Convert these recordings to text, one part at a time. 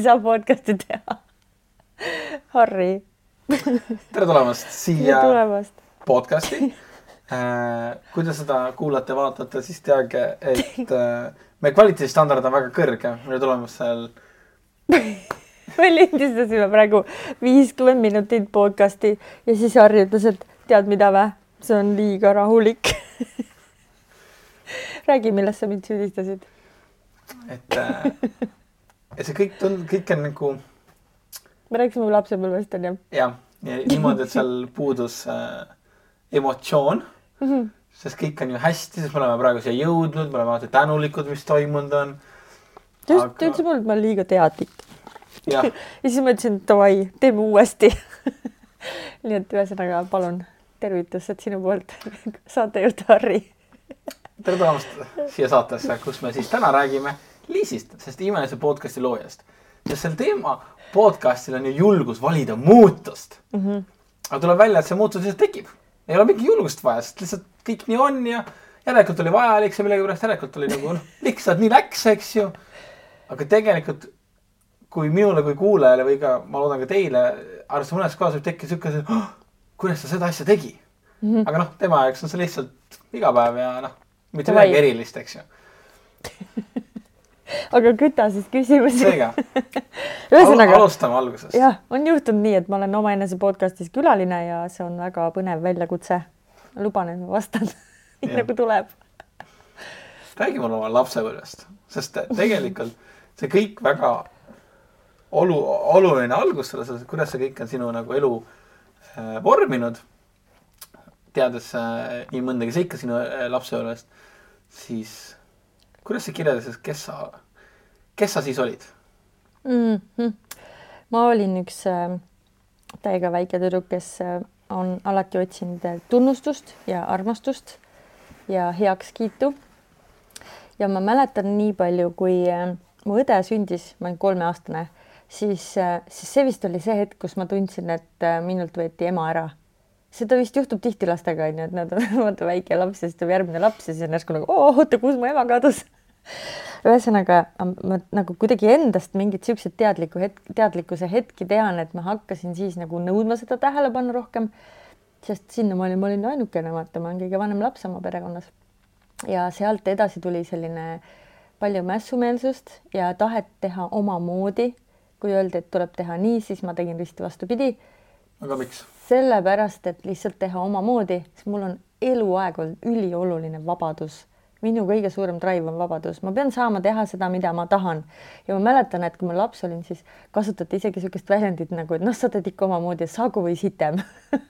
ei saa podcast'i teha. Harri. tere tulemast siia tulemast. podcast'i äh,. kui te seda kuulate, vaatate, siis teage, et äh, meie kvaliteedistandard on väga kõrge, tulemas seal me lindistasime praegu viiskümmend minutit podcast'i ja siis Harri ütles, et tead mida vä, see on liiga rahulik räägi, milles sa mind süüdistasid. et äh, ja see kõik tund-, kõik on nagu. me rääkisime lapsepõlvest onju. jah, ja niimoodi, et seal puudus äh, emotsioon mm. -hmm. sest kõik on ju hästi, sest me oleme praegu siia jõudnud, me oleme alati tänulikud, mis toimunud on. ta just, ta ütles mulle, et ma olen liiga teadlik. ja siis ma ütlesin, davai, teeme uuesti nii et ühesõnaga palun tervitused sinu poolt saatejuht Harri tere tulemast siia saatesse, kus me siis täna räägime Liisist, sest imelise podcast'i loojast. sest sel teema podcast'il on ju julgus valida muutust mm. -hmm. aga tuleb välja, et see muutus lihtsalt tekib. ei ole mingit julgust vaja, sest lihtsalt kõik nii on ja järelikult oli vajalik see millegipärast, järelikult oli nagu noh, lihtsalt nii läks, eks ju. aga tegelikult kui minule kui kuulajale või ka ma loodan ka teile, arvestades mõnes kohas võib tekkida sihuke, et oh, kuidas ta seda asja tegi mm. -hmm. aga noh, tema jaoks on see lihtsalt igapäev ja noh mitte midagi erilist, eks ju aga küta siis küsimusi. seega ühesõnaga Al, alustame algusest. jah, on juhtunud nii, et ma olen omaenese podcast'is külaline ja see on väga põnev väljakutse. luban, et ma vastan nii nagu tuleb. räägi mulle oma lapsepõlvest, sest tegelikult see kõik väga olu, oluline algus selles kuidas see kõik on sinu nagu elu äh, vorminud teades äh, nii mõndagi seika sinu äh, lapsepõlvest, siis kuidas sa kirjeldasid, kes sa, kes sa siis olid mm? -hmm. ma olin üks äh, täiega väike tüdruk, kes äh, on alati otsinud äh, tunnustust ja armastust ja heakskiitu. ja ma mäletan nii palju, kui äh, mu õde sündis, ma olin kolmeaastane, siis äh,, siis see vist oli see hetk, kus ma tundsin, et äh, minult võeti ema ära seda vist juhtub tihti lastega onju, et nad on vaata väike laps ja siis tuleb järgmine laps ja siis on järsku nagu oo, oota, kus mu ema kadus. ühesõnaga ma nagu kuidagi endast mingit siukseid teadlikku hetk, teadlikkuse hetki tean, et ma hakkasin siis nagu nõudma seda tähelepanu rohkem. sest sinnamaani ma olin ainukene, vaata, ma olen kõige vanem laps oma perekonnas. ja sealt edasi tuli selline palju mässumeelsust ja tahet teha omamoodi. kui öeldi, et tuleb teha nii, siis ma tegin risti vastupidi. aga miks? Sellepärast, et lihtsalt teha omamoodi, sest mul on eluaeg olnud ülioluline vabadus. minu kõige suurem drive on vabadus, ma pean saama teha seda, mida ma tahan. ja ma mäletan, et kui ma laps olin, siis kasutati isegi niisugust väljendit nagu, et noh, sa teed ikka omamoodi, saagu või sitem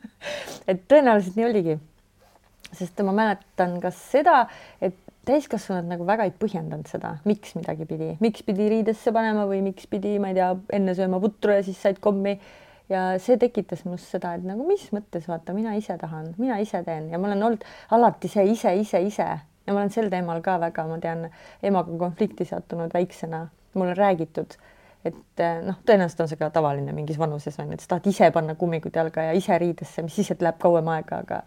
et tõenäoliselt nii oligi. sest ma mäletan ka seda, et täiskasvanud nagu väga ei põhjendanud seda, miks midagi pidi, miks pidi riidesse panema või miks pidi, ma ei tea, enne sööma putru ja siis said kommi ja see tekitas minus seda, et nagu mis mõttes vaata, mina ise tahan, mina ise teen. Ja ma olen olnud alati see ise, ise, ise. Ja ma olen sel teemal ka väga, ma tean, emaga konflikti sattunud väiksena, mul on räägitud, et noh, tõenäoliselt on see ka tavaline mingis vanuses on et sa tahad ise panna kummikud jalga ja ise riidesse, mis siis, et läheb kauem aega, aga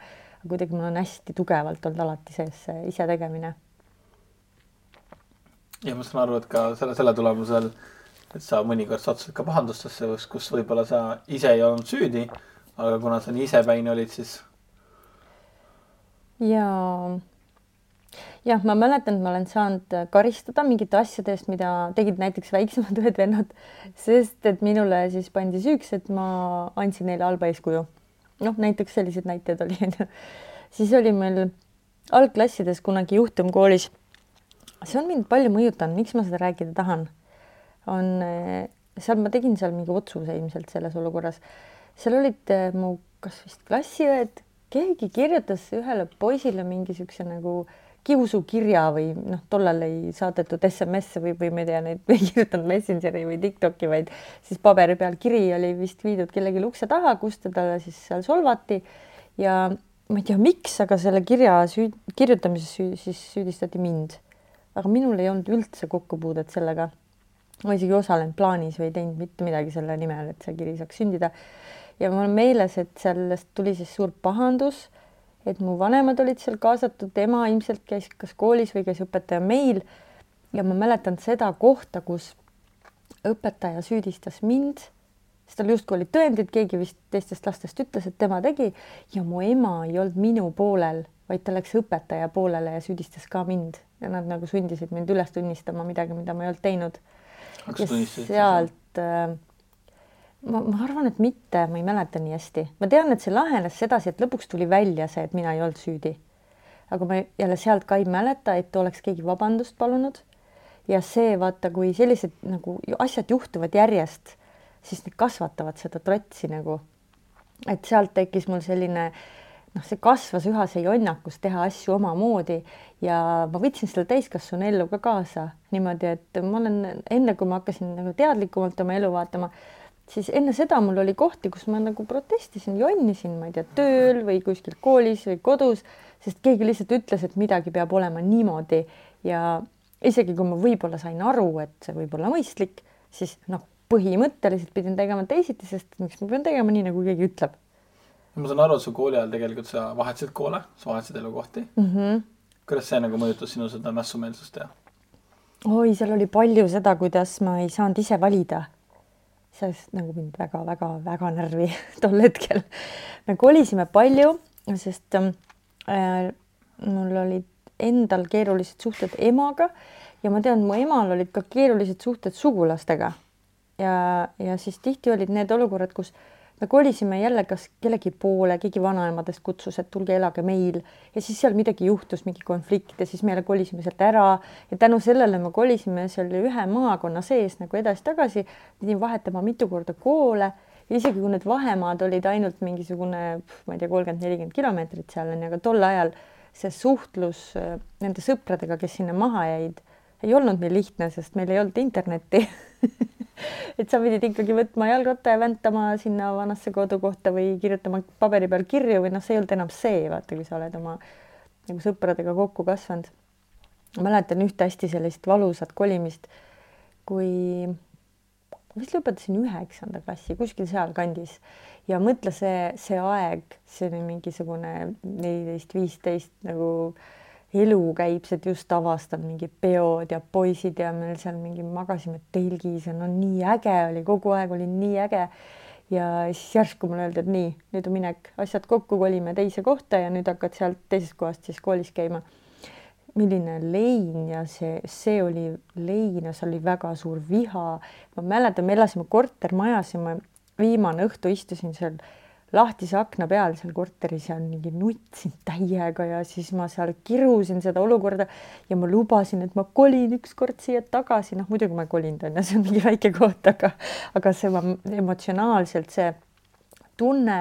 kuidagi mul on hästi tugevalt olnud alati sees see ise tegemine. ja ma saan aru, et ka selle, selle tulemusel et sa mõnikord sattud ka pahandustesse, kus võib-olla sa ise ei olnud süüdi, aga kuna sa nii isepäine olid, siis. ja, jah, ma mäletan, et ma olen saanud karistada mingite asjade eest, mida tegid näiteks väiksemad õed-vennad, sest et minule siis pandi süüks, et ma andsin neile halba eeskuju. noh, näiteks selliseid näiteid oli, onju. siis oli meil algklassides kunagi juhtum koolis. see on mind palju mõjutanud, miks ma seda rääkida tahan on, eh, seal ma tegin seal mingi otsuse ilmselt selles olukorras. seal olid eh, mu kas vist klassiõed, keegi kirjutas ühele poisile mingi siukse nagu kiusukirja või noh, tollal ei saadetud SMS-e või, või ma ei tea, neid ei kirjutanud Messengeri või Tiktoki, vaid siis paberi peal kiri oli vist viidud kellelegi ukse taha, kus teda siis seal solvati ja ma ei tea, miks, aga selle kirja süü-, kirjutamises süü, siis süüdistati mind. aga minul ei olnud üldse kokkupuudet sellega ma isegi osalenud plaanis või teinud mitte midagi selle nimel, et see kiri saaks sündida. ja mul on meeles, et sellest tuli siis suur pahandus, et mu vanemad olid seal kaasatud, ema ilmselt käis kas koolis või käis õpetaja meil. ja ma mäletan seda kohta, kus õpetaja süüdistas mind, sest tal justkui olid tõendid, keegi vist teistest lastest ütles, et tema tegi ja mu ema ei olnud minu poolel, vaid ta läks õpetaja poolele ja süüdistas ka mind ja nad nagu sundisid mind üles tunnistama midagi, mida ma ei olnud teinud. Ja sealt äh, ma, ma arvan, et mitte, ma ei mäleta nii hästi, ma tean, et see lahenes sedasi, et lõpuks tuli välja see, et mina ei olnud süüdi. aga ma jälle sealt ka ei mäleta, et oleks keegi vabandust palunud. ja see vaata, kui sellised nagu asjad juhtuvad järjest, siis need kasvatavad seda trotsi nagu. et sealt tekkis mul selline noh, see kasvas üha see jonnakus teha asju omamoodi ja ma võtsin selle täiskasvanu ellu ka kaasa niimoodi, et ma olen enne, kui ma hakkasin nagu teadlikumalt oma elu vaatama siis enne seda mul oli kohti, kus ma nagu protestisin, jonnisin, ma ei tea, tööl või kuskil koolis või kodus, sest keegi lihtsalt ütles, et midagi peab olema niimoodi ja isegi kui ma võib-olla sain aru, et see võib olla mõistlik, siis noh, põhimõtteliselt pidin tegema teisiti, sest miks ma pean tegema nii, nagu keegi ütleb. Ma saan aru, et su kooli ajal tegelikult sa vahetasid koole, sa vahetasid elukohti mm. -hmm. kuidas see nagu mõjutas sinu seda mässumeelsust ja? oi, seal oli palju seda, kuidas ma ei saanud ise valida see ajas nagu mind väga-väga-väga närvi tol hetkel. me kolisime palju, sest äh, mul olid endal keerulised suhted emaga ja ma tean, mu emal olid ka keerulised suhted sugulastega. ja, ja siis tihti olid need olukorrad, kus äh, me kolisime jälle kas kellegi poole, keegi vanaemadest kutsus, et tulge elage meil. Ja siis seal midagi juhtus, mingi konflikt ja siis me jälle kolisime sealt ära. Ja tänu sellele me kolisime seal ühe maakonna sees nagu edasi-tagasi, pidin vahetama mitu korda koole. Ja isegi kui need vahemaad olid ainult mingisugune, ma ei tea, kolmkümmend, nelikümmend kilomeetrit seal onju, aga tol ajal see suhtlus äh, nende sõpradega, kes sinna maha jäid, ei olnud nii lihtne, sest meil ei olnud internetti et sa pidid ikkagi võtma jalgratta ja väntama sinna vanasse kodukohta või kirjutama paberi peal kirju või noh, see ei olnud enam see, vaata, kui sa oled oma nagu sõpradega kokku kasvanud. mäletan ühte hästi sellist valusat kolimist, kui ma vist lõpetasin üheksanda klassi kuskil sealkandis ja mõtle see, see aeg, see oli mingisugune neliteist, viisteist nagu elu käib, sa just avastanud mingid peod ja poisid ja meil seal mingi magasime telgis ja no nii äge oli, kogu aeg oli nii äge. ja siis järsku mulle öeldi, et nii, nüüd on minek, asjad kokku, kolime teise kohta ja nüüd hakkad sealt teisest kohast siis koolis käima. milline lein ja see, see oli lein ja seal oli väga suur viha. ma mäletan, me elasime kortermajas ja ma viimane õhtu istusin seal lahtise akna peal seal korteris ja mingi nutsin täiega ja siis ma seal kirusin seda olukorda ja ma lubasin, et ma kolin ükskord siia tagasi, noh muidugi ma ei kolinud onju, see on mingi väike koht, aga aga see ma emotsionaalselt see tunne,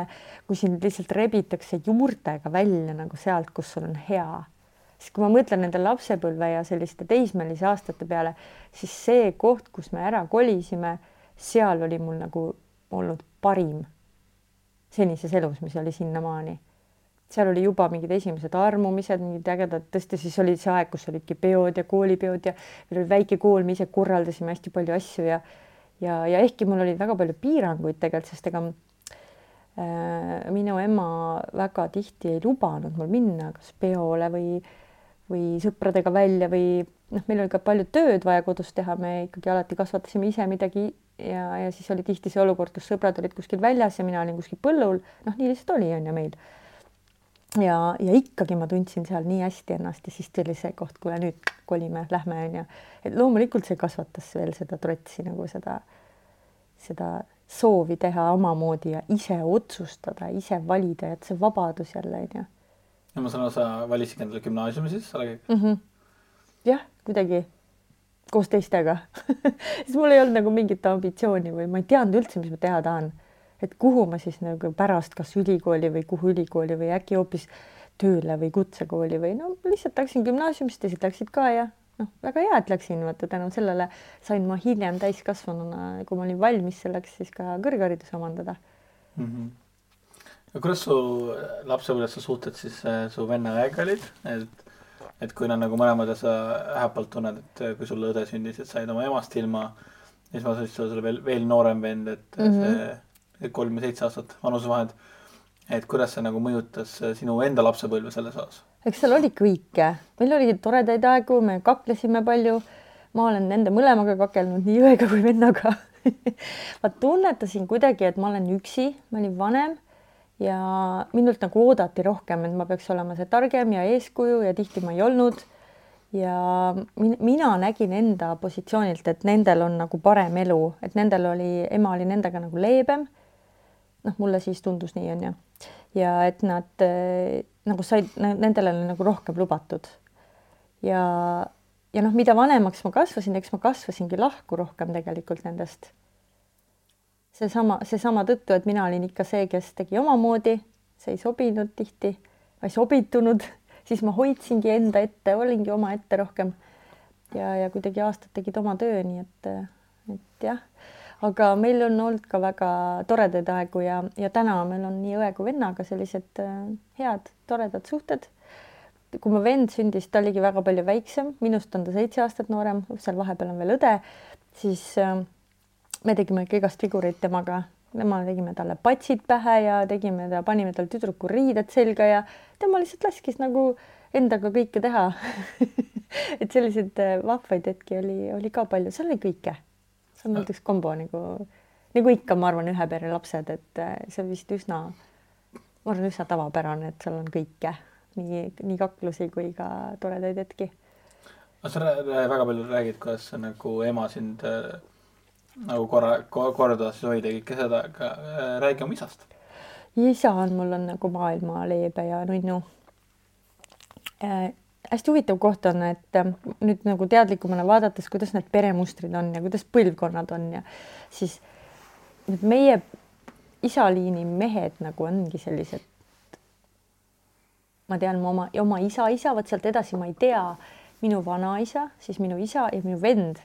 kui sind lihtsalt rebitakse juurtega välja nagu sealt, kus sul on hea. Siis kui ma mõtlen nende lapsepõlve ja selliste teismelise aastate peale, siis see koht, kus me ära kolisime, seal oli mul nagu olnud parim senises elus, mis oli sinnamaani. seal oli juba mingid esimesed armumised, mingid ägedad, tõesti siis oli see aeg, kus olidki peod ja koolipeod ja meil oli väike kool, me ise korraldasime hästi palju asju ja ja, ja ehkki mul oli väga palju piiranguid tegelikult, sest ega äh, minu ema väga tihti ei lubanud mul minna kas peole või või sõpradega välja või noh, meil oli ka palju tööd vaja kodus teha, me ikkagi alati kasvatasime ise midagi ja, ja siis oli tihti see olukord, kus sõbrad olid kuskil väljas ja mina olin kuskil põllul, noh, nii lihtsalt oli, on ju meil. ja, ja ikkagi ma tundsin seal nii hästi ennast ja siis tuli see koht, kuule nüüd kolime, lähme, on ju. et loomulikult see kasvatas veel seda trotsi nagu seda, seda soovi teha omamoodi ja ise otsustada, ise valida, et see vabadus jälle, on ju. ja ma saan aru, sa valisid endale gümnaasiumi siis, Salegi mm? -hmm. jah, kuidagi koos teistega siis mul ei olnud nagu mingit ambitsiooni või ma ei teadnud üldse, mis ma teha tahan. et kuhu ma siis nagu pärast, kas ülikooli või kuhu ülikooli või äkki hoopis tööle või kutsekooli või no lihtsalt läksin gümnaasiumist, teised läksid ka ja noh, väga hea, et läksin, vaata tänu sellele sain ma hiljem täiskasvanuna, kui ma olin valmis selleks, siis ka kõrghariduse omandada mm. -hmm. kuidas su lapsepõlves su suhted siis äh, su venna ja äega olid, et et kui nad nagu mõlemad ja sa häpalt tunned, et kui sul õde sündis, et said oma emast ilma, siis ma siis sul veel, veel noorem vend, et mm -hmm. see kolm ja seitse aastat vanusevahend. et kuidas see nagu mõjutas sinu enda lapsepõlve selles osas? eks seal oli kõike, meil oli toredaid aegu, me kaklesime palju. ma olen nende mõlemaga kakelnud, nii õega kui vennaga ma tunnetasin kuidagi, et ma olen üksi, ma olin vanem ja minult nagu oodati rohkem, et ma peaks olema see targem ja eeskuju ja tihti ma ei olnud. ja min mina nägin enda positsioonilt, et nendel on nagu parem elu, et nendel oli, ema oli nendega nagu leebem. noh, mulle siis tundus nii, onju. ja et nad äh, nagu said, nendel oli nagu rohkem lubatud. ja ja noh, mida vanemaks ma kasvasin, eks ma kasvasingi lahku rohkem tegelikult nendest. Seesama, seesama tõttu, et mina olin ikka see, kes tegi omamoodi, see ei sobinud tihti, ma ei sobitunud, siis ma hoidsingi enda ette, olingi omaette rohkem. ja, ja kuidagi aastad tegid oma töö, nii et, et jah, aga meil on olnud ka väga toredaid aegu ja, ja täna meil on nii õe kui vennaga sellised äh, head, toredad suhted. Kui mu vend sündis, ta oligi väga palju väiksem, minust on ta seitse aastat noorem, seal vahepeal on veel õde, siis äh, me tegime ikka igast figureid temaga, tema tegime talle patsid pähe ja tegime ta, panime tal tüdruku riided selga ja tema lihtsalt laskis nagu endaga kõike teha. Et selliseid äh, vahvaid hetki oli, oli ka palju, seal oli kõike. see on näiteks kombo nagu, nagu ikka, ma arvan, ühe pere lapsed, et äh, see on vist üsna, ma arvan, üsna tavapärane, et seal on kõike. Nii, nii kaklusi kui ka toredaid hetki. no sa väga palju räägid, kuidas nagu ema sind äh, nagu korra, kordas hoida kõike seda, aga äh, räägi oma isast. isa on, mul on nagu maailma leebe ja nunnu äh,. hästi huvitav koht on, et äh, nüüd nagu teadlikumana vaadates, kuidas need peremustrid on ja kuidas põlvkonnad on ja siis need meie isaliini mehed nagu ongi sellised ma tean oma, oma isa isa, vot sealt edasi ma ei tea, minu vanaisa, siis minu isa ja minu vend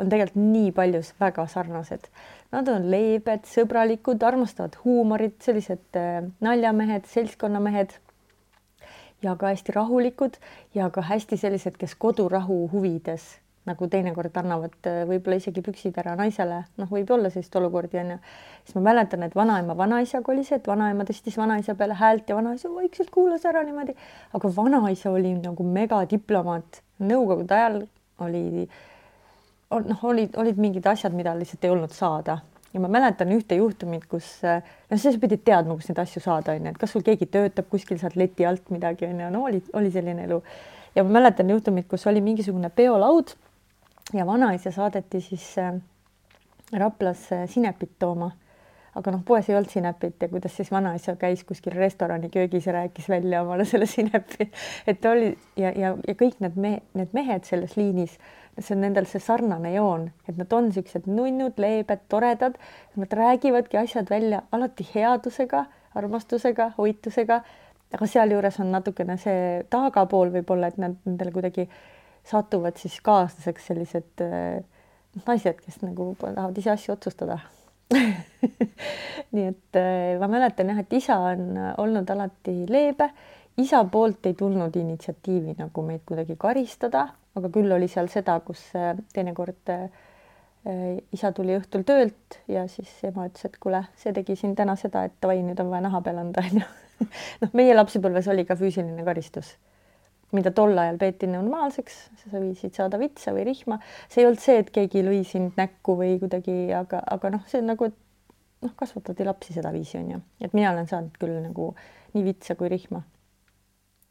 on tegelikult nii paljus väga sarnased. Nad on leebed, sõbralikud, armastavad huumorit, sellised äh, naljamehed, seltskonnamehed ja ka hästi rahulikud ja ka hästi sellised, kes kodurahu huvides nagu teinekord annavad äh, võib-olla isegi püksid ära naisele, noh, võib olla sellist olukordi onju. siis ma mäletan, et vanaema vanaisaga oli see, et vanaema tõstis vanaisa peale häält ja vanaisa vaikselt kuulas ära niimoodi, aga vanaisa oli nagu megadiplomaat. Nõukogude ajal oli, noh, olid, olid mingid asjad, mida lihtsalt ei olnud saada ja ma mäletan ühte juhtumit, kus noh, sa pidid teadma, kus neid asju saada onju, et kas sul keegi töötab kuskil sealt leti alt midagi onju, no oli, oli selline elu. ja ma mäletan juhtumit, kus oli mingisugune peolaud ja vanaisa saadeti siis äh, Raplasse sinepit tooma. aga noh, poes ei olnud sinepit ja kuidas siis vanaisa käis kuskil restorani köögis ja rääkis välja omale selle sinepi, et oli ja, ja, ja kõik need me-, need mehed selles liinis, see on nendel see sarnane joon, et nad on niisugused nunnud, leebed, toredad, nad räägivadki asjad välja alati headusega, armastusega, hoitusega, aga sealjuures on natukene see taagapool võib-olla, et nad nendele kuidagi satuvad siis kaaslaseks sellised äh, naised, kes nagu tahavad ise asju otsustada. Nii et äh, ma mäletan jah, et isa on olnud alati leebe, isa poolt ei tulnud initsiatiivi nagu meid kuidagi karistada, aga küll oli seal seda, kus äh, teinekord isa tuli õhtul töölt ja siis ema ütles, et kuule, see tegi siin täna seda, et davai, nüüd on vaja naha peale anda, onju. noh, meie lapsepõlves oli ka füüsiline karistus mida tol ajal peeti normaalseks, sa võisid saada vitsa või rihma, see ei olnud see, et keegi lõi sind näkku või kuidagi, aga, aga noh, see on nagu, noh, kasvatati lapsi sedaviisi onju, et mina olen saanud küll nagu nii vitsa kui rihma.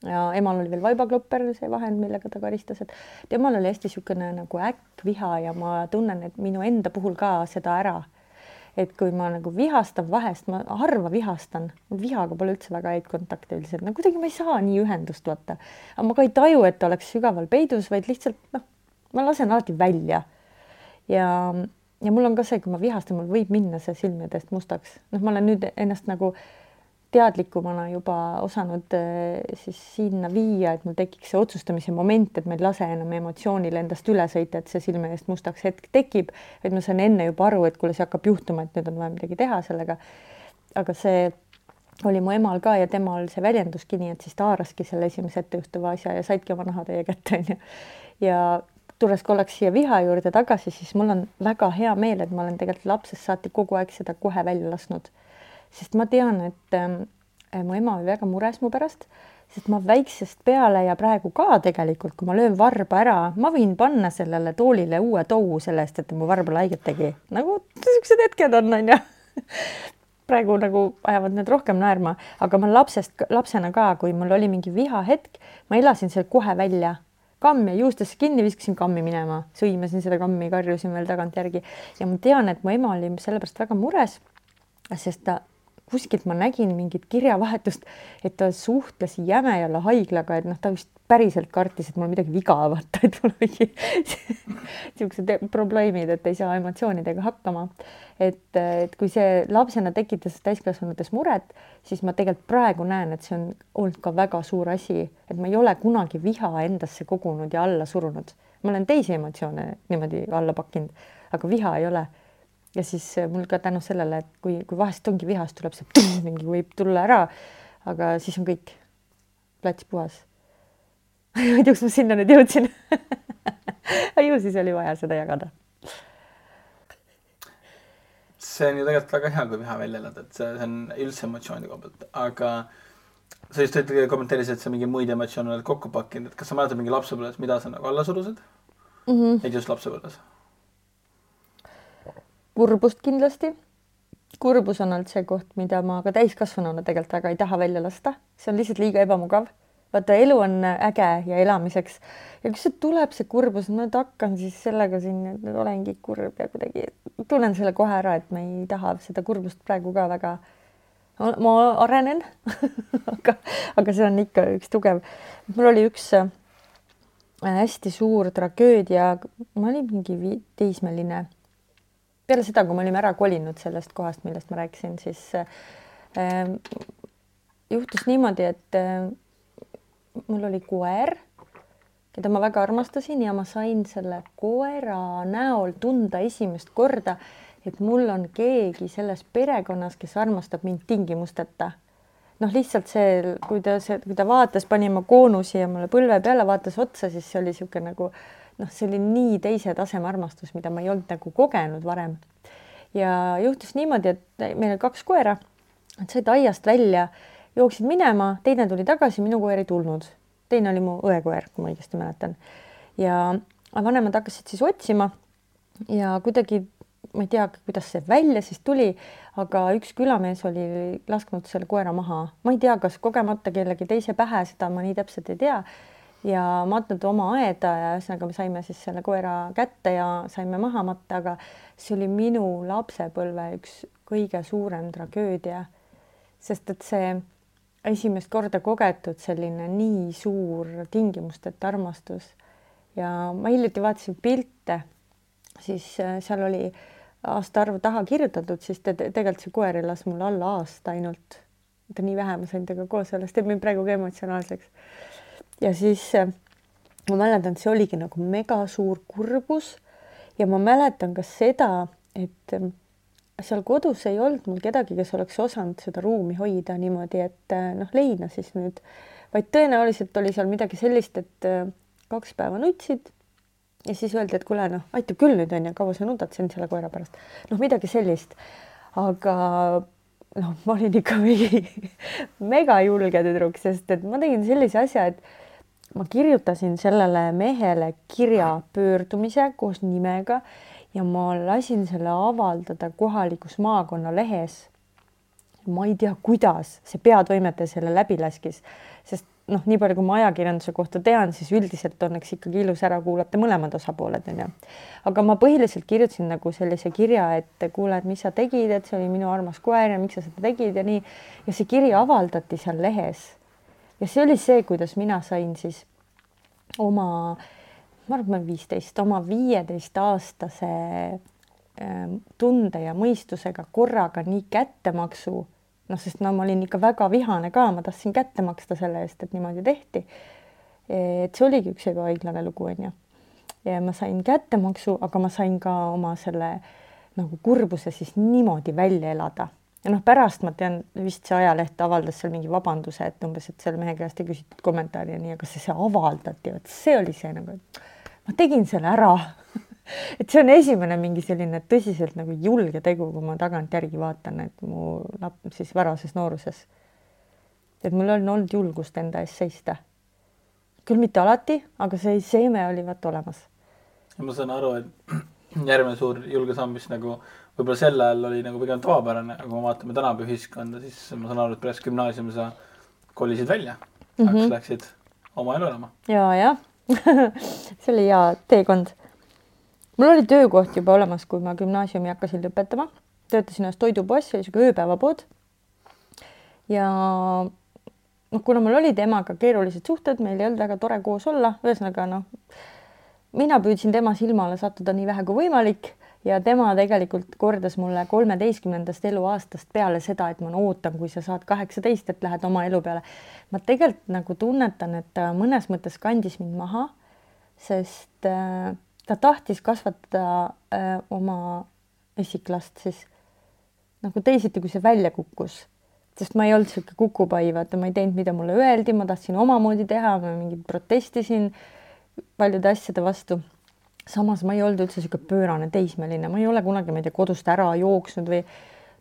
Ja emal oli veel vaibaklopper, see vahend, millega ta karistas, et temal oli hästi niisugune nagu äkkviha ja ma tunnen, et minu enda puhul ka seda ära. Et kui ma nagu vihastan vahest, ma harva vihastan, vihaga pole üldse väga häid kontakte üldiselt, no kuidagi ma ei saa nii ühendust vaata, aga ma ka ei taju, et ta oleks sügaval peidus, vaid lihtsalt noh, ma lasen alati välja. ja, ja mul on ka see, kui ma vihastan, mul võib minna see silmedest mustaks, noh, ma olen nüüd ennast nagu äh, teadlikumana juba osanud eh, siis sinna viia, et mul tekiks see otsustamise moment, et ma ei lase enam emotsioonil endast üle sõita, et see silme eest mustaks hetk tekib, vaid ma saan enne juba aru, et kuule, see hakkab juhtuma, et nüüd on vaja midagi teha sellega. aga see oli mu emal ka ja temal see väljenduski nii, et siis ta haaraski selle esimese ettejuhtuva asja ja saidki oma nahatäie kätte, onju. ja tulles korraks siia viha juurde tagasi, siis mul on väga hea meel, et ma olen tegelikult lapsest saati kogu aeg seda kohe välja lasknud sest ma tean, et äh, mu ema oli väga mures mu pärast, sest ma väiksest peale ja praegu ka tegelikult, kui ma löön varba ära, ma võin panna sellele toolile uue tou selle eest, et mu varbale haiget tegi. nagu niisugused hetked on, onju. praegu nagu ajavad need rohkem naerma, aga ma lapsest, lapsena ka, kui mul oli mingi vihahetk, ma elasin seal kohe välja kammi juustesse kinni, viskasin kammi minema, sõimasin seda kammi, karjusin veel tagantjärgi ja ma tean, et mu ema oli sellepärast väga mures, sest ta kuskilt ma nägin mingit kirjavahetust, et ta suhtles Jämejala haiglaga, et noh, ta vist päriselt kartis, et mul midagi viga, vaata, et mul mingi niisugused probleemid, et ei saa emotsioonidega hakkama. et, et kui see lapsena tekitas täiskasvanutes muret, siis ma tegelikult praegu näen, et see on olnud ka väga suur asi, et ma ei ole kunagi viha endasse kogunud ja alla surunud. ma olen teisi emotsioone niimoodi alla pakkinud, aga viha ei ole ja siis äh, mul ka tänu sellele, et kui, kui vahest ongi vihas, tuleb see mingi võib tulla ära, aga siis on kõik plats puhas ma ei tea, kus ma sinna nüüd jõudsin ju siis oli vaja seda jagada. see on ju tegelikult väga hea, kui viha välja elada, et see, on üldse emotsioonide koha pealt, aga sa just kommenteerisid, et sa mingeid muid emotsioone oled kokku pakkinud, et kas sa mäletad mingi lapsepõlves, mida sa nagu alla surusid mm? -hmm. Neid just lapsepõlves kurbust kindlasti. kurbus on olnud see koht, mida ma ka täiskasvanuna tegelikult väga ei taha välja lasta, see on lihtsalt liiga ebamugav. vaata, elu on äge ja elamiseks ja kui see tuleb, see kurbus, ma nüüd hakkan siis sellega siin, et olengi kurb ja kuidagi tunnen selle kohe ära, et ma ei taha seda kurbust praegu ka väga ma arenen aga, aga see on ikka üks tugev. mul oli üks äh, hästi suur tragöödia, ma olin mingi teismeline peale seda, kui me olime ära kolinud sellest kohast, millest ma rääkisin, siis äh, juhtus niimoodi, et äh, mul oli koer, keda ma väga armastasin ja ma sain selle koera näol tunda esimest korda, et mul on keegi selles perekonnas, kes armastab mind tingimusteta. Noh, lihtsalt see, kui ta, see, kui ta vaatas, pani oma koonusi ja mulle põlve peale, vaatas otsa, siis see oli niisugune nagu noh, see oli nii teise taseme armastus, mida ma ei olnud nagu kogenud varem. ja juhtus niimoodi, et meil oli kaks koera, nad said aiast välja, jooksid minema, teine tuli tagasi, minu koer ei tulnud. teine oli mu õe koer, kui ma õigesti mäletan. ja vanemad hakkasid siis otsima ja kuidagi ma ei tea, kuidas see välja siis tuli, aga üks külamees oli lasknud selle koera maha, ma ei tea, kas kogemata kellegi teise pähe, seda ma nii täpselt ei tea ja matnud oma aeda ja ühesõnaga me saime siis selle koera kätte ja saime maha matta, aga see oli minu lapsepõlve üks kõige suurem tragöödia. sest et see esimest korda kogetud selline nii suur tingimusteta armastus ja ma hiljuti vaatasin pilte, siis äh, seal oli aastaarv taha kirjutatud, siis te tegelikult see koer elas mul alla aasta ainult. ta nii vähe, ma sain temaga koos olla, see teeb mind praegu ka emotsionaalseks ja siis äh, ma mäletan, et see oligi nagu mega suur kurbus. Ja ma mäletan ka seda, et ähm, seal kodus ei olnud mul kedagi, kes oleks osanud seda ruumi hoida niimoodi, et äh, noh, leina siis nüüd, vaid tõenäoliselt oli seal midagi sellist, et äh, kaks päeva nutsid. Ja siis öeldi, et kuule, noh, aitab küll nüüd onju, kaua sa nudad siin selle koera pärast, noh, midagi sellist. aga noh, ma olin ikka mingi mega julge tüdruk, sest et ma tegin sellise asja, et ma kirjutasin sellele mehele kirja pöördumise koos nimega ja ma lasin selle avaldada kohalikus maakonnalehes. ma ei tea, kuidas see peatoimetaja selle läbi laskis, sest noh, nii palju, kui ma ajakirjanduse kohta tean, siis üldiselt on eks ikkagi ilus ära kuulata mõlemad osapooled, onju. aga ma põhiliselt kirjutasin nagu sellise kirja, et kuule, et mis sa tegid, et see oli minu armas koer ja miks sa seda tegid ja nii. ja see kiri avaldati seal lehes ja see oli see, kuidas mina sain siis oma, ma arvan, et ma olen viisteist, oma viieteistaastase ähm, tunde ja mõistusega korraga nii kättemaksu, noh, sest no ma olin ikka väga vihane ka, ma tahtsin kätte maksta selle eest, et niimoodi tehti. et see oligi üks ebaõiglane lugu, onju. ja ma sain kättemaksu, aga ma sain ka oma selle nagu kurbuse siis niimoodi välja elada ja noh, pärast ma tean, vist see ajaleht avaldas seal mingi vabanduse, et umbes, et selle mehe käest ei küsitud kommentaari ja nii, aga see, see avaldati, vot see oli see nagu, et ma tegin selle ära et see on esimene mingi selline tõsiselt nagu julge tegu, kui ma tagantjärgi vaatan, et mu laps siis varases nooruses. et mul on olnud julgust enda eest seista. küll mitte alati, aga see seeme oli vaata olemas. ma saan aru, et järgmine suur julge samm, mis nagu võib-olla sel ajal oli nagu pigem tavapärane, aga kui me vaatame tänapäeva ühiskonda, siis ma saan aru, et pärast gümnaasiumi sa kolisid välja mm, -hmm. läksid oma elu elama. ja, jah see oli hea teekond. mul oli töökoht juba olemas, kui ma gümnaasiumi hakkasin lõpetama, töötasin ühes toidupoes, see oli sihuke ööpäevapood. ja noh, kuna mul olid emaga keerulised suhted, meil ei olnud väga tore koos olla, ühesõnaga noh, mina püüdsin tema silma alla sattuda nii vähe kui võimalik ja tema tegelikult kordas mulle kolmeteistkümnendast eluaastast peale seda, et ma ootan, kui sa saad kaheksateist, et lähed oma elu peale. ma tegelikult nagu tunnetan, et ta mõnes mõttes kandis mind maha, sest äh, ta tahtis kasvatada äh, oma esiklast siis nagu teisiti, kui see välja kukkus. sest ma ei olnud niisugune kukupai, vaata, ma ei teinud, mida mulle öeldi, ma tahtsin omamoodi teha, ma mingit protestisin paljude asjade vastu samas ma ei olnud üldse niisugune pöörane teismeline, ma ei ole kunagi, ma ei tea, kodust ära jooksnud või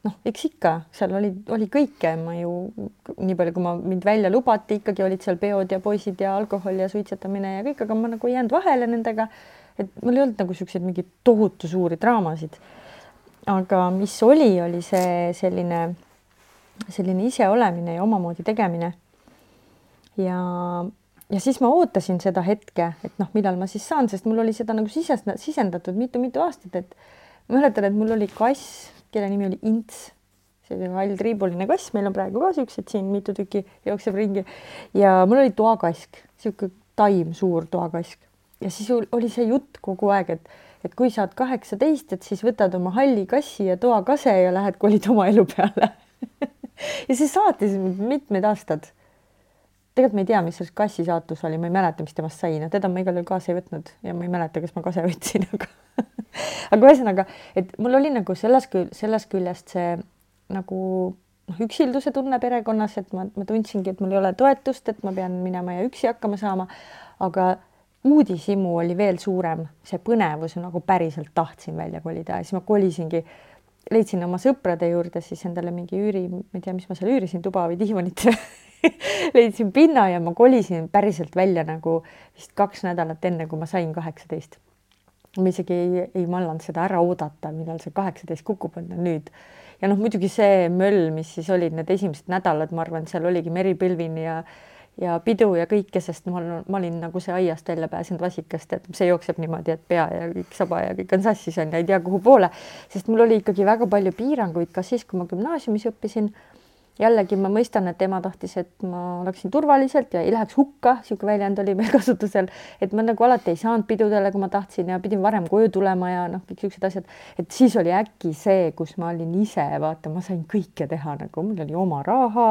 noh, eks ikka seal oli, oli kõike, ma ju nii palju, kui ma mind välja lubati, ikkagi olid seal peod ja poisid ja alkohol ja suitsetamine ja kõik, aga ma nagu ei jäänud vahele nendega. et mul ei olnud nagu siukseid mingeid tohutu suuri draamasid. aga mis oli, oli see selline, selline iseolemine ja omamoodi tegemine. ja ja siis ma ootasin seda hetke, et noh, millal ma siis saan, sest mul oli seda nagu sisest-, sisendatud mitu-mitu aastat, et ma mäletan, et mul oli kass, kelle nimi oli Ints, selline hall triibuline kass, meil on praegu ka siuksed siin mitu tükki jookseb ringi. Ja mul oli toakask, sihuke taim, suur toakask. Ja siis oli see jutt kogu aeg, et, et kui saad kaheksateist, et siis võtad oma halli kassi ja toakase ja lähed kolid oma elu peale. Ja see saatis mind mitmed aastad tegelikult ma ei tea, mis selles kassi saatus oli, ma ei mäleta, mis temast sai, no teda ma igal juhul kaasa ei võtnud ja ma ei mäleta, kas ma kaasa võtsin, aga aga ühesõnaga, et mul oli nagu selles küll, sellest küljest see nagu noh, üksilduse tunne perekonnas, et ma, ma tundsingi, et mul ei ole toetust, et ma pean minema ja üksi hakkama saama, aga uudishimu oli veel suurem, see põnevus nagu päriselt tahtsin välja kolida ja siis ma kolisingi, leidsin oma sõprade juurde siis endale mingi üüri, ma ei tea, mis ma seal üürisin, tuba või diivanit leidsin pinna ja ma kolisin päriselt välja nagu vist kaks nädalat enne, kui ma sain kaheksateist. ma isegi ei, ei mallanud seda ära oodata, millal see kaheksateist kukub, on nüüd. ja noh, muidugi see möll, mis siis olid need esimesed nädalad, ma arvan, seal oligi meripilvini ja ja pidu ja kõike, sest ma, ma olin nagu see aiast välja pääsenud vasikast, et see jookseb niimoodi, et pea ja kõik saba ja kõik on sassis on ja ei tea, kuhu poole, sest mul oli ikkagi väga palju piiranguid ka siis, kui ma gümnaasiumis õppisin jällegi ma mõistan, et ema tahtis, et ma oleksin turvaliselt ja ei läheks hukka, niisugune väljend oli meil kasutusel, et ma nagu alati ei saanud pidudele, kui ma tahtsin ja pidin varem koju tulema ja noh, kõik niisugused asjad, et siis oli äkki see, kus ma olin ise, vaata, ma sain kõike teha nagu, mul oli oma raha,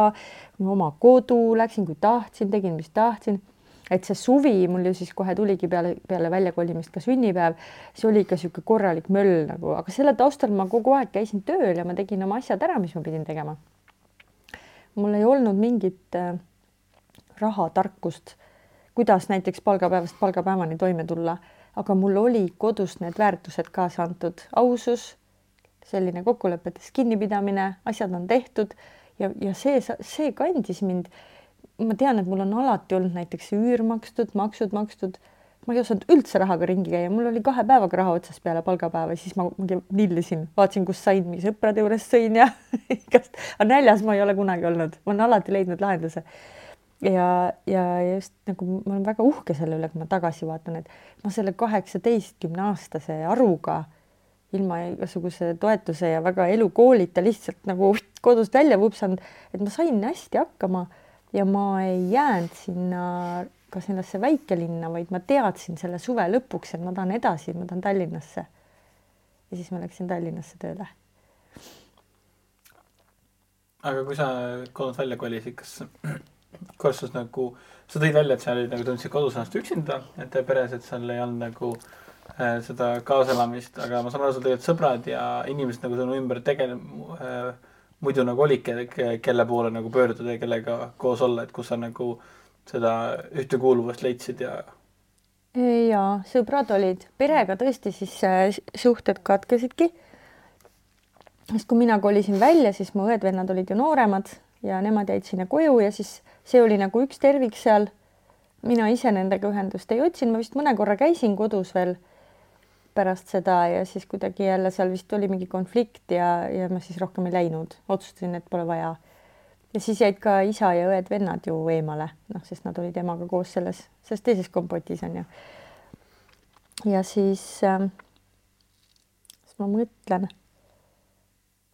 oma kodu, läksin, kui tahtsin, tegin, mis tahtsin. Et see suvi mul ju siis kohe tuligi peale, peale väljakolimist ka sünnipäev, see oli ikka niisugune korralik möll nagu, aga selle taustal ma kogu aeg käisin tööl ja ma tegin oma asjad ära, mis ma pidin tegema mul ei olnud mingit äh, rahatarkust, kuidas näiteks palgapäevast palgapäevani toime tulla, aga mul oli kodust need väärtused kaasa antud, ausus, selline kokkulepetest kinnipidamine, asjad on tehtud ja, ja see, see kandis mind. ma tean, et mul on alati olnud näiteks üür makstud, maksud makstud ma ei osanud üldse rahaga ringi käia, mul oli kahe päevaga raha otsas peale palgapäeva, siis ma nillisin, vaatasin, kus sain, mis sõprade juures sõin ja igast, aga näljas ma ei ole kunagi olnud, ma olen alati leidnud lahenduse. ja, ja just nagu ma olen väga uhke selle üle, kui ma tagasi vaatan, et ma selle kaheksateistkümne aastase aruga ilma igasuguse toetuse ja väga elukoolita lihtsalt nagu kodust välja vupsanud, et ma sain hästi hakkama ja ma ei jäänud sinna ka sellesse väikelinna, vaid ma teadsin selle suve lõpuks, et ma tahan edasi, ma tahan Tallinnasse. ja siis ma läksin Tallinnasse tööle. aga kui sa kodust välja kolisid, kas, kas sus nagu, sa tõid välja, et sa olid nagu tundsid kodus ennast üksinda, et peres, et seal ei olnud nagu äh, seda kaasaelamist, aga ma saan aru, sul tegelikult sõbrad ja inimesed nagu sinu ümber tegele- äh,, muidu nagu olid, kelle poole nagu pöörduda ja kellega koos olla, et kus sa nagu äh, seda ühtekuuluvust leidsid ja? ja sõbrad olid, perega tõesti siis äh, suhted katkesidki. sest kui mina kolisin välja, siis mu õed-vennad olid ju nooremad ja nemad jäid sinna koju ja siis see oli nagu üks tervik seal. mina ise nendega ühendust ei otsinud, ma vist mõne korra käisin kodus veel pärast seda ja siis kuidagi jälle seal vist oli mingi konflikt ja, ja ma siis rohkem ei läinud, otsustasin, et pole vaja. Ja siis jäid ka isa ja õed-vennad ju eemale, noh, sest nad olid emaga koos selles, selles teises kompotis on ju. ja siis äh,, siis ma mõtlen.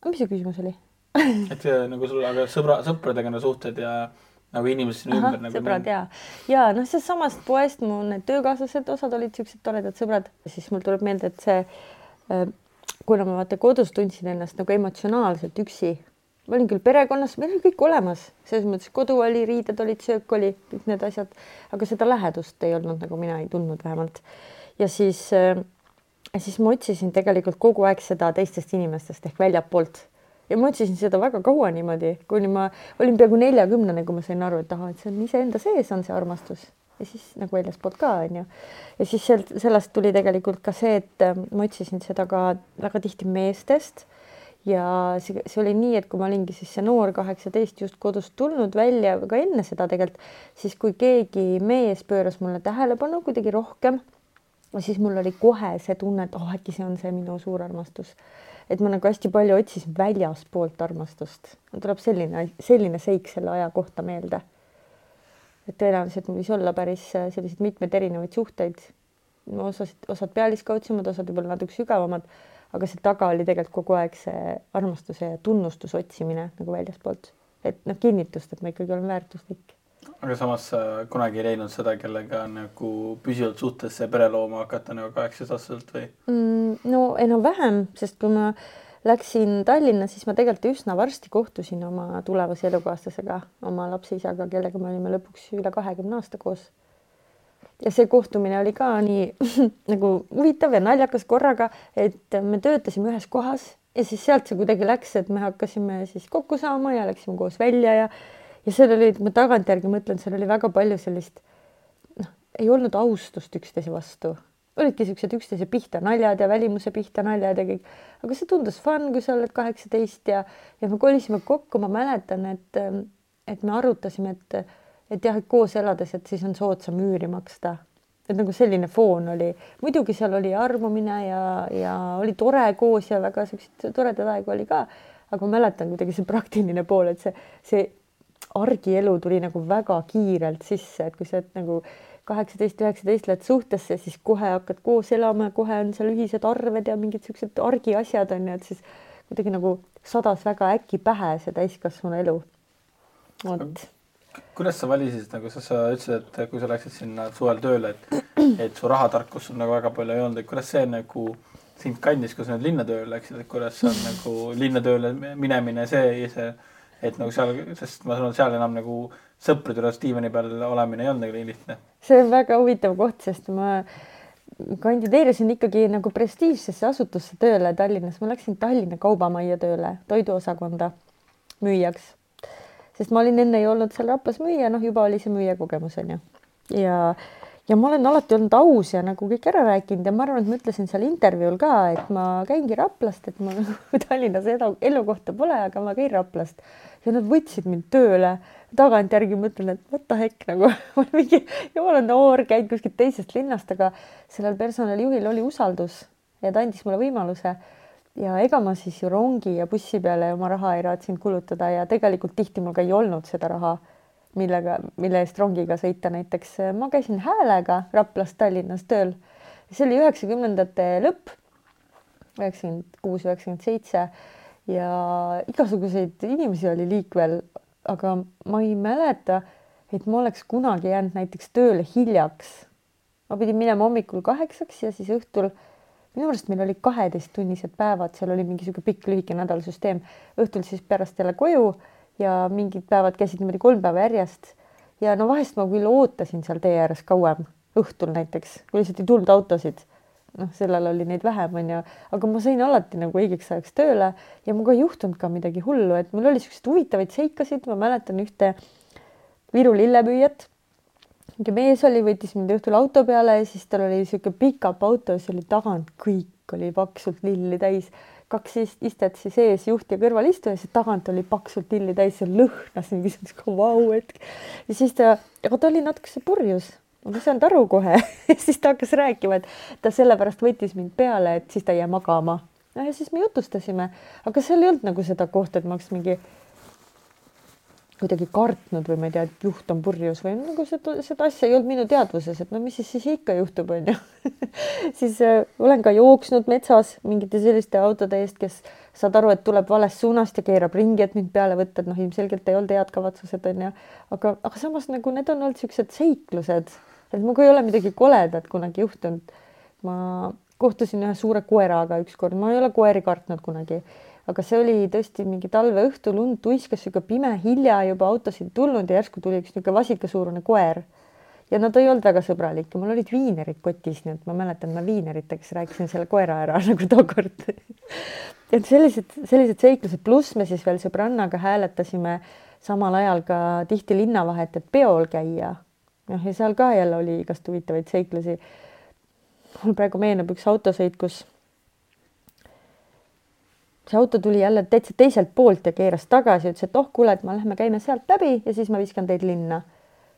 mis see küsimus oli et nagu sul, aga sõbra, sõpradega no suhted ja nagu inimesed sinu ümber nagu. sõbrad ja, ja noh, sellest samast poest mu need töökaaslased, osad olid siuksed toredad sõbrad, siis mul tuleb meelde, et see äh, kuna ma vaata kodus tundsin ennast nagu emotsionaalselt üksi, ma olin küll perekonnas, meil oli kõik olemas, selles mõttes kodu oli, riided olid, söök oli, kõik need asjad, aga seda lähedust ei olnud, nagu mina ei tundnud vähemalt. ja siis äh,, siis ma otsisin tegelikult kogu aeg seda teistest inimestest ehk väljapoolt ja ma otsisin seda väga kaua niimoodi, kuni ma olin peaaegu neljakümnene, kui ma sain aru, et ahah, et see on iseenda sees on see armastus. Ja siis nagu väljaspoolt ka onju. ja siis sealt sellest tuli tegelikult ka see, et ähm, ma otsisin seda ka väga tihti meestest ja see, see oli nii, et kui ma olingi siis see noor kaheksateist just kodust tulnud välja, ka enne seda tegelikult, siis kui keegi mees pööras mulle tähelepanu kuidagi rohkem, siis mul oli kohe see tunne, et oh, äkki see on see minu suur armastus et ma nagu hästi palju otsisin väljaspoolt armastust. tuleb selline, selline seik selle aja kohta meelde. et tõenäoliselt mul võis olla päris äh, selliseid mitmeid erinevaid suhteid. osasid, osad pealiskaudsemad, osad võib-olla natuke sügavamad, aga seal taga oli tegelikult kogu aeg see armastuse ja tunnustuse otsimine nagu väljaspoolt, et noh, kinnitust, et ma ikkagi olen väärtuslik aga samas sa kunagi ei leidnud seda, kellega nagu püsivalt suhtesse pere looma hakata nagu kaheksateistaastaselt või mm,? no enam-vähem, sest kui ma läksin Tallinna, siis ma tegelikult üsna varsti kohtusin oma tulevase elukaaslasega, oma lapse isaga, kellega me olime lõpuks üle kahekümne aasta koos. Ja see kohtumine oli ka nii nagu huvitav ja naljakas korraga, et me töötasime ühes kohas ja siis sealt see kuidagi läks, et me hakkasime siis kokku saama ja läksime koos välja ja ja seal oli, ma tagantjärgi mõtlen, seal oli väga palju sellist noh, ei olnud austust üksteise vastu, olidki siuksed üksteise pihta naljad ja välimuse pihta naljad ja kõik, aga see tundus fun, kui sa oled kaheksateist ja ja me kolisime kokku, ma mäletan, et et me arutasime, et et jah, et koos elades, et siis on soodsam üüri maksta et nagu selline foon oli, muidugi seal oli armumine ja, ja oli tore koos ja väga siukseid toredaid aegu oli ka, aga ma mäletan kuidagi see praktiline pool, et see, see argielu tuli nagu väga kiirelt sisse, et kui sa oled nagu kaheksateist, üheksateist lähed suhtesse, siis kohe hakkad koos elama ja kohe on seal ühised arved ja mingid siuksed argiasjad on ju, et siis kuidagi nagu sadas väga äkki pähe see täiskasvanu elu. vot. Kuidas sa valisid nagu sa, sa ütlesid, et kui sa läksid sinna suvel tööle, et, et su rahatarkust sul nagu väga palju ei olnud, et kuidas see nagu sind kandis, kui sa nüüd linna tööle läksid, et kuidas on nagu linna tööle minemine, see, see et nagu seal, sest ma saan aru, seal enam nagu sõprade juures diivani peal olemine ei olnud nagu nii lihtne. see on väga huvitav koht, sest ma kandideerisin ikkagi nagu prestiižsesse asutusse tööle Tallinnas, ma läksin Tallinna Kaubamajja tööle, toiduosakonda müüjaks. Sest ma olin enne ju olnud seal Raplas müüja, noh, juba oli see müüjakogemus onju. ja, ja ma olen alati olnud aus ja nagu kõik ära rääkinud ja ma arvan, et ma ütlesin seal intervjuul ka, et ma käingi Raplast, et ma nagu Tallinnas elu, elukohta pole, aga ma käin Raplast ja nad võtsid mind tööle. tagantjärgi mõtlen, et what the heck nagu mingi jumala noor, käid kuskilt teisest linnast, aga sellel personalijuhil oli usaldus ja ta andis mulle võimaluse. Ja ega ma siis ju rongi ja bussi peale oma raha ei raatsinud kulutada ja tegelikult tihti mul ka ei olnud seda raha, millega, mille eest rongiga sõita, näiteks ma käisin häälega Raplast Tallinnas tööl. see oli üheksakümnendate lõpp, üheksakümmend kuus, üheksakümmend seitse ja igasuguseid inimesi oli liikvel, aga ma ei mäleta, et ma oleks kunagi jäänud näiteks tööle hiljaks. ma pidin minema hommikul kaheksaks ja siis õhtul, minu arust meil olid kaheteisttunnised päevad, seal oli mingi niisugune pikk lühike nädalasüsteem, õhtul siis pärast jälle koju ja mingid päevad käisid niimoodi kolm päeva järjest. ja no vahest ma küll ootasin seal tee ääres kauem, õhtul näiteks, kui lihtsalt ei tulnud autosid noh, sellel oli neid vähem, onju, aga ma sain alati nagu õigeks ajaks tööle ja mul ka ei juhtunud ka midagi hullu, et mul oli siukseid huvitavaid seikasid, ma mäletan ühte Viru lillemüüjat. Mingi mees oli, võttis mind õhtul auto peale ja siis tal oli sihuke pikap auto, siis oli tagant kõik oli paksult lilli täis. kaks istet siis ees, juht ja kõrvalistuja, siis tagant oli paksult tilli täis ja lõhnas mingisugune vau hetk. ja siis ta, aga ta oli natukese purjus, ma ei saanud aru kohe siis ta hakkas rääkima, et ta sellepärast võttis mind peale, et siis ta ei jää magama. ja siis me jutustasime, aga seal ei olnud nagu seda kohta, et ma oleks mingi kuidagi kartnud või ma ei tea, et juht on purjus või nagu seda, seda asja ei olnud minu teadvuses, et no mis siis, siis ikka juhtub, onju siis äh, olen ka jooksnud metsas mingite selliste autode eest, kes saad aru, et tuleb valest suunast ja keerab ringi, et mind peale võtta, et noh, ilmselgelt ei olnud head kavatsused, onju. aga, aga samas nagu need on olnud siuksed seiklused, et minuga ei ole midagi koledat kunagi juhtunud. ma kohtusin ühe suure koeraga ükskord, ma ei ole koeri kartnud kunagi aga see oli tõesti mingi talveõhtu, lund tuiskas, sihuke pime, hilja juba autosid tulnud ja järsku tuli üks niisugune vasikasuurune koer. ja no ta ei olnud väga sõbralik ja mul olid viinerid kotis, nii et ma mäletan, ma viineritega rääkisin selle koera ära nagu tookord et sellised, sellised seiklused, pluss me siis veel sõbrannaga hääletasime samal ajal ka tihti linnavahet, et peol käia. noh, ja seal ka jälle oli igast huvitavaid seiklusi. mul praegu meenub üks autosõit, kus see auto tuli jälle täitsa teiselt poolt ja keeras tagasi, ütles, et oh, kuule, et me lähme käime sealt läbi ja siis ma viskan teid linna.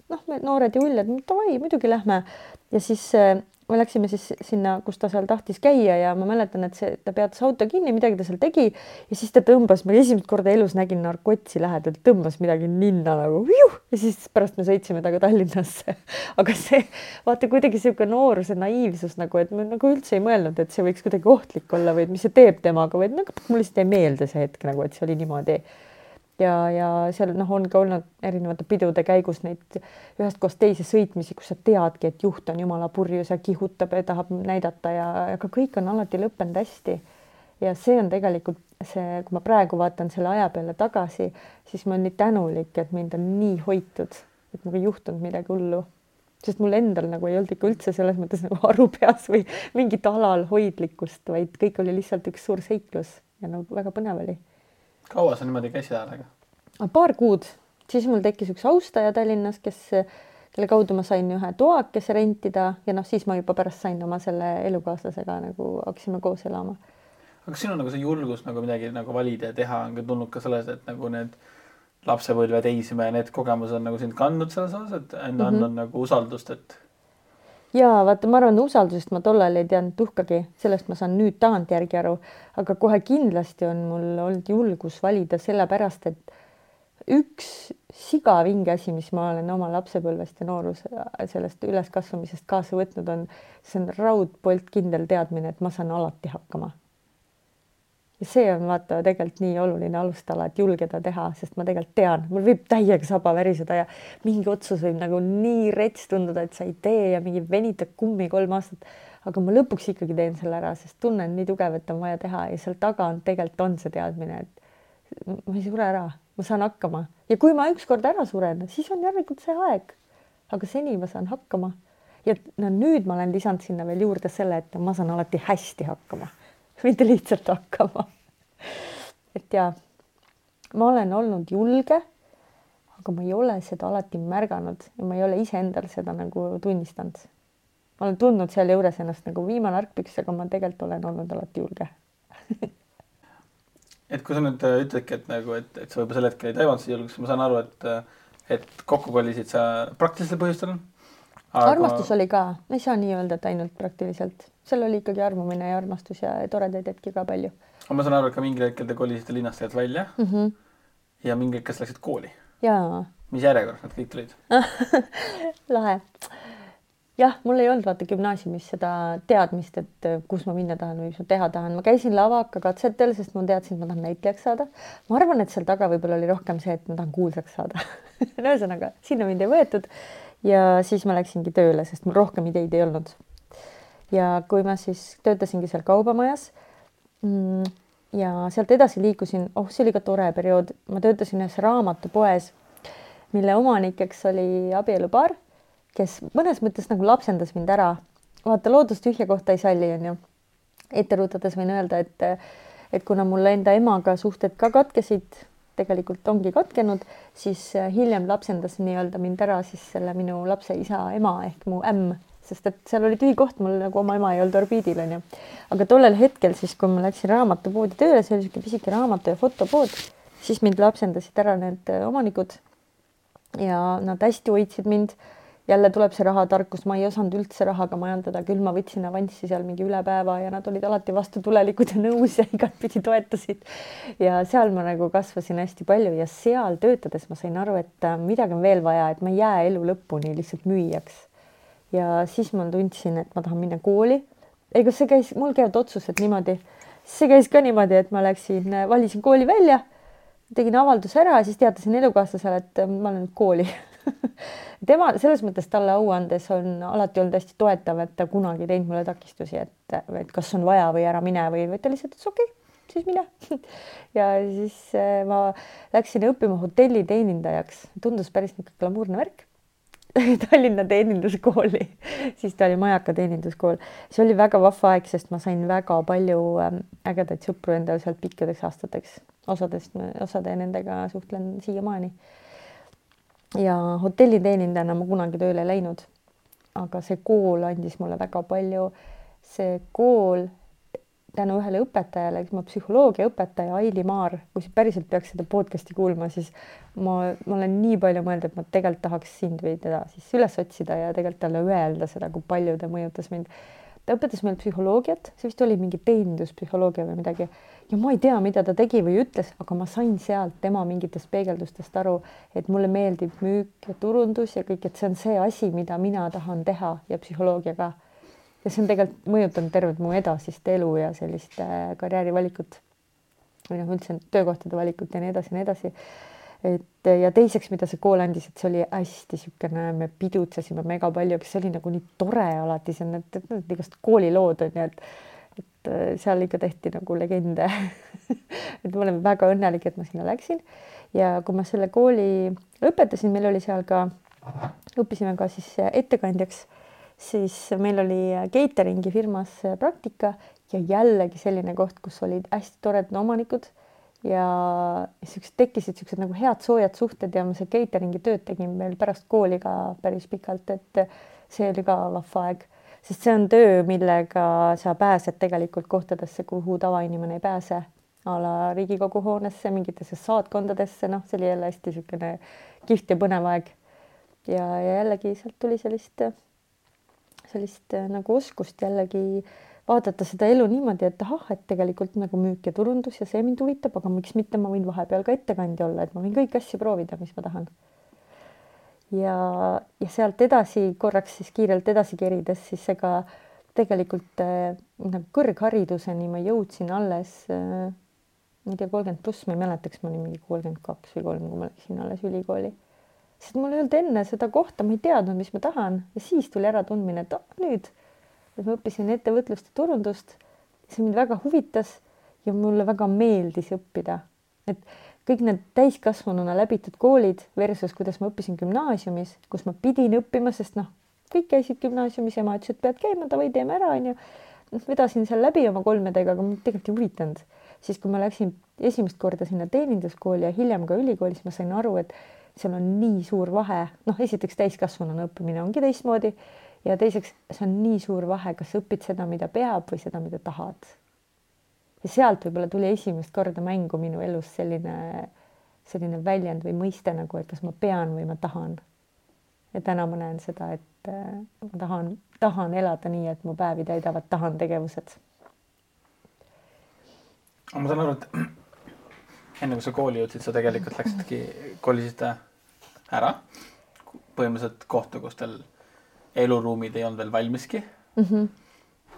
noh, me noored ja uljad, davai, muidugi lähme ja siis äh, me läksime siis sinna, kus ta seal tahtis käia ja ma mäletan, et see, ta peatas auto kinni, midagi ta seal tegi ja siis ta tõmbas, ma esimest korda elus nägin narkotsi lähedalt, tõmbas midagi ninna nagu viuh, ja siis pärast me sõitsime temaga Tallinnasse. aga see vaata kuidagi niisugune nooruse naiivsus nagu, et me nagu üldse ei mõelnud, et see võiks kuidagi ohtlik olla või et mis see teeb temaga, vaid nagu mul lihtsalt jäi meelde see hetk nagu, et see oli niimoodi ja, ja seal noh, on ka olnud erinevate pidude käigus neid ühest kohast teise sõitmisi, kus sa teadki, et juht on jumala purjus ja kihutab ja tahab näidata ja, aga kõik on alati lõppenud hästi. ja see on tegelikult see, kui ma praegu vaatan selle aja peale tagasi, siis ma olen nii tänulik, et mind on nii hoitud, et nagu ei juhtunud midagi hullu sest mul endal nagu ei olnud ikka üldse selles mõttes nagu aru peas või mingit alalhoidlikkust, vaid kõik oli lihtsalt üks suur seiklus ja nagu väga põnev oli kaua sa niimoodi käisid häälega? paar kuud, siis mul tekkis üks austaja Tallinnas, kes, kelle kaudu ma sain ühe toakese rentida ja noh, siis ma juba pärast sain oma selle elukaaslasega nagu hakkasime koos elama. aga kas sinul nagu see julgus nagu midagi nagu valida ja teha on ka tulnud ka sellest, et nagu need lapsepõlve teisme, need kogemused on nagu sind kandnud selles osas, et on mm -hmm. andnud nagu usaldust, et ja vaata, ma arvan, usaldusest ma tollal ei teadnud tuhkagi, sellest ma saan nüüd tagantjärgi aru, aga kohe kindlasti on mul olnud julgus valida sellepärast, et üks sigavinge asi, mis ma olen oma lapsepõlvest ja nooruse sellest üleskasvamisest kaasa võtnud, on, see on raudpolt kindel teadmine, et ma saan alati hakkama see on vaata tegelikult nii oluline alustala, et julgeda teha, sest ma tegelikult tean, mul võib täiega saba väriseda ja mingi otsus võib nagu nii rets tunduda, et sa ei tee ja mingi venitad kummi kolm aastat. aga ma lõpuks ikkagi teen selle ära, sest tunne on nii tugev, et on vaja teha ja seal taga on tegelikult on see teadmine, et ma ei sure ära, ma saan hakkama ja kui ma ükskord ära suren, siis on järelikult see aeg. aga seni ma saan hakkama ja no nüüd ma olen lisanud sinna veel juurde selle, et ma saan alati hästi hakkama mitte lihtsalt hakkama. et ja ma olen olnud julge, aga ma ei ole seda alati märganud ja ma ei ole iseendal seda nagu tunnistanud. ma olen tundnud sealjuures ennast nagu viimane argpüks, aga ma tegelikult olen olnud alati julge et kui sa nüüd äh, ütledki, et nagu, et, et sa võib-olla sel hetkel ei taibanud seda julgust, ma saan aru, et, äh, et kokku kolisid sa praktilistel põhjustel aga.... armastus oli ka, ei saa nii öelda, et ainult praktiliselt seal oli ikkagi armumine ja armastus ja toredaid hetki ka palju. aga ma saan aru, et ka mingil hetkel te kolisite linnast tegelikult välja mm. -hmm. ja mingil hetkel sa läksid kooli. jaa. mis järjekorras nad kõik tulid lahe. jah, mul ei olnud vaata gümnaasiumis seda teadmist, et äh, kus ma minna tahan või mis ma teha tahan. ma käisin lavakakatsetel, sest ma teadsin, et ma tahan näitlejaks saada. ma arvan, et seal taga võib-olla oli rohkem see, et ma tahan kuulsaks saada no ühesõnaga, sinna mind ei võetud ja siis ma läksingi tööle, sest mul rohkem ideid ei olnud ja kui ma siis töötasingi seal kaubamajas mm, ja sealt edasi liikusin, oh, see oli ka tore periood, ma töötasin ühes raamatupoes, mille omanikeks oli abielupaar, kes mõnes mõttes nagu lapsendas mind ära. vaata, loodus tühja kohta ei salli, onju. ette rutades võin öelda, et, et kuna mul enda emaga suhted ka katkesid, tegelikult ongi katkenud, siis hiljem lapsendas nii-öelda mind ära siis selle minu lapse isa ema ehk mu ämm sest et seal oli tühi koht, mul nagu oma ema ei olnud orbiidil onju. aga tollel hetkel siis, kui ma läksin raamatupoodi tööle, see oli niisugune pisike raamatu ja fotopood, siis mind lapsendasid ära need omanikud ja nad hästi hoidsid mind jälle tuleb see rahatarkus, ma ei osanud üldse rahaga majandada, küll ma võtsin avanssi seal mingi üle päeva ja nad olid alati vastutulelikud ja nõus ja igatpidi toetasid. ja seal ma nagu kasvasin hästi palju ja seal töötades ma sain aru, et äh, midagi on veel vaja, et ma ei jää elu lõpuni lihtsalt müüjaks. ja siis ma tundsin, et ma tahan minna kooli. ega see käis, mul käivad otsused niimoodi, see käis ka niimoodi, et ma läksin, äh, valisin kooli välja, tegin avalduse ära siis teatasin elukaaslasele, et äh, ma olen kooli tema selles mõttes talle au andes on alati olnud hästi toetav, et ta kunagi teinud mulle takistusi, et, et kas on vaja või ära mine või, või ta lihtsalt ütles okei okay,, siis mine. Ja siis eh, ma läksin õppima hotelliteenindajaks, tundus päris niisugune glamuurne värk. Tallinna teeninduskooli, siis ta oli Majaka teeninduskool. see oli väga vahva aeg, sest ma sain väga palju ähm, ägedaid sõpru endale sealt pikkadeks aastateks. osadest, osade nendega suhtlen siiamaani ja hotelliteenindajana ma kunagi tööle läinud. aga see kool andis mulle väga palju. see kool tänu ühele õpetajale, kes ma psühholoogiaõpetaja Aili Maar, kui sa päriselt peaks seda podcast'i kuulma, siis ma, ma olen nii palju mõelnud, et ma tegelikult tahaks sind või teda siis üles otsida ja tegelikult talle öelda seda, kui palju ta mõjutas mind ta õpetas meil psühholoogiat, see vist oli mingi teeninduspsühholoogia või midagi. Ja ma ei tea, mida ta tegi või ütles, aga ma sain sealt tema mingitest peegeldustest aru, et mulle meeldib müük ja turundus ja kõik, et see on see asi, mida mina tahan teha ja psühholoogia ka. ja see on tegelikult mõjutanud tervet mu edasist elu ja sellist äh, karjäärivalikut või noh, üldse töökohtade valikut ja nii edasi ja nii edasi et ja teiseks, mida see kool andis, et see oli hästi niisugune, me pidutsesime mega palju, kes oli nagu nii tore alati, see on need, need igast koolilood on ju, et et äh, seal ikka tehti nagu legende. Et ma olen väga õnnelik, et ma sinna läksin. Ja kui ma selle kooli lõpetasin, meil oli seal ka, õppisime ka siis ettekandjaks, siis meil oli catering'i firmas praktika ja jällegi selline koht, kus olid hästi toredad omanikud ja siuksed tekkisid siuksed nagu head soojad suhted ja ma see catering'i tööd tegin veel pärast kooli ka päris pikalt, et see oli ka vahva aeg, sest see on töö, millega sa pääsed tegelikult kohtadesse, kuhu tavainimene ei pääse a la Riigikogu hoonesse, mingitesse saatkondadesse, noh, see oli jälle hästi niisugune kihvt ja põnev aeg. ja, ja jällegi sealt tuli sellist, sellist nagu oskust jällegi äh, vaadata seda elu niimoodi, et ahah, et tegelikult nagu müük ja turundus ja see mind huvitab, aga miks mitte, ma võin vahepeal ka ettekandja olla, et ma võin kõiki asju proovida, mis ma tahan. ja, ja sealt edasi korraks siis kiirelt edasi kerides, siis ega tegelikult äh, nagu kõrghariduseni ma jõudsin alles äh, ma ei tea, kolmkümmend pluss, ma ei mäleta, kas ma olin mingi kolmkümmend kaks või kolm, kui ma läksin alles ülikooli. sest mul ei olnud enne seda kohta, ma ei teadnud, mis ma tahan ja siis tuli äratundmine, et oh, nüüd et ma õppisin ettevõtlust ja turundust. see mind väga huvitas ja mulle väga meeldis õppida, et kõik need täiskasvanuna läbitud koolid versus kuidas ma õppisin gümnaasiumis, kus ma pidin õppima, sest noh, kõik käisid gümnaasiumis, ema ütles, et pead käima, davai, teeme ära, onju. noh, vedasin seal läbi oma kolmedega, aga mind tegelikult ei huvitanud. siis, kui ma läksin esimest korda sinna teeninduskooli ja hiljem ka ülikooli, siis ma sain aru, et seal on nii suur vahe, noh, esiteks täiskasvanuna õppimine ongi teistmoodi ja teiseks, see on nii suur vahe, kas õpid seda, mida peab või seda, mida tahad. ja sealt võib-olla tuli esimest korda mängu minu elus selline, selline väljend või mõiste nagu, et kas ma pean või ma tahan. ja täna ma näen seda, et äh, ma tahan, tahan elada nii, et mu päevi täidavad tahan tegevused. ma saan aru, et enne kui sa kooli jõudsid, sa tegelikult läksidki, kolisid ära põhimõtteliselt kohta, kus teil eluruumid ei olnud veel valmiski mm. -hmm.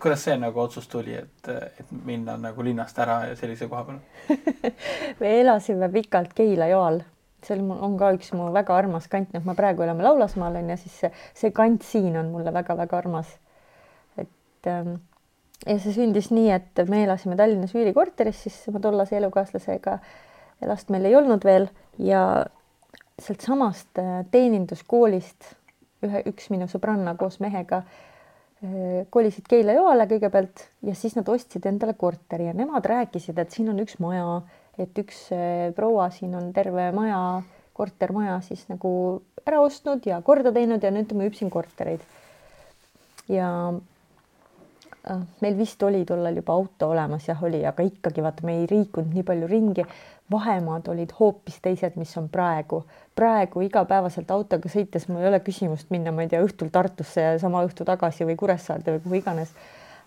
kuidas see nagu otsus tuli, et, et minna nagu linnast ära ja sellise koha peale me elasime pikalt Keila-Joal, seal on ka üks mu väga armas kant, noh, ma praegu elame Laulasmaal on ju, siis see, see kant siin on mulle väga-väga armas. et ähm, ja see sündis nii, et me elasime Tallinnas üürikorteris, siis oma tollase elukaaslasega last meil ei olnud veel ja sealtsamast äh, teeninduskoolist ühe, üks minu sõbranna koos mehega eh, kolisid Keila-Joale kõigepealt ja siis nad ostsid endale korteri ja nemad rääkisid, et siin on üks maja, et üks proua siin on terve maja, kortermaja siis nagu ära ostnud ja korda teinud ja nüüd ta müüb siin kortereid. ja äh, meil vist oli tollal juba auto olemas, jah oli, aga ikkagi vaata, me ei liikunud nii palju ringi. Vahemaad olid hoopis teised, mis on praegu. praegu igapäevaselt autoga sõites mul ei ole küsimust minna, ma ei tea, õhtul Tartusse ja sama õhtu tagasi või Kuressaarde või kuhu iganes.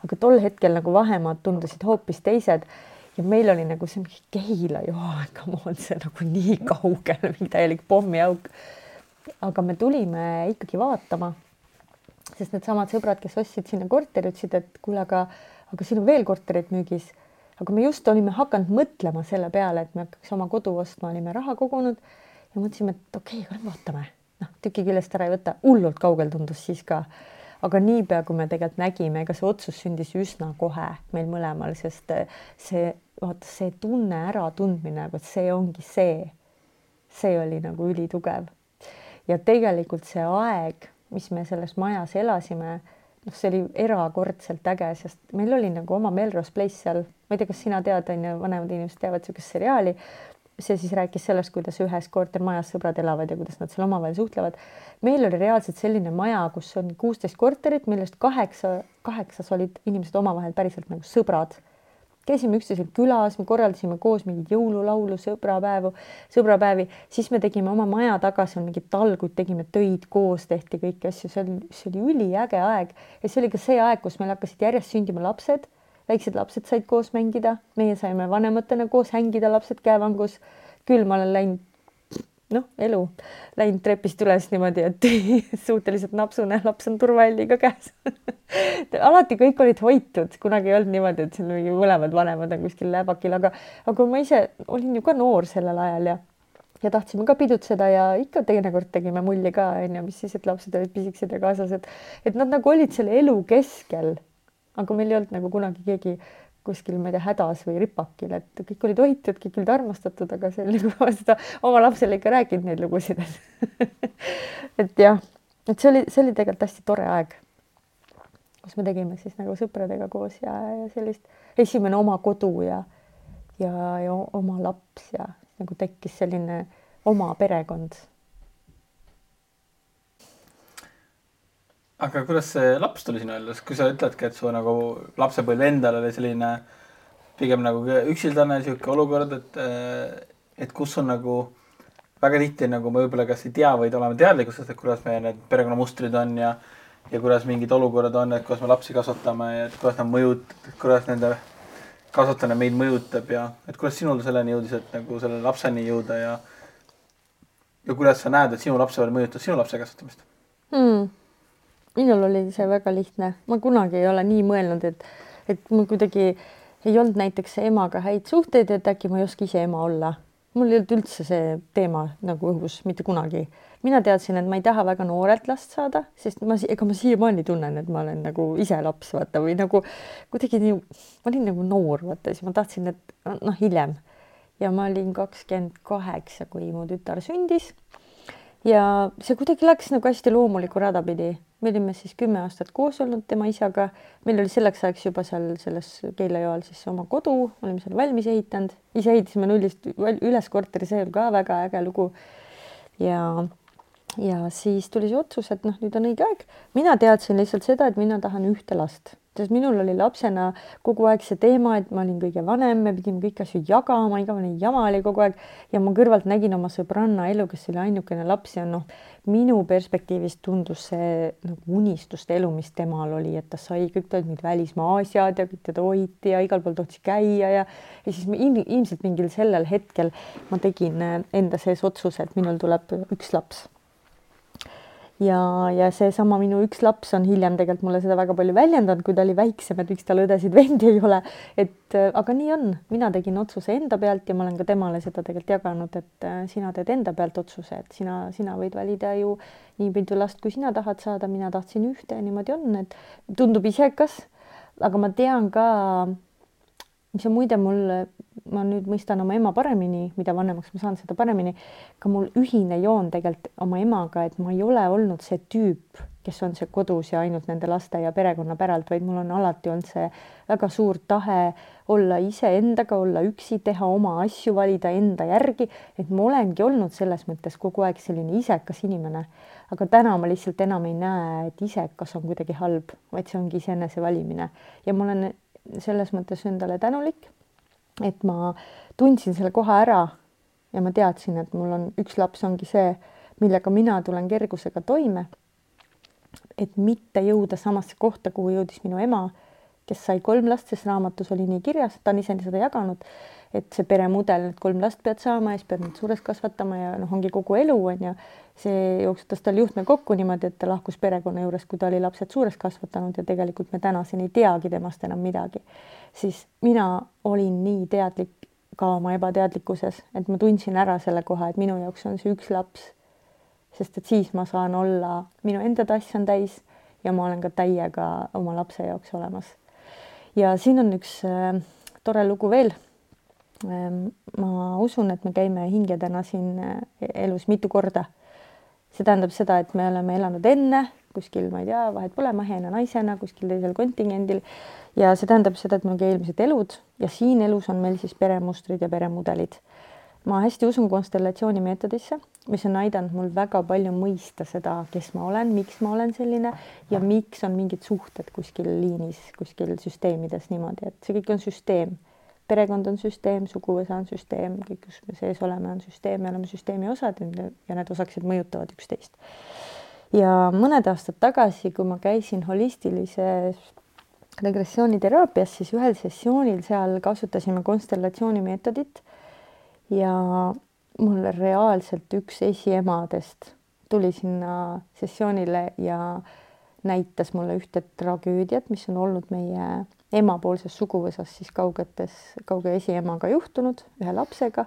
aga tol hetkel nagu vahemaad tundusid hoopis teised ja meil oli nagu see mingi Keila, joo, come on, see nagu nii kaugel, mingi täielik pommiauk. aga me tulime ikkagi vaatama, sest needsamad sõbrad, kes ostsid sinna korteri, ütlesid, et kuule, aga, aga siin on veel korterid müügis. Aga me just olime hakanud mõtlema selle peale, et me hakkaks oma kodu ostma, olime raha kogunud ja mõtlesime, et okei okay,, vaatame, noh, tüki küljest ära ei võta, hullult kaugel tundus siis ka. Aga niipea, kui me tegelikult nägime, ega see otsus sündis üsna kohe meil mõlemal, sest see, vaata see tunne äratundmine, vot see ongi see, see oli nagu ülitugev. ja tegelikult see aeg, mis me selles majas elasime, noh, see oli erakordselt äge, sest meil oli nagu oma Melrose Place seal, ma ei tea, kas sina tead, on ju, vanemad inimesed teavad niisugust seriaali see siis rääkis sellest, kuidas ühes kortermajas sõbrad elavad ja kuidas nad seal omavahel suhtlevad. meil oli reaalselt selline maja, kus on kuusteist korterit, millest kaheksa, kaheksas olid inimesed omavahel päriselt nagu sõbrad. Käisime üksteisel külas, me korraldasime koos mingeid jõululaulu, sõbrapäevu, sõbrapäevi, siis me tegime oma maja taga seal mingeid talguid, tegime töid koos, tehti kõiki asju, see oli, see oli üliäge aeg ja see oli ka see aeg, kus meil hakkasid järjest sündima lapsed väiksed lapsed said koos mängida, meie saime vanematena koos hängida, lapsed käevangus. küll ma olen läinud, noh, elu, läinud trepist üles niimoodi, et suhteliselt napsune, laps on turvaälliga käes. Alati kõik olid hoitud, kunagi ei olnud niimoodi, et siin mingi mõlemad vanemad on kuskil läbakil, aga, aga ma ise olin ju ka noor sellel ajal ja ja tahtsime ka pidutseda ja ikka teinekord tegime mulli ka onju, mis siis, et lapsed olid pisikesed ja kaasas, et et nad nagu olid selle elu keskel. Aga meil ei olnud nagu kunagi keegi kuskil, ma ei tea, hädas või ripakil, et kõik olid hoitud, kõik olid armastatud, aga see oli nagu ma seda oma lapsele ikka rääkinud neid lugusid et jah, et see oli, see oli tegelikult hästi tore aeg, kus me tegime siis nagu sõpradega koos ja, ja sellist esimene oma kodu ja ja, ja oma laps ja nagu tekkis selline oma perekond aga kuidas see laps tuli sinu ellu, kui sa ütledki, et su nagu lapsepõlv endal oli selline pigem nagu üksildane niisugune olukord, et, et kus on nagu väga tihti nagu me võib-olla kas ei tea, vaid oleme teadlikud sellest, et kuidas meie need perekonnamustrid on ja ja kuidas mingid olukorrad on, et kuidas me lapsi kasvatame ja et kuidas nad mõjut-, kuidas nende kasvatamine meid mõjutab ja et kuidas sinul selleni jõudis, et nagu selle lapseni jõuda ja ja kuidas sa näed, et sinu lapsepõlv mõjutas sinu lapse kasvatamist hmm.? Minul oli see väga lihtne, ma kunagi ei ole nii mõelnud, et, et mul kuidagi ei olnud näiteks emaga häid suhteid, et äkki ma ei oska ise ema olla. mul ei olnud üldse see teema nagu õhus mitte kunagi. mina teadsin, et ma ei taha väga noorelt last saada, sest ma, ega ma siiamaani tunnen, et ma olen nagu ise laps, vaata, või nagu kuidagi nii, ma olin nagu noor, vaata, siis ma tahtsin, et noh, hiljem. ja ma olin kakskümmend kaheksa, kui mu tütar sündis. ja see kuidagi läks nagu hästi loomulikku rada pidi me olime siis kümme aastat koos olnud tema isaga, meil oli selleks ajaks juba seal selles Keila-Joal siis oma kodu, olime seal valmis ehitanud, ise ehitasime nullist üles korteri, see oli ka väga äge lugu. ja, ja siis tuli see otsus, et noh, nüüd on õige aeg. mina teadsin lihtsalt seda, et mina tahan ühte last. Sest minul oli lapsena kogu aeg see teema, et ma olin kõige vanem, me pidime kõiki asju jagama, igavene jama oli kogu aeg. Ja ma kõrvalt nägin oma sõbranna elu, kes oli ainukene laps ja noh, minu perspektiivist tundus see nagu unistuste elu, mis temal oli, et ta sai kõik need välismaa asjad ja kõik teda hoiti ja igal pool tohtis käia ja ja siis ilmselt mingil sellel hetkel ma tegin enda sees otsuse, et minul tuleb üks laps ja, ja seesama minu üks laps on hiljem tegelikult mulle seda väga palju väljendanud, kui ta oli väiksem, et miks tal õdesid-vendi ei ole. et äh, aga nii on, mina tegin otsuse enda pealt ja ma olen ka temale seda tegelikult jaganud, et äh, sina teed enda pealt otsuse, et sina, sina võid valida ju nii mitu last, kui sina tahad saada, mina tahtsin ühte ja niimoodi on, et tundub isekas. aga ma tean ka, mis on muide mul ma nüüd mõistan oma ema paremini, mida vanemaks ma saan, seda paremini. ka mul ühine joon tegelikult oma emaga, et ma ei ole olnud see tüüp, kes on see kodus ja ainult nende laste ja perekonna päralt, vaid mul on alati olnud see väga suur tahe olla iseendaga, olla üksi, teha oma asju, valida enda järgi, et ma olengi olnud selles mõttes kogu aeg selline isekas inimene. aga täna ma lihtsalt enam ei näe, et isekas on kuidagi halb, vaid see ongi iseenese valimine ja ma olen selles mõttes endale tänulik, et ma tundsin selle koha ära ja ma teadsin, et mul on üks laps ongi see, millega mina tulen kergusega toime. Et mitte jõuda samasse kohta, kuhu jõudis minu ema, kes sai kolm last, sest raamatus oli nii kirjas, ta on ise seda jaganud, et see peremudel, et kolm last pead saama ja siis pead nad suures kasvatama ja noh, ongi kogu elu on ju. see jooksutas tal juhtme kokku niimoodi, et ta lahkus perekonna juurest, kui ta oli lapsed suures kasvatanud ja tegelikult me tänaseni ei teagi temast enam midagi. siis mina olin nii teadlik ka oma ebateadlikkuses, et ma tundsin ära selle koha, et minu jaoks on see üks laps sest et siis ma saan olla, minu enda tass on täis ja ma olen ka täiega oma lapse jaoks olemas. Ja siin on üks äh, tore lugu veel ähm,. ma usun, et me käime hingedena siin äh, elus mitu korda. see tähendab seda, et me oleme elanud enne kuskil, ma ei tea, vahet pole, mehena, naisena kuskil teisel kontingendil ja see tähendab seda, et meil on ka eelmised elud ja siin elus on meil siis peremustrid ja peremudelid ma hästi usun konstellatsiooni meetodisse, mis on aidanud mul väga palju mõista seda, kes ma olen, miks ma olen selline ja miks on mingid suhted kuskil liinis, kuskil süsteemides niimoodi, et see kõik on süsteem. perekond on süsteem, suguvõsa on süsteem, kõik, kus me sees oleme, on süsteem, me oleme süsteemi osad ja need osakesed mõjutavad üksteist. ja mõned aastad tagasi, kui ma käisin holistilises regressiooniteraapias, siis ühel sessioonil seal kasutasime konstellatsiooni meetodit ja mul reaalselt üks esiemadest tuli sinna sessioonile ja näitas mulle ühte tragöödiat, mis on olnud meie emapoolses suguvõsas siis kaugetes, kauge esiemaga juhtunud ühe lapsega.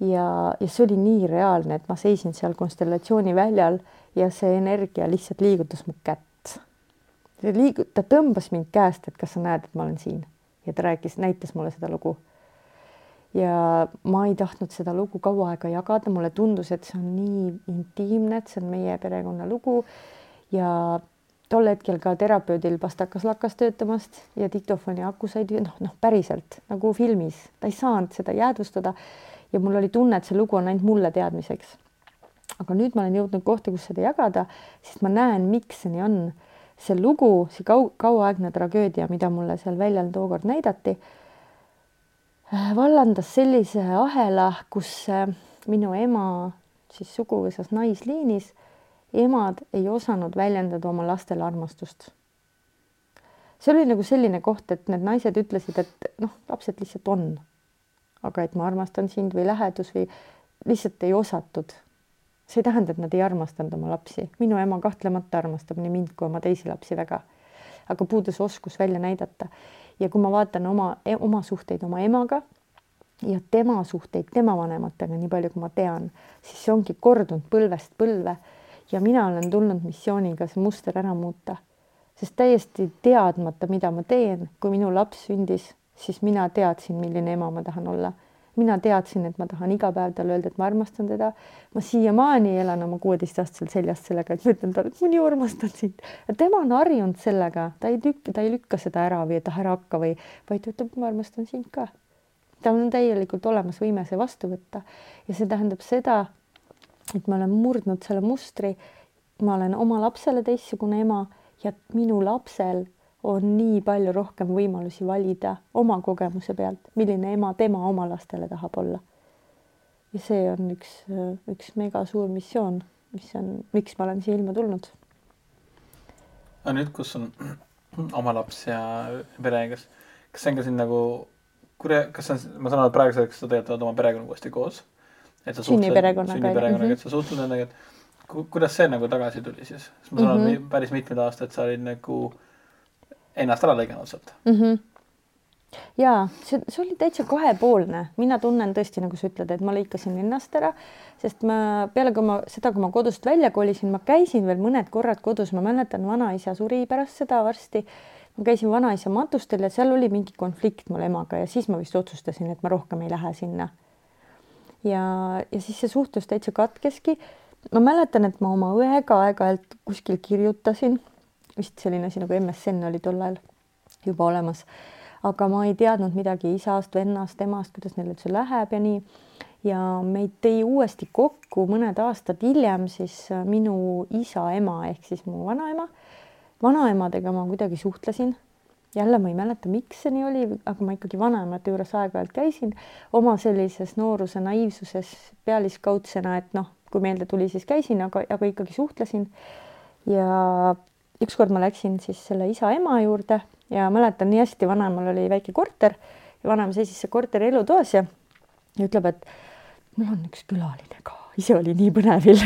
ja, ja see oli nii reaalne, et ma seisin seal konstellatsiooni väljal ja see energia lihtsalt liigutas mu kätt. see liigu-, ta tõmbas mind käest, et kas sa näed, et ma olen siin ja ta rääkis, näitas mulle seda lugu ja ma ei tahtnud seda lugu kaua aega jagada, mulle tundus, et see on nii intiimne, et see on meie perekonna lugu ja tol hetkel ka terapeudil pastakas lakkas töötamast ja diktofoni aku sai noh, noh päriselt nagu filmis, ta ei saanud seda jäädvustada. ja mul oli tunne, et see lugu on ainult mulle teadmiseks. aga nüüd ma olen jõudnud kohta, kus seda jagada, sest ma näen, miks see nii on. see lugu, see kau-, kauaaegne tragöödia, mida mulle seal väljal tookord näidati vallandas sellise ahela, kus äh, minu ema siis suguvõsas naisliinis, emad ei osanud väljendada oma lastele armastust. see oli nagu selline koht, et need naised ütlesid, et noh, lapsed lihtsalt on. aga et ma armastan sind või lähedus või lihtsalt ei osatud. see ei tähenda, et nad ei armastanud oma lapsi, minu ema kahtlemata armastab nii mind kui oma teisi lapsi väga. aga puudus oskus välja näidata ja kui ma vaatan oma, e-, oma suhteid oma emaga ja tema suhteid tema vanematega, nii palju kui ma tean, siis see ongi kordunud põlvest põlve. Ja mina olen tulnud missiooniga see muster ära muuta, sest täiesti teadmata, mida ma teen, kui minu laps sündis, siis mina teadsin, milline ema ma tahan olla mina teadsin, et ma tahan iga päev talle öelda, et ma armastan teda. ma siiamaani elan oma kuueteistaastaselt seljast sellega, et ma ütlen talle, et ma nii armastan sind. tema on harjunud sellega, ta ei lükka, ta ei lükka seda ära või et ah ära hakka või, vaid ta ütleb, ma armastan sind ka. tal on täielikult olemas võime see vastu võtta ja see tähendab seda, et ma olen murdnud selle mustri. ma olen oma lapsele teistsugune ema ja minu lapsel on nii palju rohkem võimalusi valida oma kogemuse pealt, milline ema tema oma lastele tahab olla. ja see on üks, üks mega suur missioon, mis on, miks ma olen siia ilma tulnud. aga nüüd, kus on oma laps ja pere, kas, kas see on ka siin nagu, kas on, ma saan aru, et praeguseks sa tegelikult oled oma perekonnaga uuesti koos? sünniperekonnaga. sünniperekonnaga, et sa suhtled nendega, et kuidas see nagu tagasi tuli siis? sest ma saan aru mm -hmm., et päris mitmed aastad sa olid nagu äh, ennast ära lõiganud sealt mm. -hmm ja see, see oli täitsa kahepoolne, mina tunnen tõesti, nagu sa ütled, et ma lõikasin ennast ära, sest ma peale, kui ma seda, kui ma kodust välja kolisin, ma käisin veel mõned korrad kodus, ma mäletan, vanaisa suri pärast seda varsti. ma käisin vanaisa matustel ja seal oli mingi konflikt mul emaga ja siis ma vist otsustasin, et ma rohkem ei lähe sinna. ja, ja siis see suhtlus täitsa katkeski ma mäletan, et ma oma õega aeg-ajalt kuskil kirjutasin, vist selline asi nagu MSN oli tol ajal juba olemas, aga ma ei teadnud midagi isast, vennast, emast, kuidas neil üldse läheb ja nii. ja meid tõi uuesti kokku mõned aastad hiljem siis minu isa ema ehk siis mu vanaema. vanaemadega ma kuidagi suhtlesin jälle ma ei mäleta, miks see nii oli, aga ma ikkagi vanaemate juures aeg-ajalt käisin oma sellises nooruse naiivsuses pealiskaudsena, et noh, kui meelde tuli, siis käisin, aga, aga ikkagi suhtlesin. ja ükskord ma läksin siis selle isa-ema juurde ja mäletan nii hästi, vanaemal oli väike korter ja vanaema seisis seal korteri elutoas ja, ja ütleb, et mul on üks külaline ka, ise oli nii põnevil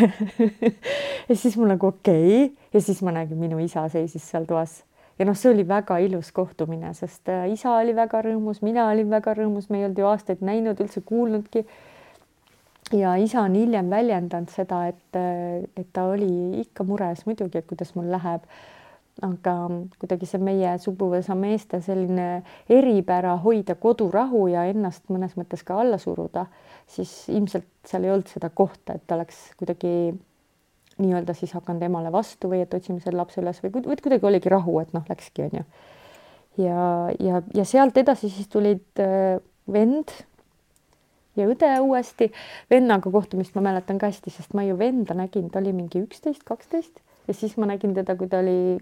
ja siis mul nagu okei okay. ja siis ma nägin, minu isa seisis seal toas ja noh, see oli väga ilus kohtumine, sest äh, isa oli väga rõõmus, mina olin väga rõõmus, me ei olnud ju aastaid näinud, üldse kuulnudki. Ja isa on hiljem väljendanud seda, et, äh, et ta oli ikka mures muidugi, et kuidas mul läheb. aga kuidagi see meie suguvõsa meeste selline eripära hoida kodurahu ja ennast mõnes mõttes ka alla suruda, siis ilmselt seal ei olnud seda kohta, et oleks kuidagi nii-öelda siis hakanud emale vastu või et otsime selle lapse üles või, või kuidagi oligi rahu, et noh, läkski onju. ja, ja, ja sealt edasi siis tulid äh, vend ja õde uuesti. vennaga kohtumist ma mäletan ka hästi, sest ma ju venda nägin, ta oli mingi üksteist, kaksteist. Ja siis ma nägin teda, kui ta oli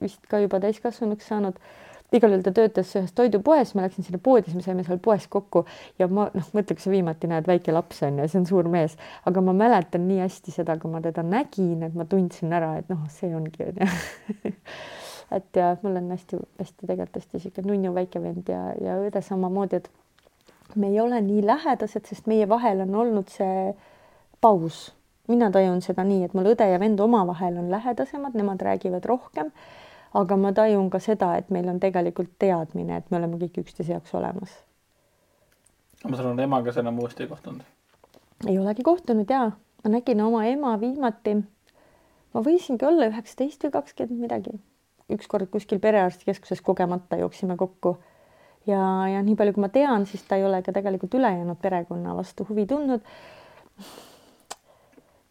vist ka juba täiskasvanuks saanud. Igal juhul ta töötas ühes toidupoes, ma läksin sinna poodi, siis me saime seal poes kokku. Ja ma noh, mõtle, kui sa viimati näed väike laps on ju, see on suur mees, aga ma mäletan nii hästi seda, kui ma teda nägin, et ma tundsin ära, et noh, see ongi on ju. Et ja mul on hästi-hästi tegelikult hästi sihuke nunnu väike vend ja, ja õde samamoodi, et me ei ole nii lähedased, sest meie vahel on olnud see paus. mina tajun seda nii, et mul õde ja vend omavahel on lähedasemad, nemad räägivad rohkem aga ma tajun ka seda, et meil on tegelikult teadmine, et me oleme kõik üksteise jaoks olemas. ma saan aru, emaga sa enam uuesti ei kohtunud? ei olegi kohtunud ja ma nägin oma ema viimati. ma võisingi olla üheksateist või kakskümmend midagi. ükskord kuskil perearstikeskuses kogemata jooksime kokku ja, ja nii palju, kui ma tean, siis ta ei ole ka tegelikult ülejäänud perekonna vastu huvi tundnud.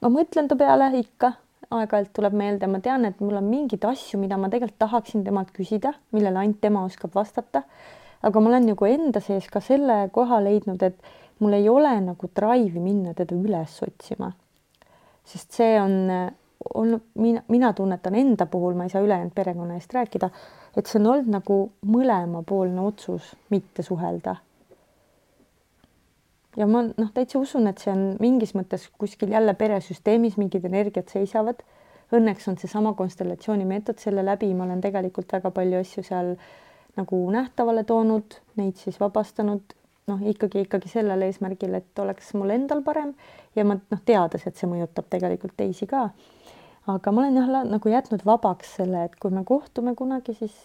ma mõtlen ta peale ikka aeg-ajalt tuleb meelde, ma tean, et mul on mingeid asju, mida ma tegelikult tahaksin temalt küsida, millele ainult tema oskab vastata. aga ma olen nagu enda sees ka selle koha leidnud, et mul ei ole nagu drive'i minna teda üles otsima. sest see on olnud, mina, mina tunnetan enda puhul, ma ei saa ülejäänud perekonna eest rääkida, et see on olnud nagu mõlemapoolne otsus mitte suhelda ja ma noh, täitsa usun, et see on mingis mõttes kuskil jälle peresüsteemis mingid energiat seisavad. Õnneks on seesama konstellatsiooni meetod, selle läbi ma olen tegelikult väga palju asju seal nagu nähtavale toonud, neid siis vabastanud, noh, ikkagi ikkagi sellel eesmärgil, et oleks mul endal parem ja ma noh, teades, et see mõjutab tegelikult teisi ka. aga ma olen jah nagu jätnud vabaks selle, et kui me kohtume kunagi, siis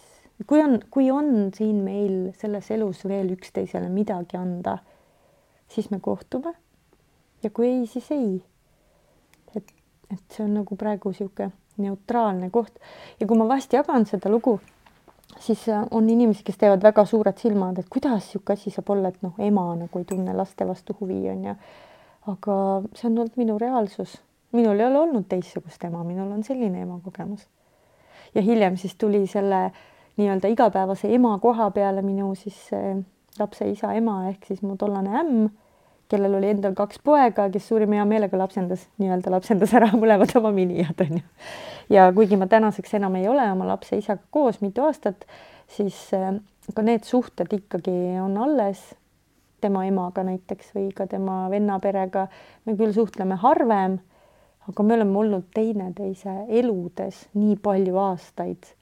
kui on, kui on siin meil selles elus veel üksteisele midagi anda siis me kohtume. ja kui ei, siis ei. et, et see on nagu praegu niisugune neutraalne koht ja kui ma vahest jagan seda lugu, siis äh, on inimesi, kes teevad väga suured silmad, et kuidas niisugune asi saab olla, et noh, ema nagu ei tunne laste vastu huvi on ju. Aga see on olnud minu reaalsus, minul ei ole olnud teistsugust ema, minul on selline ema kogemus. ja hiljem siis tuli selle nii-öelda igapäevase ema koha peale minu siis äh, lapse isa ema ehk siis mu tollane ämm, kellel oli endal kaks poega, kes suurima heameelega lapsendas, nii-öelda lapsendas ära mõlemad oma minijad onju. ja kuigi ma tänaseks enam ei ole oma lapse isaga koos mitu aastat, siis äh, ka need suhted ikkagi on alles tema emaga näiteks või ka tema venna perega. me küll suhtleme harvem, aga me oleme olnud teineteise eludes nii palju aastaid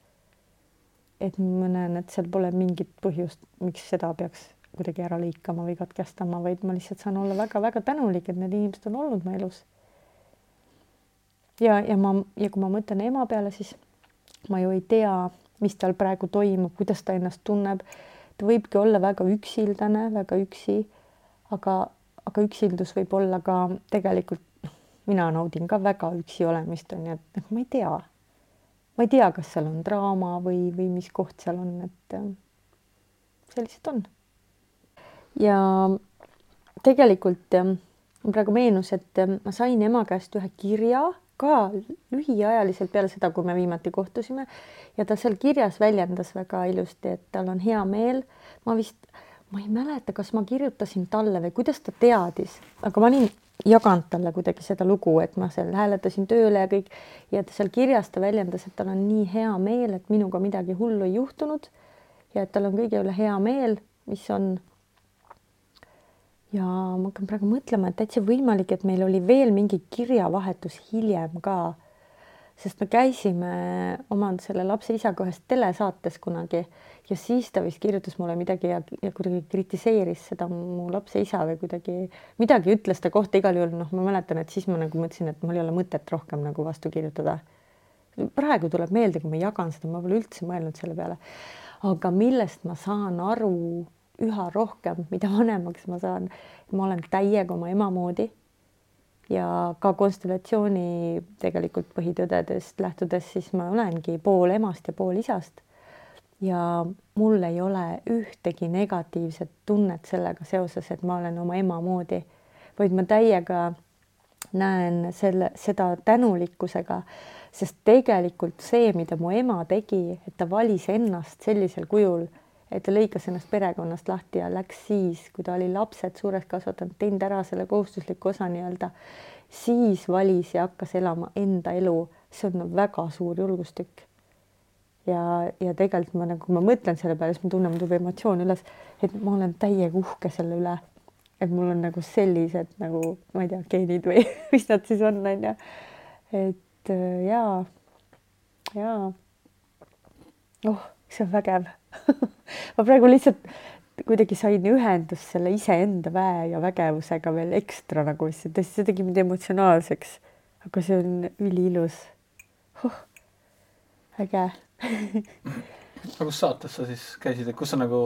et ma näen, et seal pole mingit põhjust, miks seda peaks kuidagi ära lõikama või katkestama, vaid ma lihtsalt saan olla väga-väga tänulik, et need inimesed on olnud mu elus. ja, ja ma, ja kui ma mõtlen ema peale, siis ma ju ei tea, mis tal praegu toimub, kuidas ta ennast tunneb. Ta võibki olla väga üksildane, väga üksi, aga, aga üksildus võib olla ka tegelikult, noh, mina naudin ka väga üksi olemist, on ju, et noh, ma ei tea ma ei tea, kas seal on draama või, või mis koht seal on, et see lihtsalt on. ja tegelikult praegu meenus, et ma sain ema käest ühe kirja ka lühiajaliselt peale seda, kui me viimati kohtusime. Ja ta seal kirjas väljendas väga ilusti, et tal on hea meel. ma vist, ma ei mäleta, kas ma kirjutasin talle või kuidas ta teadis, aga ma olin jaganud talle kuidagi seda lugu, et ma seal hääletasin tööle ja kõik. Ja seal kirjas ta väljendas, et tal on nii hea meel, et minuga midagi hullu ei juhtunud. Ja et tal on kõige üle hea meel, mis on ja ma hakkan praegu mõtlema, et täitsa võimalik, et meil oli veel mingi kirjavahetus hiljem ka. sest me käisime oma selle lapse isaga ühes telesaates kunagi ja siis ta vist kirjutas mulle midagi ja, ja kuidagi kritiseeris seda mu lapse isa või kuidagi midagi ütles ta kohta igal juhul, noh, ma mäletan, et siis ma nagu mõtlesin, et mul ei ole mõtet rohkem nagu vastu kirjutada. praegu tuleb meelde, kui ma jagan seda, ma pole üldse mõelnud selle peale. aga millest ma saan aru üha rohkem, mida vanemaks ma saan, ma olen täiega oma ema moodi. ja ka konstellatsiooni tegelikult põhitõdedest lähtudes, siis ma olengi pool emast ja pool isast. ja mul ei ole ühtegi negatiivset tunnet sellega seoses, et ma olen oma ema moodi, vaid ma täiega näen selle, seda tänulikkusega, sest tegelikult see, mida mu ema tegi, et ta valis ennast sellisel kujul et ta lõikas ennast perekonnast lahti ja läks siis, kui ta oli lapsed suureks kasvatanud, teinud ära selle kohustusliku osa nii-öelda, siis valis ja hakkas elama enda elu. see on väga suur julgustükk. ja, ja tegelikult ma nagu, kui ma mõtlen selle peale, siis ma tunnen, mul tuleb emotsioon üles, et ma olen täiega uhke selle üle. et mul on nagu sellised nagu, ma ei tea, geenid või mis nad siis on, on ju. et äh, jaa, jaa. oh, see on vägev ma praegu lihtsalt kuidagi sain ühendust selle iseenda väe ja vägevusega veel ekstra nagu, tõesti, see tegi mind emotsionaalseks. aga see on üliilus huh,. äge aga kus saates sa siis käisid, et kus sa nagu,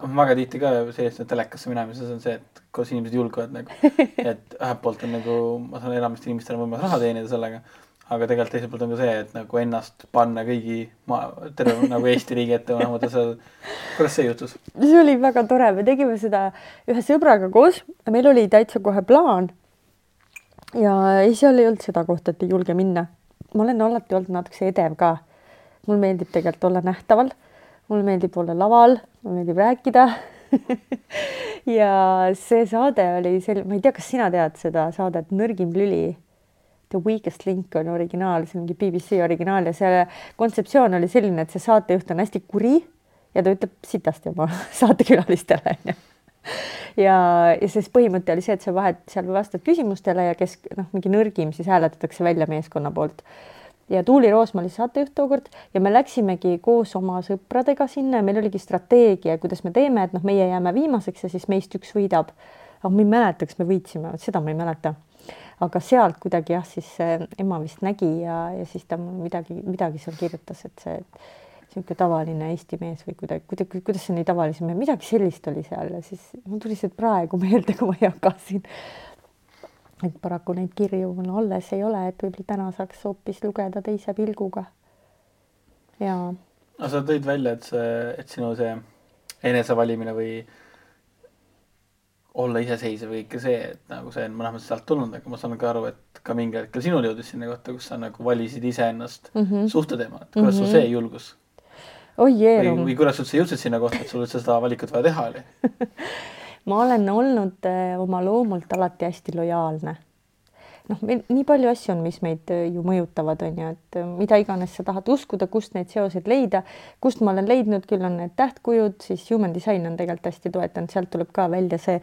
noh väga tihti ka selliste telekasse minemises on see, et kus inimesed julgevad nagu, et ühelt poolt on nagu, ma saan enamasti inimestel on võimalus raha teenida sellega aga tegelikult teiselt poolt on ka see, et nagu ennast panna kõigi maa, terve nagu Eesti riigi ette mõtle seal, kuidas see juhtus? see oli väga tore, me tegime seda ühe sõbraga koos, meil oli täitsa kohe plaan. ja ei, seal ei olnud seda kohta, et ei julge minna. ma olen alati olnud natukese edev ka. mul meeldib tegelikult olla nähtaval, mulle meeldib olla laval, mulle meeldib rääkida ja see saade oli sel-, ma ei tea, kas sina tead seda saadet Nõrgim lüli The Weakest Link on originaal, see mingi BBC originaal ja see kontseptsioon oli selline, et see saatejuht on hästi kuri ja ta ütleb sitasti oma saatekülalistele onju. ja, ja siis põhimõte oli see, et sa vahet seal vastad küsimustele ja kes noh, mingi nõrgim siis hääletatakse välja meeskonna poolt. ja Tuuli Roosma oli saatejuht tookord ja me läksimegi koos oma sõpradega sinna ja meil oligi strateegia, kuidas me teeme, et noh, meie jääme viimaseks ja siis meist üks võidab. aga ma ei mäleta, kas me võitsime, seda ma ei mäleta aga sealt kuidagi jah, siis ema vist nägi ja, ja siis ta midagi, midagi seal kirjutas, et see niisugune tavaline Eesti mees või kuidagi, kuidagi, kuidas see nii tavalisem midagi sellist oli seal ja siis mul tuli see praegu meelde, kui ma jagasin. et paraku neid kirju mul alles ei ole, et võib-olla täna saaks hoopis lugeda teise pilguga. ja. no sa tõid välja, et see, et sinu see enesevalimine või olla iseseisev või ikka see, et nagu see on mõnes mõttes sealt tulnud, aga ma saan ka aru, et ka mingil hetkel sinul jõudis sinna kohta, kus sa nagu valisid iseennast mm -hmm. suhteteema, et kuidas mm -hmm. sul see julgus? oi jee. või, või kuidas üldse jõudsid sinna kohta, et sul üldse seda valikut vaja teha oli ma olen olnud äh, oma loomult alati hästi lojaalne noh, meil nii palju asju on, mis meid äh, ju mõjutavad, on ju, et äh, mida iganes sa tahad uskuda, kust neid seoseid leida, kust ma olen leidnud, küll on need tähtkujud, siis human design on tegelikult hästi toetanud, sealt tuleb ka välja see,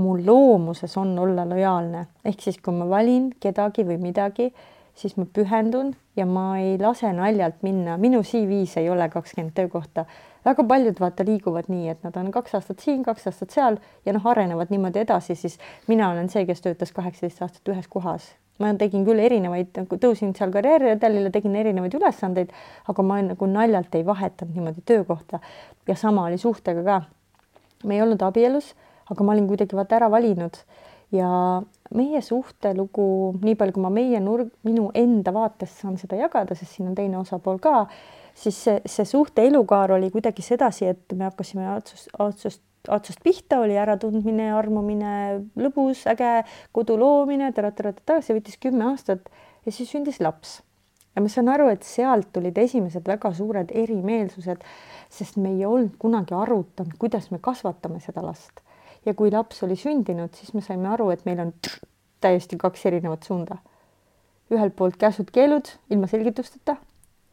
mu loomuses on olla lojaalne, ehk siis kui ma valin kedagi või midagi, siis ma pühendun ja ma ei lase naljalt minna, minu CV-s ei ole kakskümmend töökohta väga paljud vaata liiguvad nii, et nad on kaks aastat siin, kaks aastat seal ja noh, arenevad niimoodi edasi, siis mina olen see, kes töötas kaheksateist aastat ühes kohas. ma tegin küll erinevaid, nagu tõusin seal karjääriredelile, tegin erinevaid ülesandeid, aga ma nagu naljalt ei vahetanud niimoodi töökohta ja sama oli suhtega ka. me ei olnud abielus, aga ma olin kuidagi vaata ära valinud ja meie suhtelugu, nii palju kui ma meie nurg, minu enda vaatest saan seda jagada, sest siin on teine osapool ka siis see, see suhte elukaar oli kuidagi sedasi, et me hakkasime otsust, otsust, otsast pihta, oli äratundmine, armumine, lõbus, äge, kodu loomine, see võttis kümme aastat ja siis sündis laps. ja ma saan aru, et sealt tulid esimesed väga suured erimeelsused, sest me ei olnud kunagi arutanud, kuidas me kasvatame seda last. Ja kui laps oli sündinud, siis me saime aru, et meil on täiesti kaks erinevat suunda. ühelt poolt käsud-keelud ilma selgitusteta.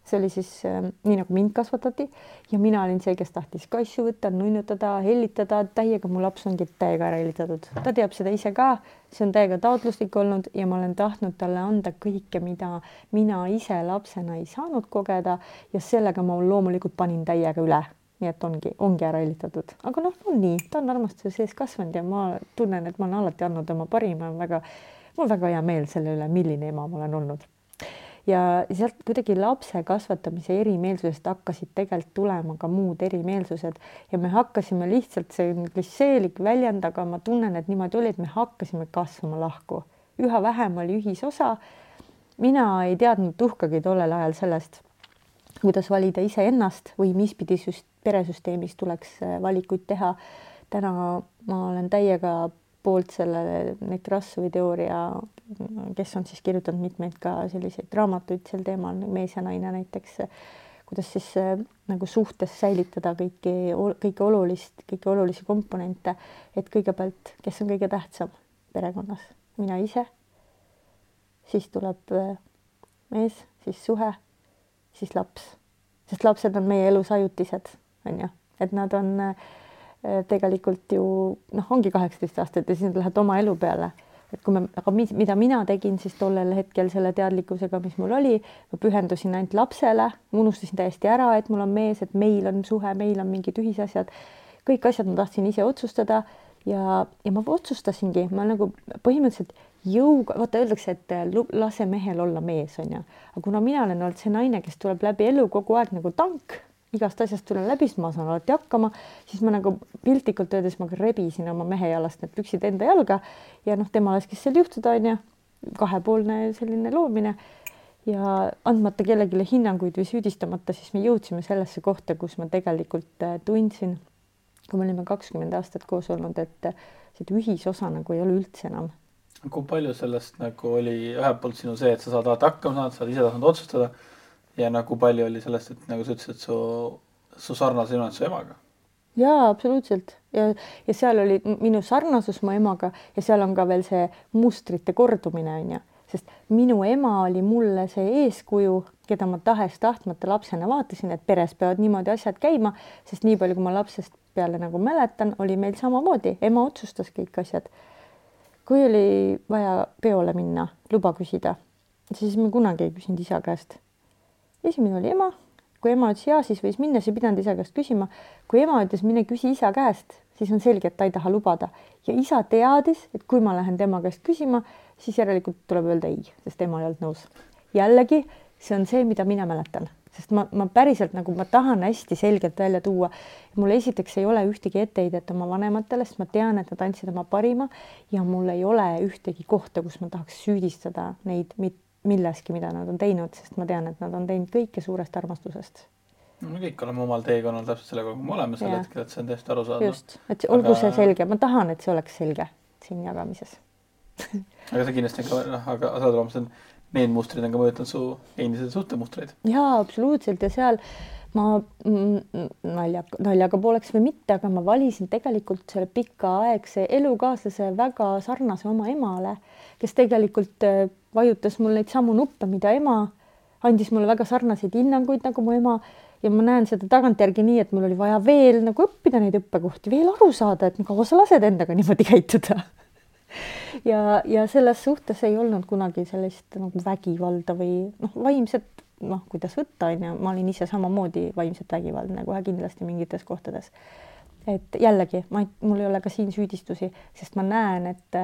See oli siis äh, nii, nagu mind kasvatati. Ja mina olin see, kes tahtis kassu võtta, nunnutada, hellitada, täiega mu laps ongi täiega ära hellitatud, ta teab seda ise ka, see on täiega taotluslik olnud ja ma olen tahtnud talle anda kõike, mida mina ise lapsena ei saanud kogeda. Ja sellega ma loomulikult panin täiega üle nii et ongi, ongi ära hellitatud, aga noh, on nii, ta on armastuse sees kasvanud ja ma tunnen, et ma olen alati andnud oma parima, väga, mul on väga hea meel selle üle, milline ema ma olen olnud. Ja sealt kuidagi lapse kasvatamise erimeelsusest hakkasid tegelikult tulema ka muud erimeelsused. Ja me hakkasime lihtsalt, see on klišeelik väljend, aga ma tunnen, et niimoodi oli, et me hakkasime kasvama lahku, üha vähem oli ühisosa. mina ei teadnud tuhkagi tollel ajal sellest, kuidas valida iseennast või mispidi süst-, peresüsteemis tuleks äh, valikuid teha. täna ma olen täiega poolt sellele Nekrassovi teooria kes on siis kirjutanud mitmeid ka selliseid raamatuid sel teemal, Mees ja naine näiteks, kuidas siis äh, nagu suhtes säilitada kõiki, kõike olulist, kõiki olulisi komponente, et kõigepealt, kes on kõige tähtsam perekonnas, mina ise, siis tuleb äh, mees, siis suhe, siis laps, sest lapsed on meie elus ajutised, on ju, et nad on äh, tegelikult ju noh, ongi kaheksateist aastat ja siis nad lähevad oma elu peale. Et kui me, aga mis, mida mina tegin siis tollel hetkel selle teadlikkusega, mis mul oli, ma pühendusin ainult lapsele, unustasin täiesti ära, et mul on mees, et meil on suhe, meil on mingid ühisasjad, kõik asjad ma tahtsin ise otsustada ja, ja ma otsustasingi, ma nagu põhimõtteliselt jõuga, vaata öeldakse, et lase mehel olla mees, on ju, aga kuna mina olen olnud see naine, kes tuleb läbi elu kogu aeg nagu tank igast asjast tulen läbi, siis ma saan alati hakkama, siis ma nagu piltlikult öeldes ma rebisin oma mehe jalast need püksid enda jalga ja noh, tema laskis seal juhtuda, onju, kahepoolne selline loomine ja andmata kellelegi hinnanguid või süüdistamata, siis me jõudsime sellesse kohta, kus ma tegelikult äh, tundsin, kui me olime kakskümmend aastat koos olnud, et seda ühisosa nagu ei ole üldse enam. Kui palju sellest nagu oli ühelt poolt sinu see, et sa saad alati hakkama saada, sa oled ise tahtnud otsustada ja nagu palju oli sellest, et nagu sa ütlesid, su, su sarnase ilma su emaga? jaa, absoluutselt ja, ja seal oli minu sarnasus mu emaga ja seal on ka veel see mustrite kordumine on ju, sest minu ema oli mulle see eeskuju, keda ma tahes-tahtmata lapsena vaatasin, et peres peavad niimoodi asjad käima, sest nii palju, kui ma lapsest peale nagu mäletan, oli meil samamoodi, ema otsustas kõik asjad. Kui oli vaja peole minna, luba küsida, siis me kunagi ei küsinud isa käest esimene oli ema, kui ema ütles ja, siis võis minna, siis ei pidanud isa käest küsima. kui ema ütles, mine küsi isa käest, siis on selge, et ta ei taha lubada ja isa teadis, et kui ma lähen tema käest küsima, siis järelikult tuleb öelda ei, sest ema ei olnud nõus. jällegi, see on see, mida mina mäletan, sest ma, ma päriselt nagu ma tahan hästi selgelt välja tuua. mul esiteks ei ole ühtegi etteheidet oma vanematele, sest ma tean, et nad andsid oma parima ja mul ei ole ühtegi kohta, kus ma tahaks süüdistada neid milleski, mida nad on teinud, sest ma tean, et nad on teinud kõike suurest armastusest. no me kõik oleme omal teekonnal täpselt selle koha, kuhu me oleme sel hetkel, et see on täiesti arusaadav. just, et olgu aga... see selge, ma tahan, et see oleks selge siin jagamises aga see kindlasti on ka, noh, aga saad aru, mis on, need mustrid on ka mõjutanud su endiseid suhtemustreid. jaa, absoluutselt. Ja seal ma naljaga, naljaga pooleks või mitte, aga ma valisin tegelikult selle pikaaegse elukaaslase väga sarnase oma emale, kes tegelikult äh, vajutas mul neid samu nuppe, mida ema, andis mulle väga sarnaseid hinnanguid nagu mu ema. Ja ma näen seda tagantjärgi nii, et mul oli vaja veel nagu õppida neid õppekohti, veel aru saada, et kaua sa lased endaga niimoodi käituda ja, ja selles suhtes ei olnud kunagi sellist nagu vägivalda või noh, vaimset noh, kuidas võtta, on ju, ma olin ise samamoodi vaimselt vägivaldne kohe kindlasti mingites kohtades. et jällegi, ma mul ei ole ka siin süüdistusi, sest ma näen, et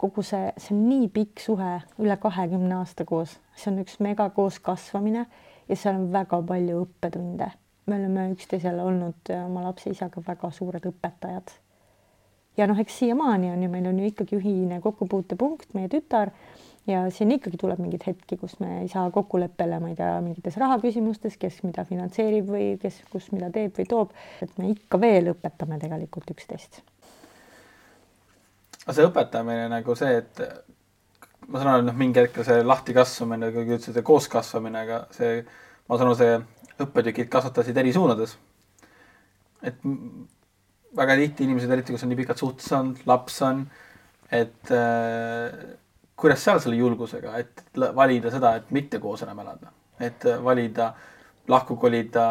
kogu see, see on nii pikk suhe, üle kahekümne aasta koos, see on üks mega koos kasvamine ja seal on väga palju õppetunde. me oleme üksteisele olnud oma lapse isaga väga suured õpetajad. Ja noh, eks siiamaani on ju, meil on ju ikkagi ühine kokkupuutepunkt, meie tütar ja siin ikkagi tuleb mingeid hetki, kus me ei saa kokkuleppele, ma ei tea, mingites rahaküsimustes, kes mida finantseerib või kes kus mida teeb või toob, et me ikka veel õpetame tegelikult üksteist. aga see õpetamine nagu see, et ma saan aru, noh, mingi hetk see lahtikasvamine, kuigi ütlesid, kooskasvamine, aga see, ma saan aru, see õppetükid kasvatasid eri suunades. et väga tihti inimesed, eriti kui sa nii pikalt suhtes olnud, laps on, et äh, kuidas seal selle julgusega, et valida seda, et mitte koos enam elada, et valida lahku kolida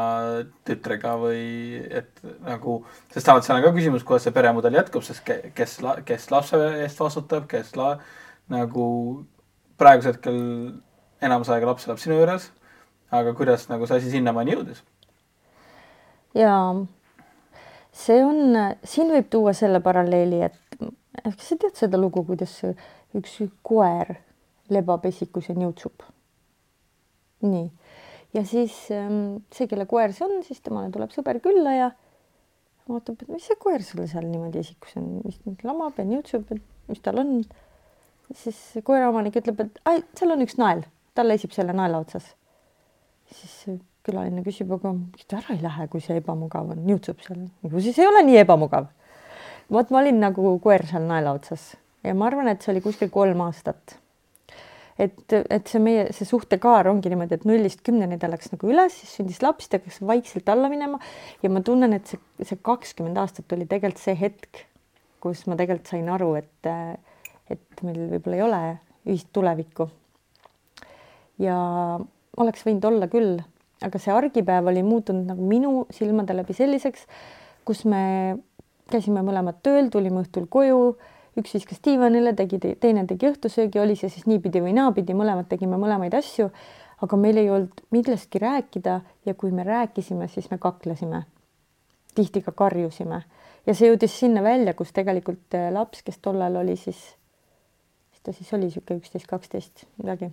tütrega või et nagu, sest alati seal on ka küsimus, kuidas see peremudel jätkub, sest kes, kes lapse eest vastutab, kes la, nagu praegusel hetkel enamus aega laps elab sinu juures. aga kuidas nagu see asi sinnamaani jõudis? jaa see on, siin võib tuua selle paralleeli, et kas sa tead seda lugu, kuidas üks koer lebab esikus ja niutsub? nii, ja siis ähm, see, kelle koer see on, siis temale tuleb sõber külla ja vaatab, et mis see koer sul seal niimoodi esikus on, mis lamab ja niutsub, et mis tal on. siis koeraomanik ütleb, et ai, seal on üks nael, tal lesib selle naela otsas. siis külaline küsib, aga miks ta ära ei lähe, kui see ebamugav on, niutsub seal, nagu siis ei ole nii ebamugav. vot ma olin nagu koer seal naela otsas ja ma arvan, et see oli kuskil kolm aastat. et, et see meie, see suhtekaar ongi niimoodi, et nullist kümneni ta läks nagu üles, siis sündis laps, ta hakkas vaikselt alla minema ja ma tunnen, et see, see kakskümmend aastat oli tegelikult see hetk, kus ma tegelikult sain aru, et, et meil võib-olla ei ole ühist tulevikku. ja oleks võinud olla küll aga see argipäev oli muutunud nagu minu silmade läbi selliseks, kus me käisime mõlemad tööl, tulime õhtul koju, üks viskas diivanile, tegi, teine tegi õhtusöögi, oli see siis niipidi või naapidi, mõlemad tegime mõlemaid asju, aga meil ei olnud millestki rääkida ja kui me rääkisime, siis me kaklesime. tihti ka karjusime ja see jõudis sinna välja, kus tegelikult eh, laps, kes tollal oli siis, mis ta siis oli, niisugune üksteist, kaksteist midagi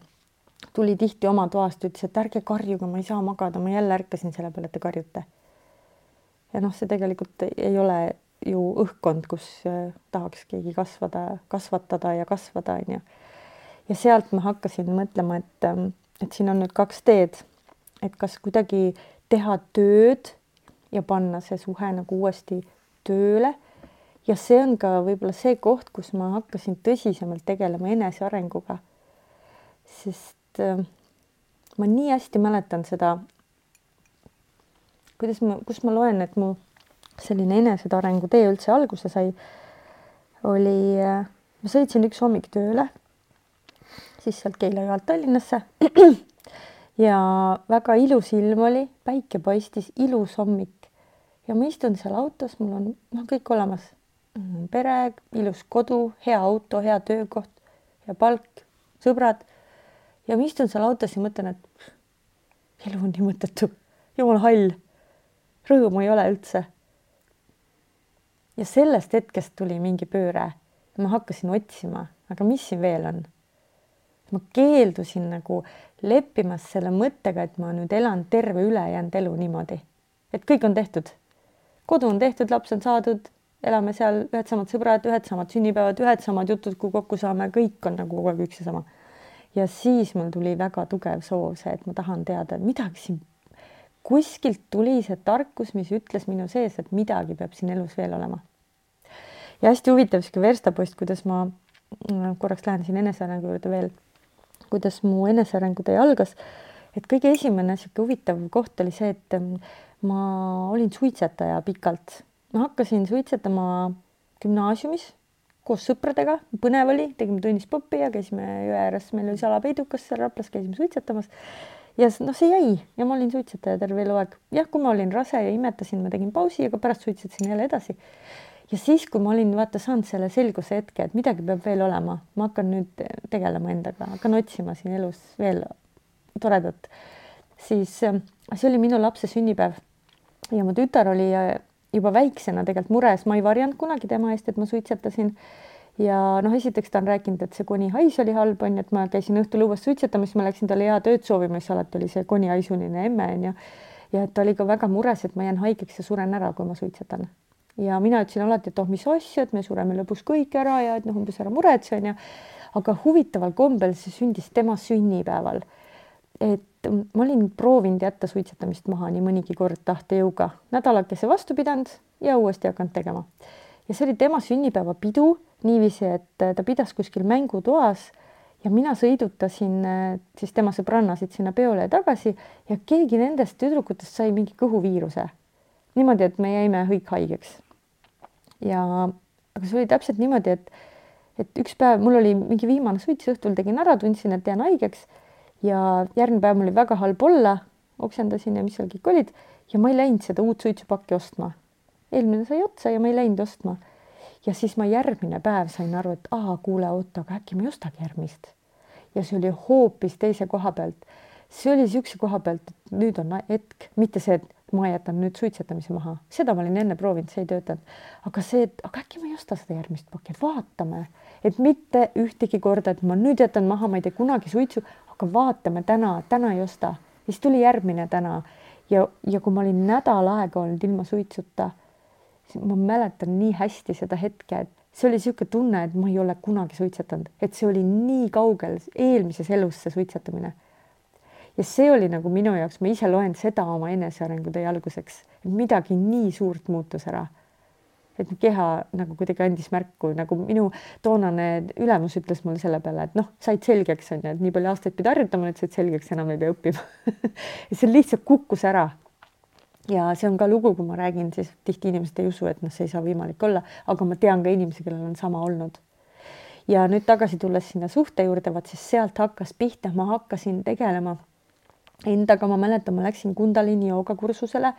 tuli tihti oma toast, ütles, et ärge karjuge, ma ei saa magada, ma jälle ärkasin selle peale, et te karjute. ja noh, see tegelikult ei ole ju õhkkond, kus äh, tahaks keegi kasvada, kasvatada ja kasvada, onju. ja sealt ma hakkasin mõtlema, et, ähm, et siin on nüüd kaks teed, et kas kuidagi teha tööd ja panna see suhe nagu uuesti tööle. ja see on ka võib-olla see koht, kus ma hakkasin tõsisemalt tegelema enesearenguga. sest et äh, ma nii hästi mäletan seda, kuidas ma, kus ma loen, et mu selline enesearengu tee üldse alguse sai, oli, äh, ma sõitsin üks hommik tööle, siis sealt Keila jõe alt Tallinnasse. Ja väga ilus ilm oli, päike paistis, ilus hommik. Ja ma istun seal autos, mul on noh, kõik olemas, pere, ilus kodu, hea auto, hea töökoht, hea palk, sõbrad ja ma istun seal autos ja mõtlen, et elu on nii mõttetu, jumal hall, rõõmu ei ole üldse. ja sellest hetkest tuli mingi pööre. ma hakkasin otsima, aga mis siin veel on? ma keeldusin nagu leppimas selle mõttega, et ma nüüd elan terve ülejäänud elu niimoodi, et kõik on tehtud. kodu on tehtud, laps on saadud, elame seal, ühed samad sõbrad, ühed samad sünnipäevad, ühed samad jutud, kui kokku saame, kõik on nagu kogu aeg üks ja sama ja siis mul tuli väga tugev soov see, et ma tahan teada midagi siin. kuskilt tuli see tarkus, mis ütles minu sees, et midagi peab siin elus veel olema. ja hästi huvitav sihuke verstapost, kuidas ma korraks lähen siin enesearengu juurde veel, kuidas mu enesearengu tee algas. et kõige esimene sihuke huvitav koht oli see, et ma olin suitsetaja pikalt, ma hakkasin suitsetama gümnaasiumis koos sõpradega, põnev oli, tegime tunnis poppi ja käisime jõe ääres, meil oli salapeidukas seal Raplas, käisime suitsetamas. ja noh, see jäi ja ma olin suitsetaja terve eluaeg. jah, kui ma olin rase ja imetasin, ma tegin pausi, aga pärast suitsetasin jälle edasi. ja siis, kui ma olin vaata saanud selle selguse hetke, et midagi peab veel olema, ma hakkan nüüd tegelema endaga, hakkan otsima siin elus veel toredat, siis äh, see oli minu lapse sünnipäev ja mu tütar oli äh, juba väiksena tegelikult mures, ma ei varjanud kunagi tema eest, et ma suitsetasin. ja noh, esiteks ta on rääkinud, et see konihais oli halb, on ju, et ma käisin õhtul õues suitsetamas, ma läksin talle head ööd soovima, siis alati oli see konihaisuline emme, on ju. ja et ta oli ka väga mures, et ma jään haigeks ja suren ära, kui ma suitsetan. ja mina ütlesin alati, et oh, mis asja, et me sureme lõpus kõik ära ja et noh, umbes ära muretse, on ju aga huvitaval kombel see sündis tema sünnipäeval. et ma olin proovinud jätta suitsetamist maha nii mõnigi kord tahtejõuga, nädalakese vastu pidanud ja uuesti hakanud tegema. ja see oli tema sünnipäevapidu niiviisi, et ta pidas kuskil mängutoas ja mina sõidutasin äh, siis tema sõbrannasid sinna peole tagasi ja keegi nendest tüdrukutest sai mingi kõhuviiruse. niimoodi, et me jäime kõik haigeks. ja, aga see oli täpselt niimoodi, et, et üks päev mul oli mingi viimane suits, õhtul tegin ära, tundsin, et jään haigeks ja järgmine päev mul oli väga halb olla, oksendasin ja mis seal kõik olid ja ma ei läinud seda uut suitsupakki ostma. eelmine sai otsa ja ma ei läinud ostma ja siis ma järgmine päev sain aru, et aa, kuule, oota, aga äkki ma ei ostagi järgmist. ja see oli hoopis teise koha pealt. see oli niisuguse koha pealt, et nüüd on hetk, mitte see, et ma jätan nüüd suitsetamise maha, seda ma olin enne proovinud, see ei töötanud. aga see, et aga äkki ma ei osta seda järgmist pakki, vaatame, et mitte ühtegi korda, et ma nüüd jätan maha, ma ei tee kunagi suitsu, aga vaatame täna, täna ei osta. siis tuli järgmine täna ja, ja kui ma olin nädal aega olnud ilma suitsuta ma mäletan nii hästi seda hetke, et see oli niisugune tunne, et ma ei ole kunagi suitsetanud, et see oli nii kaugel eelmises elus, see suitsetamine. ja see oli nagu minu jaoks, ma ise loen seda oma enesearengu tee alguseks, midagi nii suurt muutus ära. Et keha nagu kuidagi andis märku, nagu minu toonane ülemus ütles mulle selle peale, et noh, said selgeks on ju, et nii palju aastaid pidi harjutama, et said selgeks, enam ei pea õppima see lihtsalt kukkus ära ja see on ka lugu, kui ma räägin, siis tihti inimesed ei usu, et noh, see ei saa võimalik olla, aga ma tean ka inimesi, kellel on sama olnud. ja nüüd tagasi tulles sinna suhte juurde, vaat siis sealt hakkas pihta, ma hakkasin tegelema endaga, ma mäletan, ma läksin Kundalini joogakursusele,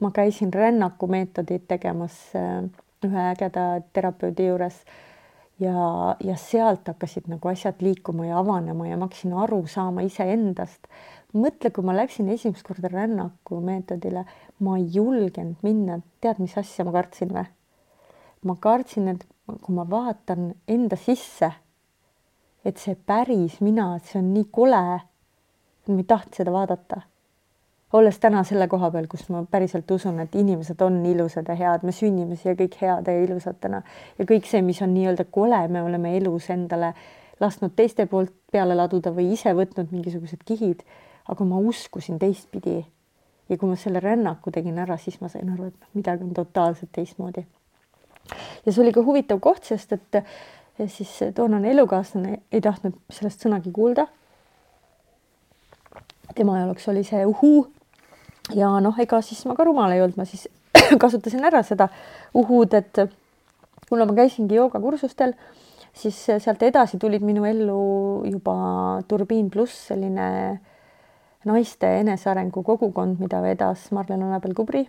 ma käisin rännaku meetodit tegemas äh, ühe ägeda terapeudi juures. Ja, ja sealt hakkasid nagu asjad liikuma ja avanema ja ma hakkasin aru saama iseendast. Mõtle, kui ma läksin esimest korda rännaku meetodile, ma ei julgenud minna, tead, mis asja ma kartsin või? ma kartsin, et kui ma vaatan enda sisse, et see päris mina, et see on nii kole, ma ei tahtnud seda vaadata. olles täna selle koha peal, kus ma päriselt usun, et inimesed on ilusad ja head, me sünnime siia kõik heade ja ilusatena ja kõik see, mis on nii-öelda kole, me oleme elus endale lasknud teiste poolt peale laduda või ise võtnud mingisugused kihid aga ma uskusin teistpidi. ja kui ma selle rännaku tegin ära, siis ma sain aru, et noh, midagi on totaalselt teistmoodi. ja see oli ka huvitav koht, sest et siis toonane elukaaslane ei tahtnud sellest sõnagi kuulda. Tema jaoks oli see uhuu. ja noh, ega siis ma ka rumal ei olnud, ma siis kasutasin ära seda uhuud, et kuna ma käisingi joogakursustel, siis sealt edasi tulid minu ellu juba Turbiin pluss selline naiste enesearengu kogukond, mida vedas Marlen Annabel-Kubri,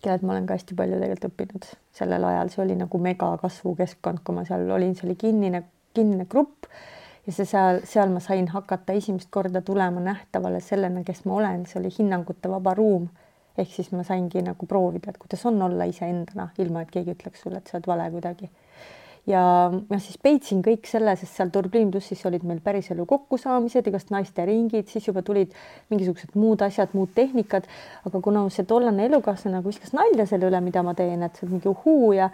kellelt ma olen ka hästi palju tegelikult õppinud sellel ajal, see oli nagu megakasvukeskkond, kui ma seal olin, see oli kinnine, kinnine grupp ja see seal, seal ma sain hakata esimest korda tulema nähtavale sellena, kes ma olen, see oli hinnangute vaba ruum. ehk siis ma saingi nagu proovida, et kuidas on olla iseendana, ilma et keegi ütleks sulle, et sa oled vale kuidagi. Ja ma siis peitsin kõik selle, sest seal Turbliin plussis olid meil päriselu kokkusaamised, igast naisteringid, siis juba tulid mingisugused muud asjad, muud tehnikad, aga kuna see tollane elukaaslane nagu viskas nalja selle üle, mida ma teen, et see on mingi uhuu ja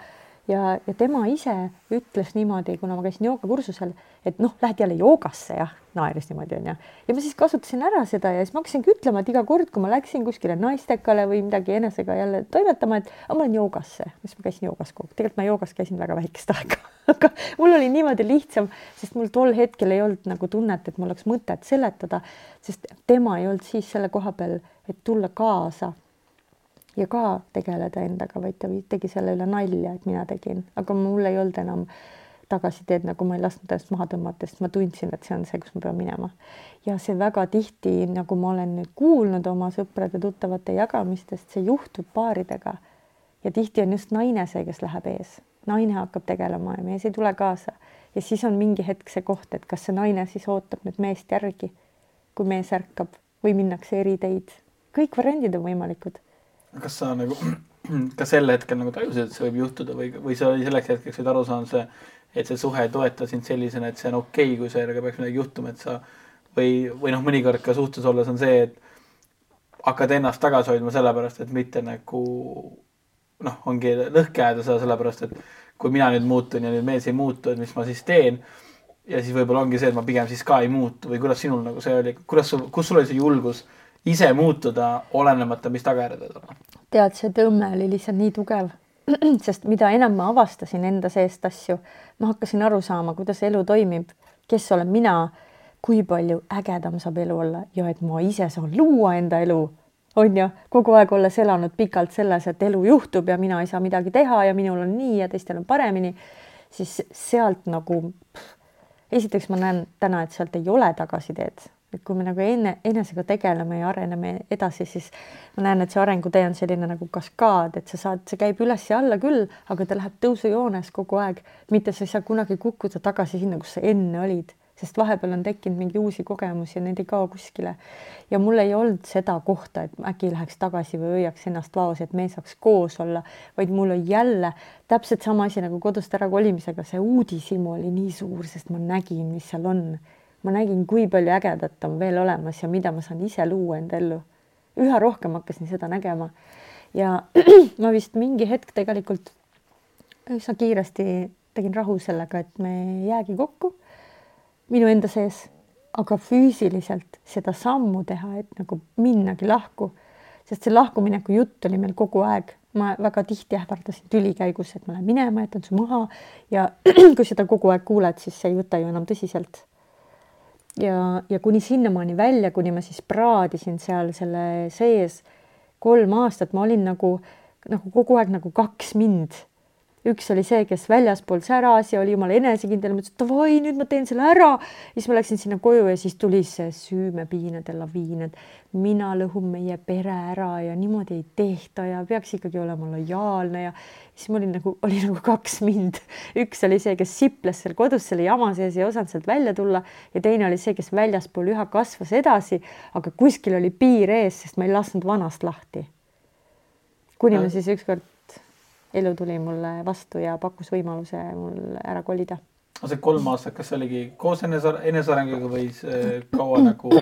ja, ja tema ise ütles niimoodi, kuna ma käisin joogakursusel, et noh, lähed jälle joogasse jah, naeris niimoodi onju. ja ma siis kasutasin ära seda ja siis ma hakkasingi ütlema, et iga kord, kui ma läksin kuskile naistekale või midagi enesega jälle toimetama, et ma lähen joogasse, siis ma käisin joogas kogu aeg, tegelikult ma joogas käisin väga väikest aega. Aga mul oli niimoodi lihtsam, sest mul tol hetkel ei olnud nagu tunnet, et mul oleks mõtet seletada, sest tema ei olnud siis selle koha peal, et tulla kaasa ja ka tegeleda endaga, vaid ta tegi selle üle nalja, et mina tegin, aga mul ei olnud enam tagasiteed, nagu ma ei lasknud ennast maha tõmmata, sest ma tundsin, et see on see, kus ma pean minema. ja see väga tihti, nagu ma olen nüüd kuulnud oma sõprade-tuttavate jagamistest, see juhtub paaridega. ja tihti on just naine see, kes läheb ees, naine hakkab tegelema ja mees ei tule kaasa. ja siis on mingi hetk see koht, et kas see naine siis ootab nüüd meest järgi, kui mees ärkab või minnakse eri teid. kõik variandid on võimalikud kas sa nagu ka sel hetkel nagu tajusid, et see võib juhtuda või, või sa selleks hetkeks olid aru saanud see, et see suhe ei toeta sind sellisena, et see on okei okay,, kui sellega peaks midagi juhtuma, et sa või, või noh, mõnikord ka suhtes olles on see, et hakkad ennast tagasi hoidma sellepärast, et mitte nagu noh, ongi lõhki ajada seda sellepärast, et kui mina nüüd muutun ja nüüd mees ei muutu, et mis ma siis teen. ja siis võib-olla ongi see, et ma pigem siis ka ei muutu või kuidas sinul nagu see oli, kuidas sul, kus sul oli see julgus ise muutuda, olenemata, mis tagajärjed olla? tead, see tõmme oli lihtsalt nii tugev, sest mida enam ma avastasin enda seest asju, ma hakkasin aru saama, kuidas elu toimib, kes olen mina, kui palju ägedam saab elu olla ja et ma ise saan luua enda elu on ju, kogu aeg olles elanud pikalt selles, et elu juhtub ja mina ei saa midagi teha ja minul on nii ja teistel on paremini, siis sealt nagu esiteks ma näen täna, et sealt ei ole tagasiteed, et kui me nagu enne enesega tegeleme ja areneme edasi, siis ma näen, et see arengutee on selline nagu kaskaad, et sa saad, see käib üles ja alla küll, aga ta läheb tõusujoones kogu aeg, mitte sa ei saa kunagi kukkuda tagasi sinna, kus sa enne olid sest vahepeal on tekkinud mingeid uusi kogemusi ja need ei kao kuskile. ja mul ei olnud seda kohta, et äkki läheks tagasi või hoiaks ennast vaos, et me saaks koos olla, vaid mul oli jälle täpselt sama asi nagu kodust ärakolimisega, see uudishimu oli nii suur, sest ma nägin, mis seal on. Ma nägin, kui palju ägedat on veel olemas ja mida ma saan ise luua enda ellu. üha rohkem hakkasin seda nägema ja ma vist mingi hetk tegelikult üsna kiiresti tegin rahu sellega, et me ei jäägi kokku minu enda sees, aga füüsiliselt seda sammu teha, et nagu minnagi lahku, sest see lahkumineku jutt oli meil kogu aeg, ma väga tihti ähvardasin tüli käigus, et ma lähen minema, jätan su maha ja kui seda kogu aeg kuuled, siis sa ei võta ju enam tõsiselt. Ja, ja kuni sinnamaani välja, kuni ma siis praadisin seal selle sees kolm aastat, ma olin nagu, nagu kogu aeg nagu kaks mind üks oli see, kes väljaspool säras ja oli jumala enesekindel, mõtles, et davai, nüüd ma teen selle ära. siis ma läksin sinna koju ja siis tuli see süümepiinade laviin, et mina lõhun meie pere ära ja niimoodi ei tehta ja peaks ikkagi olema lojaalne ja siis ma olin nagu, oli nagu kaks mind. üks oli see, kes siples seal kodus selle jama sees, ei osanud sealt välja tulla ja teine oli see, kes väljaspool üha kasvas edasi, aga kuskil oli piir ees, sest ma ei lasknud vanast lahti. kuni ma siis ükskord elu tuli mulle vastu ja pakkus võimaluse mul ära kolida. aga see kolm aastat, kas see oligi koos enese, enesearenguga või kaua nagu,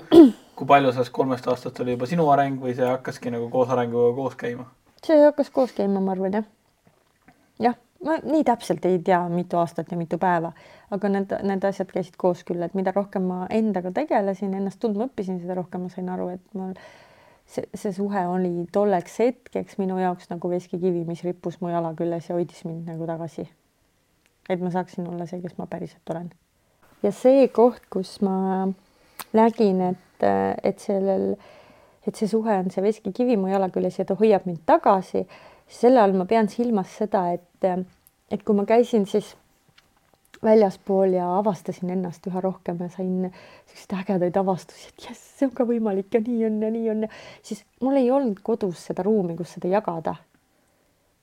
kui palju sellest kolmest aastast oli juba sinu areng või see hakkaski nagu koos arenguga koos käima? see hakkas koos käima, ma arvan jah. jah, ma nii täpselt ei tea, mitu aastat ja mitu päeva, aga need, need asjad käisid koos küll, et mida rohkem ma endaga tegelesin, ennast tundma õppisin, seda rohkem ma sain aru, et mul see, see suhe oli tolleks hetkeks minu jaoks nagu veskikivi, mis rippus mu jala küljes ja hoidis mind nagu tagasi. et ma saaksin olla see, kes ma päriselt olen. ja see koht, kus ma nägin, et, et sellel, et see suhe on see veskikivi mu jala küljes ja ta hoiab mind tagasi, selle all ma pean silmas seda, et, et kui ma käisin siis väljaspool ja avastasin ennast üha rohkem ja sain selliseid ägedaid avastusi, et jess, see on ka võimalik ja nii on ja nii on ja siis mul ei olnud kodus seda ruumi, kus seda jagada.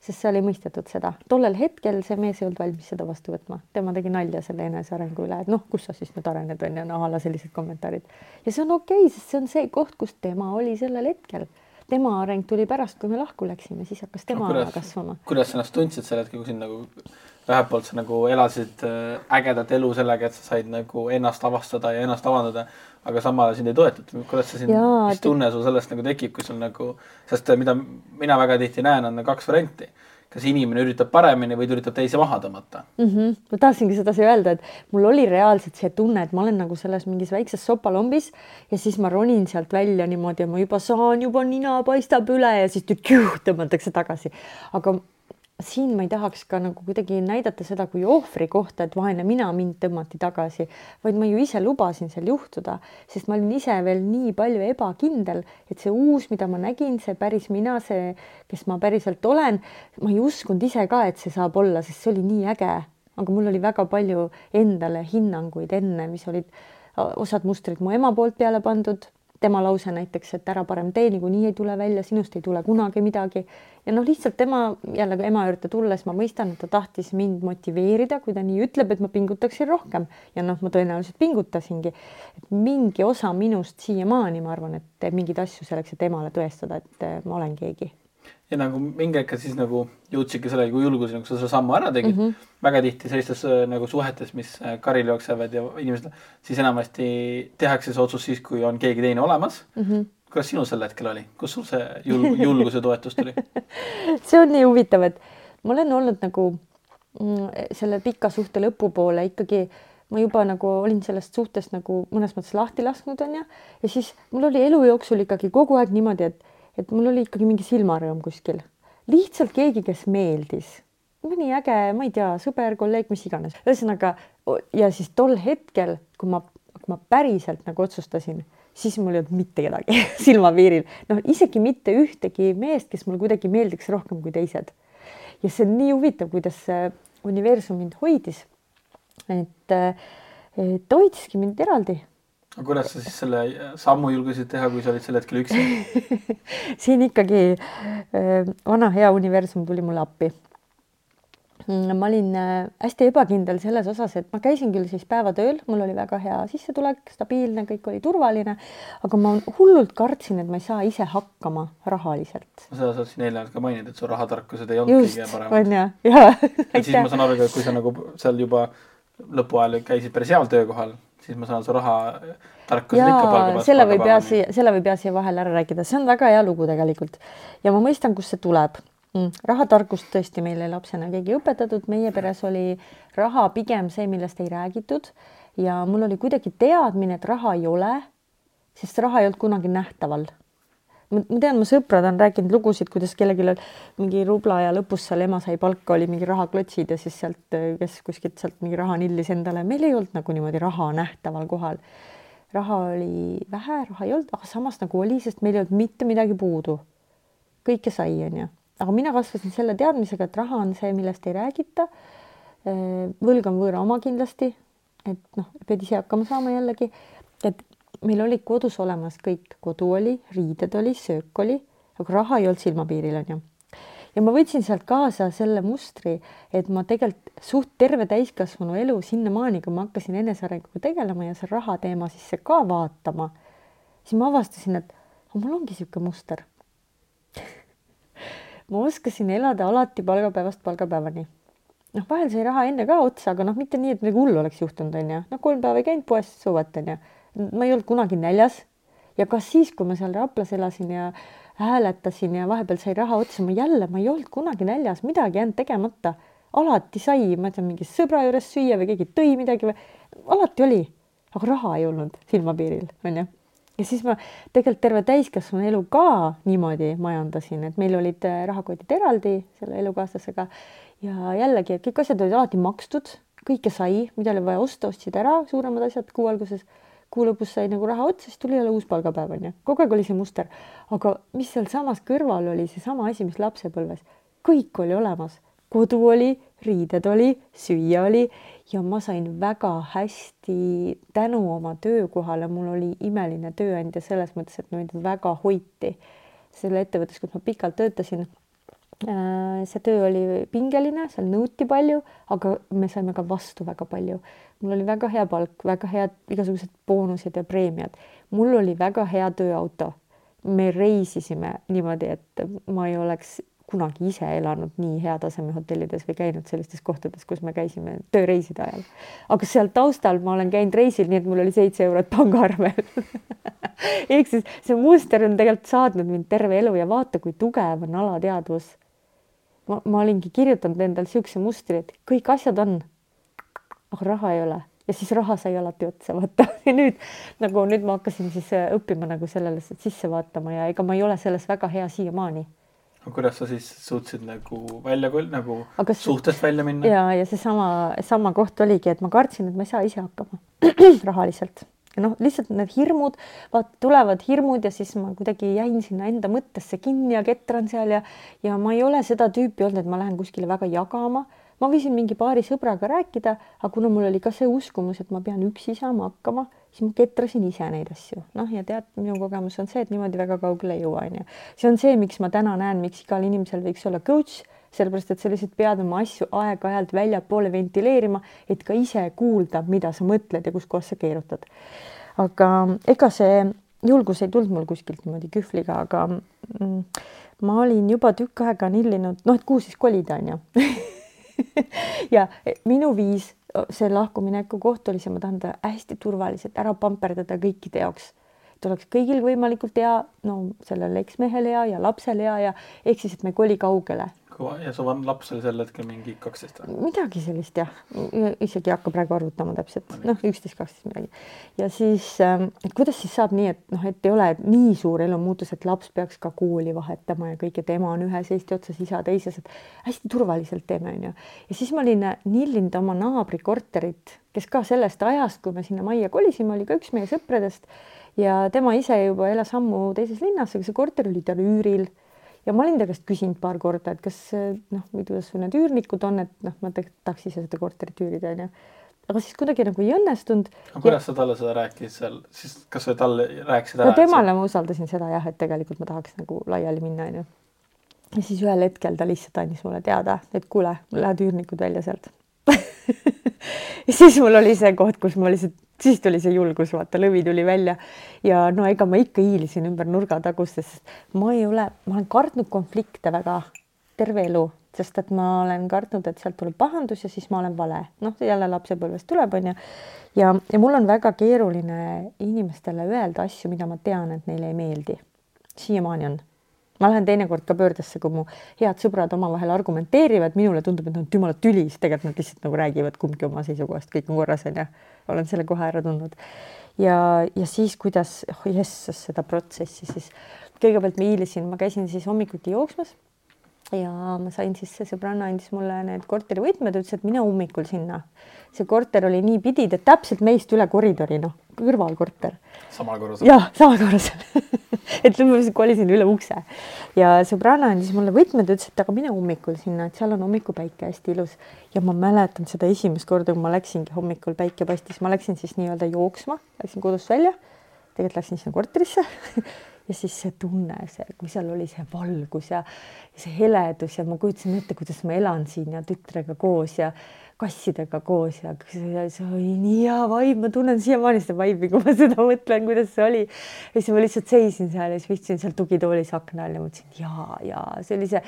sest seal ei mõistetud seda, tollel hetkel see mees ei olnud valmis seda vastu võtma, tema tegi nalja selle enesearengu üle, et noh, kus sa siis nüüd arened on ju, no a la sellised kommentaarid ja see on okei okay,, sest see on see koht, kus tema oli sellel hetkel tema areng tuli pärast, kui me lahku läksime, siis hakkas tema no, kuidas, kasvama. kuidas sa ennast tundsid sel hetkel, kui sind nagu ühelt poolt sa nagu elasid äh, ägedat elu sellega, et sa said nagu ennast avastada ja ennast avaldada, aga samal sind ei toetatud. kuidas sa sind, mis tunne sul sellest nagu tekib, kui sul nagu, sest äh, mida mina väga tihti näen, on kaks varianti kas inimene üritab paremini või ta üritab teisi maha tõmmata mm. -hmm. ma tahtsingi sedasi öelda, et mul oli reaalselt see tunne, et ma olen nagu selles mingis väikses sopalombis ja siis ma ronin sealt välja niimoodi ja ma juba saan, juba nina paistab üle ja siis tõmmatakse tagasi. aga siin ma ei tahaks ka nagu kuidagi näidata seda kui ohvri kohta, et vaene mina, mind tõmmati tagasi, vaid ma ju ise lubasin seal juhtuda, sest ma olin ise veel nii palju ebakindel, et see uus, mida ma nägin, see päris mina, see, kes ma päriselt olen, ma ei uskunud ise ka, et see saab olla, sest see oli nii äge, aga mul oli väga palju endale hinnanguid enne, mis olid osad mustrid mu ema poolt peale pandud tema lause näiteks, et ära parem tee, niikuinii ei tule välja, sinust ei tule kunagi midagi. ja noh, lihtsalt tema jälle ema juurde tulles ma mõistan, et ta tahtis mind motiveerida, kui ta nii ütleb, et ma pingutaksin rohkem ja noh, ma tõenäoliselt pingutasingi. mingi osa minust siiamaani, ma arvan, et teeb mingeid asju selleks, et emale tõestada, et ma olen keegi ja nagu mingi hetk siis nagu jõudsidki selleni, kui julgusid, nagu sa selle sammu ära tegid mm. -hmm. väga tihti sellistes äh, nagu suhetes, mis äh, karil jooksevad ja inimesed, siis enamasti tehakse see otsus siis, kui on keegi teine olemas mm. -hmm. kuidas sinul sel hetkel oli, kus sul see julg, julgus ja toetus tuli see on nii huvitav, et ma olen olnud nagu mm, selle pika suhte lõpupoole ikkagi ma juba nagu olin sellest suhtest nagu mõnes mõttes lahti lasknud, onju, ja siis mul oli elu jooksul ikkagi kogu aeg niimoodi, et, et mul oli ikkagi mingi silmarõõm kuskil, lihtsalt keegi, kes meeldis, mõni äge, ma ei tea, sõber, kolleeg, mis iganes, ühesõnaga ja siis tol hetkel, kui ma, kui ma päriselt nagu otsustasin, siis mul ei olnud mitte kedagi silmapiiril, noh, isegi mitte ühtegi meest, kes mulle kuidagi meeldiks rohkem kui teised. ja see on nii huvitav, kuidas universum mind hoidis et, et hoidski mind eraldi. Aga kuidas sa siis selle sammu julgesid teha, kui sa olid sel hetkel üksi siin ikkagi äh, vana hea universum tuli mulle appi mm, ma olin äh, hästi ebakindel selles osas, et ma käisin küll siis päevatööl, mul oli väga hea sissetulek, stabiilne, kõik oli turvaline, aga ma hullult kartsin, et ma ei saa ise hakkama rahaliselt. seda sa siin eelnevalt ka maininud, et su rahatarkused ei olnud kõige paremad. on ju, jaa. et siis ma saan aru, et kui sa nagu seal juba lõpu ajal käisid päris heal töökohal, siis ma saan su raha tarkused ikka palga pealt. selle võib ja siia, selle võib ja siia vahele ära rääkida, see on väga hea lugu tegelikult. Ja ma mõistan, kust see tuleb. Mm.. rahatarkust tõesti meile lapsena keegi õpetatud, meie peres oli raha pigem see, millest ei räägitud. Ja mul oli kuidagi teadmine, et raha ei ole, sest raha ei olnud kunagi nähtaval ma tean, mu sõprad on rääkinud lugusid, kuidas kellelgi on mingi rubla ja lõpus seal ema sai palka, oli mingi rahaklotsid ja siis sealt, kes kuskilt sealt mingi raha nillis endale, meil ei olnud nagu niimoodi raha nähtaval kohal. raha oli vähe, raha ei olnud, aga samas nagu oli, sest meil ei olnud mitte midagi puudu. kõike sai, onju, aga mina kasvasin selle teadmisega, et raha on see, millest ei räägita. võlg on võõra oma kindlasti, et noh, pead ise hakkama saama jällegi, et meil oli kodus olemas kõik, kodu oli, riided oli, söök oli, aga raha ei olnud silmapiiril onju. ja ma võtsin sealt kaasa selle mustri, et ma tegelikult suht terve täiskasvanu elu sinnamaani, kui ma hakkasin enesearenguga tegelema ja see raha teema sisse ka vaatama, siis ma avastasin, et mul ongi niisugune muster ma oskasin elada alati palgapäevast palgapäevani noh, vahel sai raha enne ka otsa, aga noh, mitte nii, et midagi hullu oleks juhtunud, onju. noh, kolm päeva ei käinud poes, suvat, onju ma ei olnud kunagi näljas ja kas siis, kui ma seal Raplas elasin ja hääletasin ja vahepeal sai raha otsa, ma jälle, ma ei olnud kunagi näljas, midagi jäänud tegemata. alati sai, ma ei tea, mingi sõbra juures süüa või keegi tõi midagi või alati oli, aga raha ei olnud silmapiiril, onju. ja siis ma tegelikult terve täiskasvanu elu ka niimoodi majandasin, et meil olid äh, rahakotid eraldi selle elukaaslasega ja jällegi, kõik asjad olid alati makstud, kõike sai, mida oli vaja osta, ostsid ära, suuremad asjad kuu alguses kuu lõpus sai nagu raha otsa, siis tuli jälle uus palgapäev onju, kogu aeg oli see muster. aga mis sealsamas kõrval oli seesama asi, mis lapsepõlves, kõik oli olemas, kodu oli, riided oli, süüa oli ja ma sain väga hästi tänu oma töökohale, mul oli imeline tööandja selles mõttes, et mind väga hoiti. Selle ettevõttes, kus ma pikalt töötasin see töö oli pingeline, seal nõuti palju, aga me saime ka vastu väga palju. mul oli väga hea palk, väga head igasugused boonused ja preemiad. mul oli väga hea tööauto. me reisisime niimoodi, et ma ei oleks kunagi ise elanud nii hea taseme hotellides või käinud sellistes kohtades, kus me käisime tööreiside ajal. aga seal taustal ma olen käinud reisil, nii et mul oli seitse eurot pangaarvel ehk siis see muster on tegelikult saatnud mind terve elu ja vaata, kui tugev on alateadvus ma, ma olingi kirjutanud endale niisuguse mustri, et kõik asjad on, aga raha ei ole ja siis raha sai alati otsa, vaata ja nüüd nagu nüüd ma hakkasin siis äh, õppima nagu sellele sisse vaatama ja ega ma ei ole selles väga hea siiamaani. aga kuidas sa siis suutsid nagu välja, nagu aga suhtest välja minna? ja, ja seesama, sama koht oligi, et ma kartsin, et ma ei saa ise hakkama rahaliselt noh, lihtsalt need hirmud, vaata, tulevad hirmud ja siis ma kuidagi jäin sinna enda mõttesse kinni ja ketran seal ja ja ma ei ole seda tüüpi olnud, et ma lähen kuskile väga jagama. ma võisin mingi paari sõbraga rääkida, aga kuna mul oli ka see uskumus, et ma pean üksi saama hakkama, siis ma ketrasin ise neid asju. noh, ja tead, minu kogemus on see, et niimoodi väga kaugele ei jõua, onju. see on see, miks ma täna näen, miks igal inimesel võiks olla coach sellepärast et sa lihtsalt pead oma asju aeg-ajalt väljapoole ventileerima, et ka ise kuulda, mida sa mõtled ja kuskohast sa keerutad. aga ega see julgus ei tulnud mul kuskilt niimoodi kühvliga, aga mm, ma olin juba tükk aega nillinud, noh, et kuhu siis kolida, onju ja minu viis, see lahkumineku koht oli see, ma tahan ta hästi turvaliselt ära pamperdada kõikide jaoks et oleks kõigil võimalikult hea, no sellel eksmehel hea ja lapsel hea ja ehk siis, et me ei koli kaugele. Ja su laps oli sel hetkel mingi kaksteist või? midagi sellist jah, isegi ei hakka praegu arvutama täpselt, noh, üksteist, kaksteist midagi. ja siis, ähm, et kuidas siis saab nii, et noh, et ei ole nii suur elumuutus, et laps peaks ka kooli vahetama ja kõik, et ema on ühes Eesti otsas, isa teises, et hästi turvaliselt teeme, onju. ja siis ma olin nillinud oma naabri korterit, kes ka sellest ajast, kui me sinna majja kolisime, oli ka üks meie sõpradest ja tema ise juba elas ammu teises linnas, aga see korter oli tal üüril ja ma olin ta käest küsinud paar korda, et kas noh, kuidas sul need üürnikud on, et noh, ma tahaks ise seda korterit üürida, onju. aga siis kuidagi nagu ei õnnestunud. aga kuidas ja... sa talle seda rääkisid seal, siis kas sa talle rääkisid ära? no temale ma usaldasin seda jah, et tegelikult ma tahaks nagu laiali minna, onju. ja siis ühel hetkel ta lihtsalt andis mulle teada, et kuule, lähed üürnikud välja sealt ja siis mul oli see koht, kus ma lihtsalt siis tuli see julgus, vaata, lõvi tuli välja ja no ega ma ikka hiilisin ümber nurga tagustes, sest ma ei ole, ma olen kartnud konflikte väga terve elu, sest et ma olen kartnud, et sealt tuleb pahandus ja siis ma olen vale, noh, jälle lapsepõlvest tuleb, onju. ja, ja mul on väga keeruline inimestele öelda asju, mida ma tean, et neile ei meeldi. siiamaani on ma lähen teinekord ka pöördesse, kui mu head sõbrad omavahel argumenteerivad, minule tundub, et nad on jumala tülis, tegelikult nad lihtsalt nagu räägivad kumbki oma seisukohast, kõik on korras, onju. Olen selle kohe ära tundnud. ja, ja siis, kuidas, oh jess, seda protsessi siis kõigepealt ma hiilisin, ma käisin siis hommikuti jooksmas ja ma sain siis, see sõbranna andis mulle need korterivõtmed, ütles, et mine hommikul sinna. see korter oli nii pidid, et täpselt meist üle koridori, noh, kõrvalkorter. samal korrusel? jah, samal korrusel et ma kolisin üle ukse ja sõbranna andis mulle võtmed, ütles, et aga mine hommikul sinna, et seal on hommikupäike hästi ilus. ja ma mäletan seda esimest korda, kui ma läksingi hommikul, päike paistis, ma läksin siis nii-öelda jooksma, läksin kodust välja, tegelikult läksin sinna korterisse ja siis see tunne, see, kui seal oli see valgus ja see heledus ja ma kujutasin ette, kuidas ma elan siin ja tütrega koos ja kassidega koos ja see, see oli nii hea vibe, ma tunnen siiamaani seda vibe'i, kui ma seda mõtlen, kuidas see oli. ja siis ma lihtsalt seisin seal ja siis istusin seal tugitoolis akna all ja mõtlesin ja, ja see oli see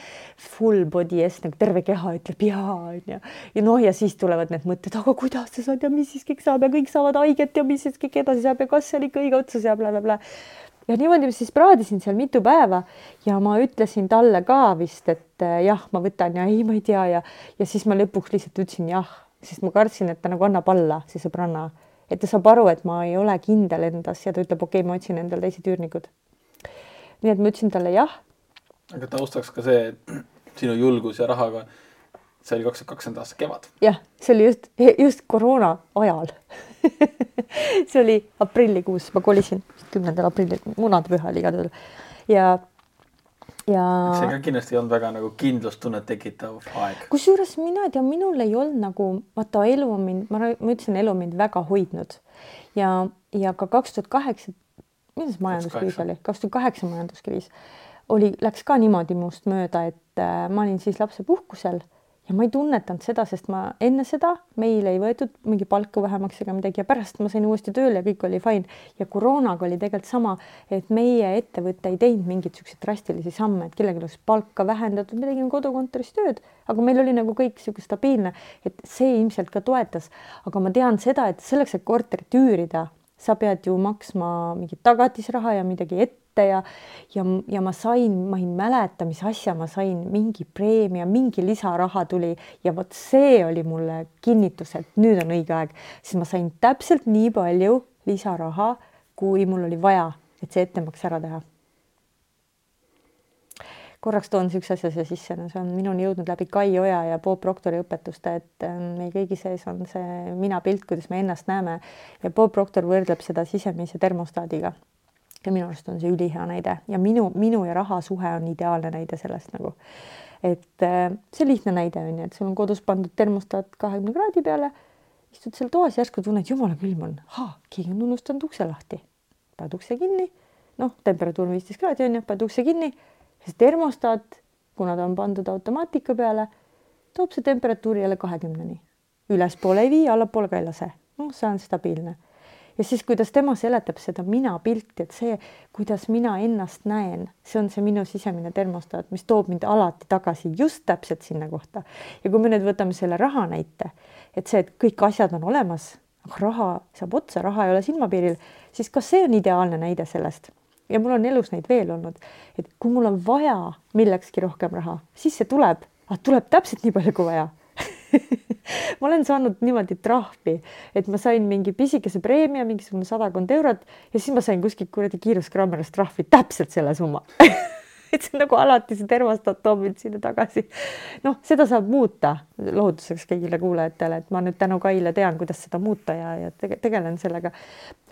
full body yes nagu terve keha ütleb ja onju. ja noh, ja siis tulevad need mõtted, aga kuidas sa saad ja mis siis kõik saab ja kõik saavad haiget ja mis siis kõik edasi saab ja kas seal ikka õige otsas ja blablabla bla, bla. Ja niimoodi siis praadisin seal mitu päeva ja ma ütlesin talle ka vist, et äh, jah, ma võtan ja ei, ma ei tea ja, ja siis ma lõpuks lihtsalt ütlesin jah, sest ma kartsin, et ta nagu annab alla, see sõbranna, et ta saab aru, et ma ei ole kindel endas ja ta ütleb, okei okay,, ma otsin endale teised üürnikud. nii et ma ütlesin talle jah. aga taustaks ka see, et sinu julgus ja rahaga see oli kaks tuhat kakskümmend aasta kevad. jah, see oli just, just koroona ajal see oli aprillikuus, ma kolisin kümnendal aprillil, munadepüha oli igal juhul. Ja, ja. see ka kindlasti ei olnud väga nagu kindlustunnet tekitav aeg. kusjuures mina ei tea, minul ei olnud nagu, vaata elu on mind, ma, ma ütlesin, elu on mind väga hoidnud. Ja, ja ka kaks tuhat kaheksa, milline see majanduskriis oli, kaks tuhat kaheksa majanduskriis. Oli, läks ka niimoodi minust mööda, et äh, ma olin siis lapsepuhkusel ja ma ei tunnetanud seda, sest ma enne seda meil ei võetud mingi palka vähemaks ega midagi ja pärast ma sain uuesti tööle ja kõik oli fine. ja koroonaga oli tegelikult sama, et meie ettevõte ei teinud mingeid siukseid drastilisi samme, et kellelgi oleks palka vähendatud, me tegime kodukontoris tööd, aga meil oli nagu kõik sihuke stabiilne, et see ilmselt ka toetas. aga ma tean seda, et selleks, et korterit üürida, sa pead ju maksma mingit tagatisraha ja midagi ette ja, ja, ja ma sain, ma ei mäleta, mis asja ma sain, mingi preemia, mingi lisaraha tuli ja vot see oli mulle kinnitus, et nüüd on õige aeg, siis ma sain täpselt nii palju lisaraha, kui mul oli vaja, et see ettemaks ära teha korraks toon niisuguse asja siia sisse, no see on minuni jõudnud läbi Kai Oja ja Bob Proctori õpetuste, et ähm, meie kõigi sees on see minapilt, kuidas me ennast näeme. Ja Bob Proctor võrdleb seda sisemise termostaadiga. Ja minu arust on see ülihea näide. Ja minu, minu ja raha suhe on ideaalne näide sellest nagu. et äh, see lihtne näide on ju, et sul on kodus pandud termostaat kahekümne kraadi peale, istud seal toas, järsku tunned, jumala külm on, keegi on unustanud ukse lahti, paned ukse kinni, noh, temperatuur on viisteist kraadi on ju, paned ukse kinni, siis termostaat, kuna ta on pandud automaatika peale, toob see temperatuuri jälle kahekümneni, ülespoole ei vii, allapoole ka ei lase, noh, see on stabiilne. Ja siis, kuidas tema seletab seda mina pilti, et see, kuidas mina ennast näen, see on see minu sisemine termostaat, mis toob mind alati tagasi just täpselt sinna kohta. ja kui me nüüd võtame selle raha näite, et see, et kõik asjad on olemas, raha saab otsa, raha ei ole silmapiiril, siis ka see on ideaalne näide sellest ja mul on elus neid veel olnud, et kui mul on vaja millekski rohkem raha, siis see tuleb. Aga tuleb täpselt nii palju kui vaja. Ma olen saanud niimoodi trahvi, et ma sain mingi pisikese preemia, mingisugune sadakond eurot ja siis ma sain kuskilt kuradi kiiruskaamerast trahvi täpselt selle summa et see nagu alati see termostaat toob mind sinna tagasi. noh, seda saab muuta lohutuseks kõigile kuulajatele, et ma nüüd tänu Kaile tean, kuidas seda muuta ja, ja tege, tegelen sellega.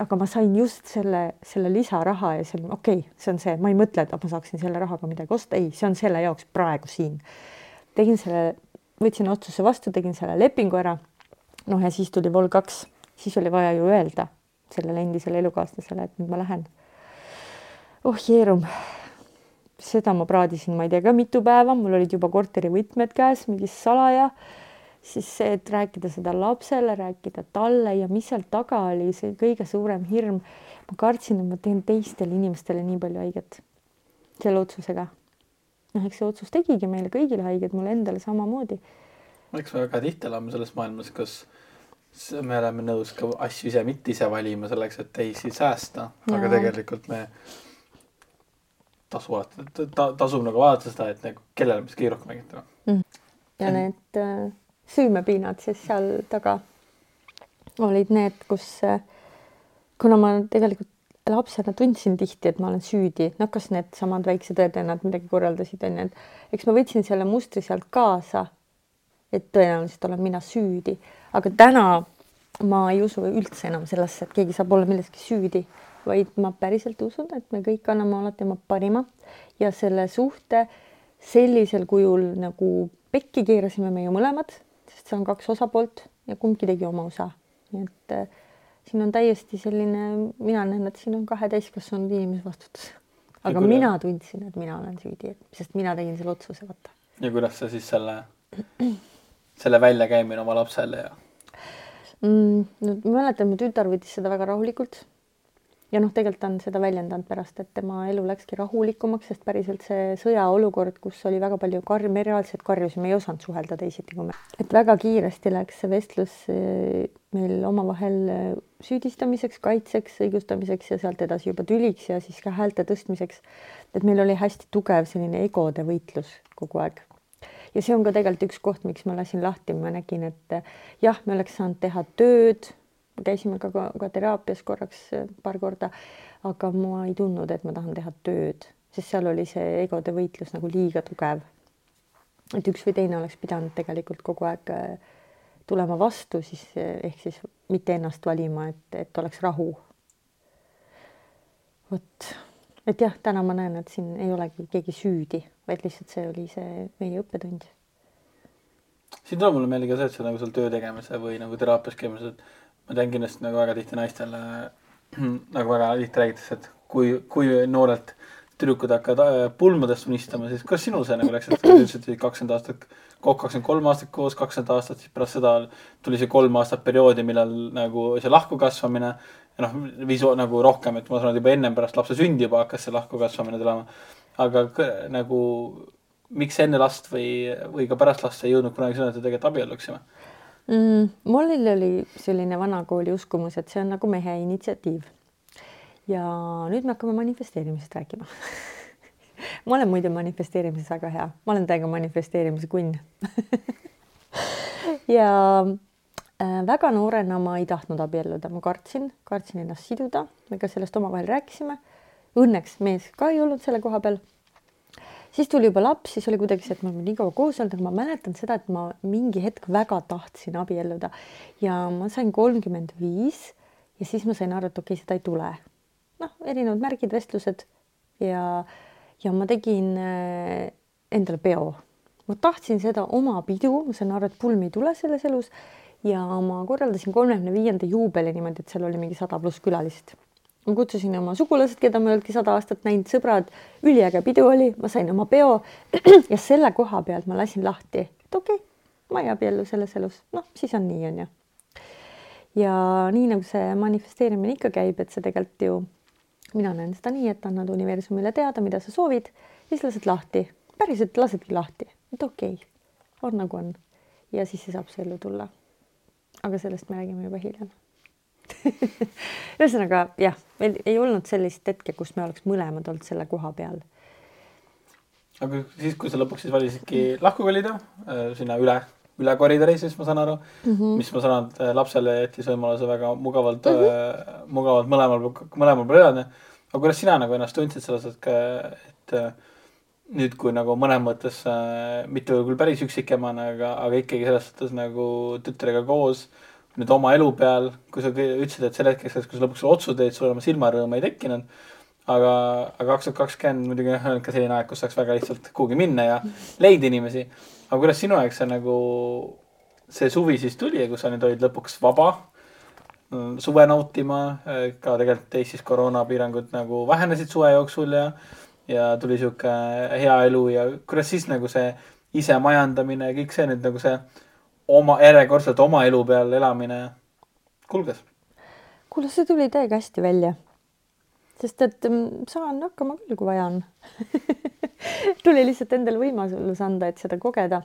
aga ma sain just selle, selle lisaraha ja see okei okay,, see on see, ma ei mõtle, et ma saaksin selle rahaga midagi osta, ei, see on selle jaoks praegu siin. tegin selle, võtsin otsuse vastu, tegin selle lepingu ära. noh, ja siis tuli vol kaks, siis oli vaja ju öelda sellele endisele elukaaslasele, et nüüd ma lähen. oh jeerum seda ma praadisin, ma ei tea ka mitu päeva, mul olid juba korteri võtmed käes, mingi salaja. siis see, et rääkida seda lapsele, rääkida talle ja mis seal taga oli, see kõige suurem hirm. ma kartsin, et ma teen teistele inimestele nii palju haiget selle otsusega. noh, eks see otsus tegigi meile kõigile haiget, mulle endale samamoodi. eks me väga tihti elame selles maailmas, kus me oleme nõus ka asju ise mitte ise valima selleks, et teisi säästa, aga tegelikult me tasu alati. Ta,, tasub nagu vaadata seda, et nagu kellele kõige rohkem mängitame. Mm.. ja need äh, süümepiinad siis seal taga olid need, kus äh, kuna ma tegelikult lapsena tundsin tihti, et ma olen süüdi, noh, kas needsamad väiksed õed-vennad midagi korraldasid, onju, et eks ma võtsin selle mustri sealt kaasa. et tõenäoliselt olen mina süüdi, aga täna ma ei usu üldse enam sellesse, et keegi saab olla milleski süüdi vaid ma päriselt usun, et me kõik anname alati oma parima ja selle suhte sellisel kujul nagu pekki keerasime me ju mõlemad, sest see on kaks osapoolt ja kumbki tegi oma osa. nii et äh, siin on täiesti selline, mina näen, et siin on kahe täiskasvanud inimese vastutus. aga ja mina tundsin, et mina olen süüdi, sest mina tegin selle otsuse, vaata. ja kuidas sa siis selle, selle väljakäimine oma lapsele ja mm,? no ma mäletan, mu tütar võttis seda väga rahulikult ja noh, tegelikult ta on seda väljendanud pärast, et tema elu läkski rahulikumaks, sest päriselt see sõjaolukord, kus oli väga palju karj, me reaalselt karjusime, ei osanud suhelda teisiti kui me, et väga kiiresti läks see vestlus eh, meil omavahel eh, süüdistamiseks, kaitseks, õigustamiseks ja sealt edasi juba tüliks ja siis ka häälte tõstmiseks. et meil oli hästi tugev selline egode võitlus kogu aeg ja see on ka tegelikult üks koht, miks ma lasin lahti, ma nägin, et eh, jah, me oleks saanud teha tööd käisime ka, ka, teraapias korraks äh, paar korda, aga ma ei tundnud, et ma tahan teha tööd, sest seal oli see egode võitlus nagu liiga tugev. et üks või teine oleks pidanud tegelikult kogu aeg äh, tulema vastu, siis äh, ehk siis mitte ennast valima, et, et oleks rahu. vot, et jah, täna ma näen, et siin ei olegi keegi süüdi, vaid lihtsalt see oli see meie õppetund siin tuleb mulle meelde ka see, et see nagu seal töö tegemise või nagu teraapias käimise, et ma tean kindlasti nagu väga tihti naistele nagu väga tihti räägitakse, et kui, kui noorelt tüdrukud hakkavad äh, pulmadest unistama, siis kuidas sinul see nagu läks, et sa ütlesid, et kakskümmend aastat, kakskümmend kolm aastat koos, kakskümmend aastat, siis pärast seda tuli see kolm aastat perioodi, millal nagu see lahkukasvamine ja noh, visu nagu rohkem, et ma saan aru, juba ennem pärast lapse sündi juba hakkas see lahkukasvamine tulema. aga nagu miks enne last või, või ka pärast last ei jõudnud kunagi selleni, et te tegelikult abielluksime? Mm,? mul oli selline vanakooli uskumus, et see on nagu mehe initsiatiiv. ja nüüd me hakkame manifesteerimisest rääkima ma olen muide manifesteerimises väga hea, ma olen täiega manifesteerimise kunn ja äh, väga noorena ma ei tahtnud abielluda, ma kartsin, kartsin ennast siduda, me ka sellest omavahel rääkisime. Õnneks mees ka ei olnud selle koha peal siis tuli juba laps, siis oli kuidagi see, et me oleme nii kaua koos olnud, aga ma mäletan seda, et ma mingi hetk väga tahtsin abielluda ja ma sain kolmkümmend viis ja siis ma sain aru, et okei okay,, seda ei tule. noh, erinevad märgid, vestlused ja, ja ma tegin äh, endale peo. ma tahtsin seda oma pidu, ma sain aru, et pulmi ei tule selles elus ja ma korraldasin kolmekümne viienda juubeli niimoodi, et seal oli mingi sada pluss külalist ma kutsusin oma sugulased, keda ma ei olnudki sada aastat näinud, sõbrad, üliäge pidu oli, ma sain oma peo. Ja selle koha pealt ma lasin lahti, et okei okay,, ma ei abiellu selles elus, noh, siis on nii, onju. ja nii nagu see manifesteerimine ikka käib, et see tegelikult ju, mina näen seda nii, et annad universumile teada, mida sa soovid, siis lased lahti, päriselt lasedki lahti, et okei okay,, on nagu on. Ja siis saab see ellu tulla. aga sellest me räägime juba hiljem ühesõnaga jah, meil ei olnud sellist hetke, kus me oleks mõlemad olnud selle koha peal. aga siis, kui sa lõpuks siis valisidki lahku kolida äh, sinna üle, üle koridori, siis ma saan aru mm, -hmm. mis ma saan aru, et lapsele jättis võimaluse väga mugavalt mm, -hmm. äh, mugavalt mõlemal, mõlemal pool elada. aga kuidas sina nagu ennast tundsid selles, et, et äh, nüüd, kui nagu mõnes mõttes äh, mitte küll päris üksikemana, aga, aga ikkagi selles suhtes nagu tütrega koos nüüd oma elu peal, kui sa ütlesid, et sel hetkeks, kui sa lõpuks otsu teed, sul enam silmarõõmu ei tekkinud. aga, aga kaks tuhat kakskümmend muidugi on ka selline aeg, kus saaks väga lihtsalt kuhugi minna ja leida inimesi. aga kuidas sinu jaoks see nagu, see suvi siis tuli ja kus sa nüüd olid lõpuks vaba mm, suve nautima, ka tegelikult Eestis koroonapiirangud nagu vähenesid suve jooksul ja ja tuli sihuke hea elu ja kuidas siis nagu see isemajandamine ja kõik see nüüd nagu see oma, järjekordselt oma elu peal elamine kulges? kuule, see tuli täiega hästi välja. sest et mm, saan hakkama küll, kui vaja on tuli lihtsalt endale võimalus anda, et seda kogeda.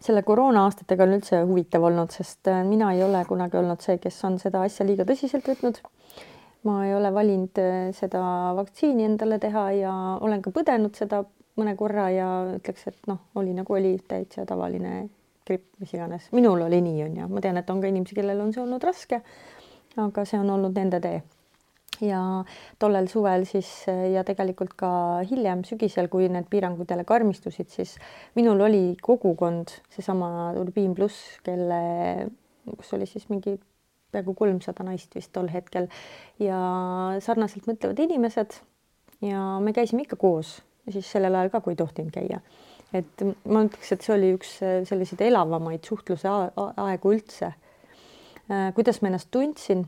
selle koroona aastatega on üldse huvitav olnud, sest äh, mina ei ole kunagi olnud see, kes on seda asja liiga tõsiselt võtnud ma ei ole valinud äh, seda vaktsiini endale teha ja olen ka põdenud seda mõne korra ja ütleks, et noh, oli nagu oli täitsa tavaline gripp, mis iganes. minul oli nii, on ju, ma tean, et on ka inimesi, kellel on see olnud raske. aga see on olnud nende tee. ja tollel suvel siis ja tegelikult ka hiljem sügisel, kui need piirangud jälle karmistusid, siis minul oli kogukond, seesama Urbiin pluss, kelle, kus oli siis mingi peaaegu kolmsada naist vist tol hetkel ja sarnaselt mõtlevad inimesed ja me käisime ikka koos, siis sellel ajal ka, kui ei tohtinud käia. Et ma ütleks, et see oli üks selliseid elavamaid suhtluse aegu üldse. Äh, kuidas ma ennast tundsin?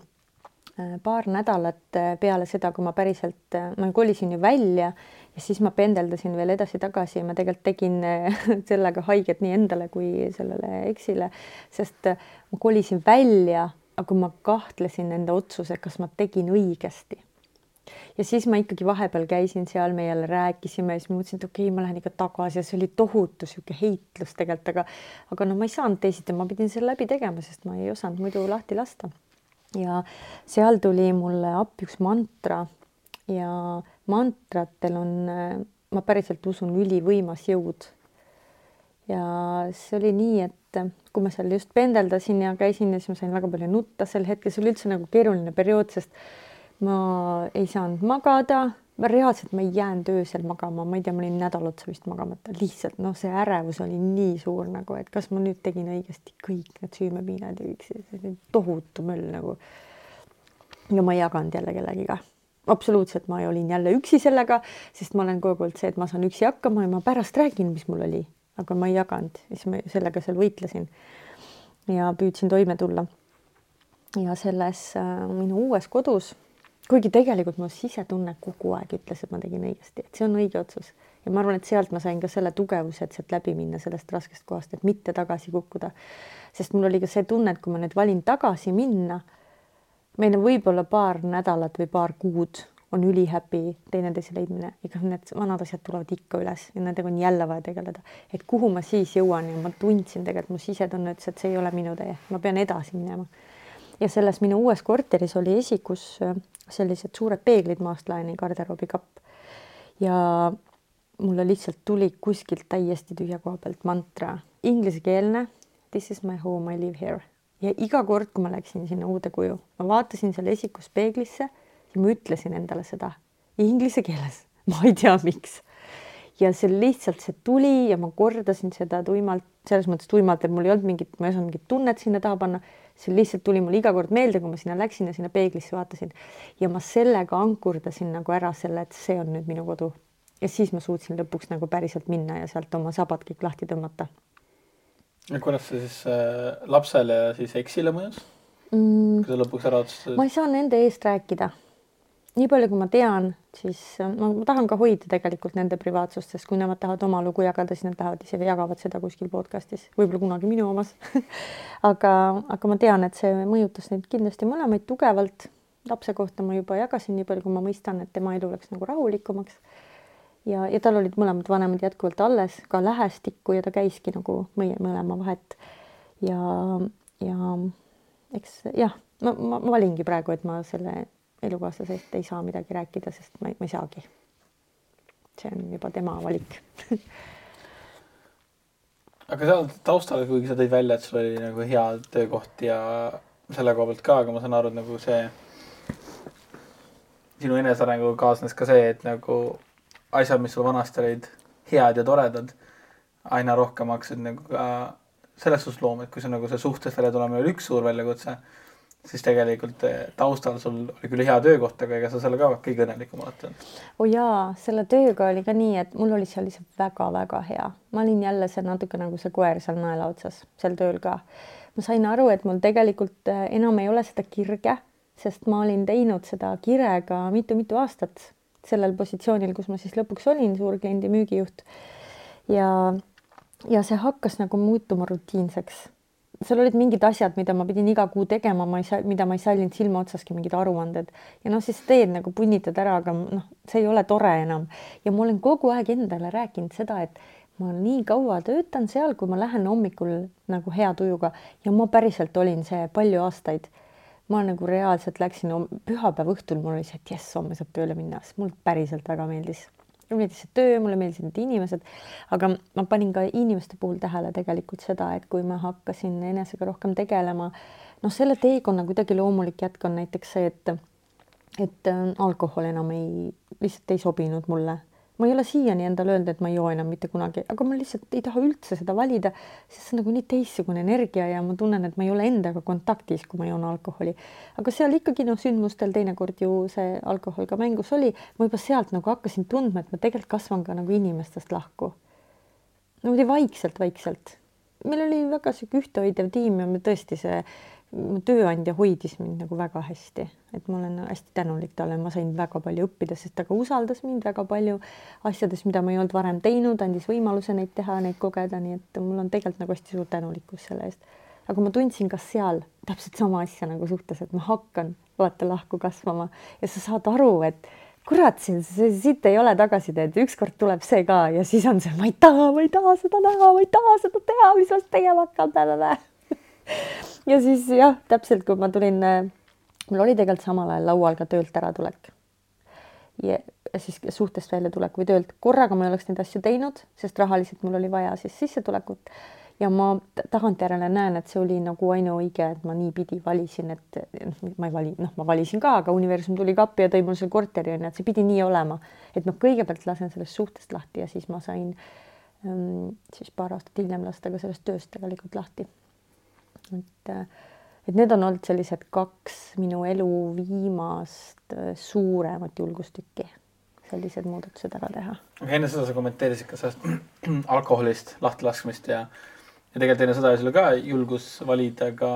Äh, paar nädalat äh, peale seda, kui ma päriselt, ma kolisin ju välja ja siis ma pendeldasin veel edasi-tagasi ja ma tegelikult tegin sellega haiget nii endale kui sellele eksile, sest ma kolisin välja aga ma kahtlesin enda otsuse, kas ma tegin õigesti. Ja siis ma ikkagi vahepeal käisin seal, me jälle rääkisime siis mõtlesin, et okei okay,, ma lähen ikka tagasi ja see oli tohutu sihuke heitlus tegelikult, aga aga no ma ei saanud teisiti, ma pidin selle läbi tegema, sest ma ei osanud muidu lahti lasta. ja seal tuli mulle appi üks mantra ja mantratel on, ma päriselt usun, ülivõimas jõud. ja see oli nii, et kui ma seal just pendeldasin ja käisin ja siis ma sain väga palju nutta sel hetkel, see oli üldse nagu keeruline periood, sest ma ei saanud magada, reaalselt ma ei jäänud öösel magama, ma ei tea, ma olin nädal otsa vist magamata, lihtsalt noh, see ärevus oli nii suur nagu, et kas ma nüüd tegin õigesti kõik need süümepiinad ja kõik see tohutu möll nagu. ja ma ei jaganud jälle kellegiga. Absoluutselt, ma olin jälle üksi sellega, sest ma olen kogu aeg olnud see, et ma saan üksi hakkama ja ma pärast räägin, mis mul oli. Aga ma ei jaganud, siis ma sellega seal võitlesin ja püüdsin toime tulla. ja selles äh, minu uues kodus, kuigi tegelikult mu sisetunne kogu aeg ütles, et ma tegin õigesti, et see on õige otsus ja ma arvan, et sealt ma sain ka selle tugevuse, et sealt läbi minna sellest raskest kohast, et mitte tagasi kukkuda. sest mul oli ka see tunne, et kui ma nüüd valin tagasi minna, meil on võib-olla paar nädalat või paar kuud on ülihäbi teineteise leidmine, ega need vanad asjad tulevad ikka üles ja nendega on jälle vaja tegeleda. et kuhu ma siis jõuan ja ma tundsin tegelikult, mu sisetunne ütles, et see ei ole minu tee, ma pean edasi minema. Ja selles minu uues korteris oli esikus äh, sellised suured peeglid maast laeni, garderoobikapp. ja mulle lihtsalt tuli kuskilt täiesti tühja koha pealt mantra, inglisekeelne. This is my home, I live here. ja iga kord, kui ma läksin sinna uude kuju, ma vaatasin seal esikus peeglisse ja ma ütlesin endale seda inglise keeles, ma ei tea, miks. ja see lihtsalt, see tuli ja ma kordasin seda tuimalt, selles mõttes tuimalt, et mul ei olnud mingit, ma ei osanud mingit tunnet sinna taha panna. See lihtsalt tuli mulle iga kord meelde, kui ma sinna läksin ja sinna peeglisse vaatasin ja ma sellega ankurdasin nagu ära selle, et see on nüüd minu kodu. ja siis ma suutsin lõpuks nagu päriselt minna ja sealt oma sabad kõik lahti tõmmata. ja kuidas see siis äh, lapsele ja siis eksile mõjus mm.? kui sa lõpuks ära otsustasid? ma ei saa nende eest rääkida nii palju, kui ma tean, siis äh, ma, ma tahan ka hoida tegelikult nende privaatsust, sest kui nemad tahavad oma lugu jagada, siis nad lähevad ise ja jagavad seda kuskil podcast'is, võib-olla kunagi minu omas aga, aga ma tean, et see mõjutas neid kindlasti mõlemaid tugevalt. lapse kohta ma juba jagasin nii palju, kui ma mõistan, et tema elu läks nagu rahulikumaks. ja, ja tal olid mõlemad vanemad jätkuvalt alles, ka lähestikku ja ta käiski nagu meie mõlema vahet. ja, ja eks jah, ma, ma, ma valingi praegu, et ma selle elukaaslasest ei saa midagi rääkida, sest ma ei, ma ei saagi. see on juba tema valik aga seal taustal, kuigi sa tõid välja, et sul oli nagu hea töökoht ja selle koha pealt ka, aga ma saan aru, et nagu see sinu enesearenguga kaasnes ka see, et nagu asjad, mis sul vanasti olid head ja toredad, aina rohkem hakkasid nagu ka selles suhtes looma, et kui see nagu see suhtest välja tulemine oli üks suur väljakutse siis tegelikult eh, taustal sul oli küll hea töökoht, aga ega sa selle ka kõige õnnelikum alati olnud? oo oh jaa, selle tööga oli ka nii, et mul oli seal lihtsalt väga-väga hea. ma olin jälle see natuke nagu see koer seal naela otsas, sel tööl ka. ma sain aru, et mul tegelikult eh, enam ei ole seda kirge, sest ma olin teinud seda kirega mitu-mitu aastat sellel positsioonil, kus ma siis lõpuks olin, suurkliendi müügijuht. ja, ja see hakkas nagu muutuma rutiinseks seal olid mingid asjad, mida ma pidin iga kuu tegema, ma ei saa, mida ma ei sallinud silma otsaski, mingid aruanded. Ja noh, siis teed nagu punnitad ära, aga noh, see ei ole tore enam. Ja ma olen kogu aeg endale rääkinud seda, et ma nii kaua töötan seal, kui ma lähen hommikul nagu hea tujuga. Ja ma päriselt olin see palju aastaid. ma nagu reaalselt läksin pühapäeva õhtul, mul oli see, et jess, homme saab tööle minna, sest mulle päriselt väga meeldis mulle meeldis see töö, mulle meeldisid need inimesed, aga ma panin ka inimeste puhul tähele tegelikult seda, et kui ma hakkasin enesega rohkem tegelema, noh, selle teekonna kuidagi loomulik jätk on näiteks see, et et äh, alkohol enam ei, lihtsalt ei sobinud mulle ma ei ole siiani endale öelnud, et ma ei joo enam mitte kunagi, aga ma lihtsalt ei taha üldse seda valida, sest see on nagu nii teistsugune energia ja ma tunnen, et ma ei ole endaga kontaktis, kui ma joon alkoholi. aga seal ikkagi noh, sündmustel teinekord ju see alkohol ka mängus oli, ma juba sealt nagu hakkasin tundma, et ma tegelikult kasvan ka nagu inimestest lahku. niimoodi vaikselt-vaikselt. meil oli väga sihuke ühtehoidev tiim ja me tõesti see mu tööandja hoidis mind nagu väga hästi, et ma olen hästi tänulik talle, ma sain väga palju õppida, sest ta ka usaldas mind väga palju asjades, mida ma ei olnud varem teinud, andis võimaluse neid teha, neid kogeda, nii et mul on tegelikult nagu hästi suur tänulikkus selle eest. aga ma tundsin ka seal täpselt sama asja nagu suhtes, et ma hakkan vaata lahku kasvama. Ja sa saad aru, et kurat, siin siit ei ole tagasiteed, ükskord tuleb see ka ja siis on see, ma ei taha, ma ei taha seda näha, ma ei taha seda teha, mis ma tegema hakkan ja siis jah, täpselt kui ma tulin, äh, mul oli tegelikult samal ajal laual ka töölt äratulek. ja siis suhtest väljatulek või töölt, korraga ma ei oleks neid asju teinud, sest rahaliselt mul oli vaja siis sissetulekut. Ja ma tagantjärele näen, et see oli nagu ainuõige, et ma niipidi valisin, et ma ei vali, noh, ma valisin ka, aga universum tuli ka appi ja tõi mulle selle korteri onju, et see pidi nii olema, et noh, kõigepealt lasen sellest suhtest lahti ja siis ma sain ähm, siis paar aastat hiljem lasta ka sellest tööst tegelikult lahti. Et, et need on olnud sellised kaks minu elu viimast äh, suuremat julgustükki, sellised muudatused ära teha. enne seda sa kommenteerisid ka sellest alkoholist lahtilaskmist ja, ja tegelikult enne seda oli sul ka julgus valida ka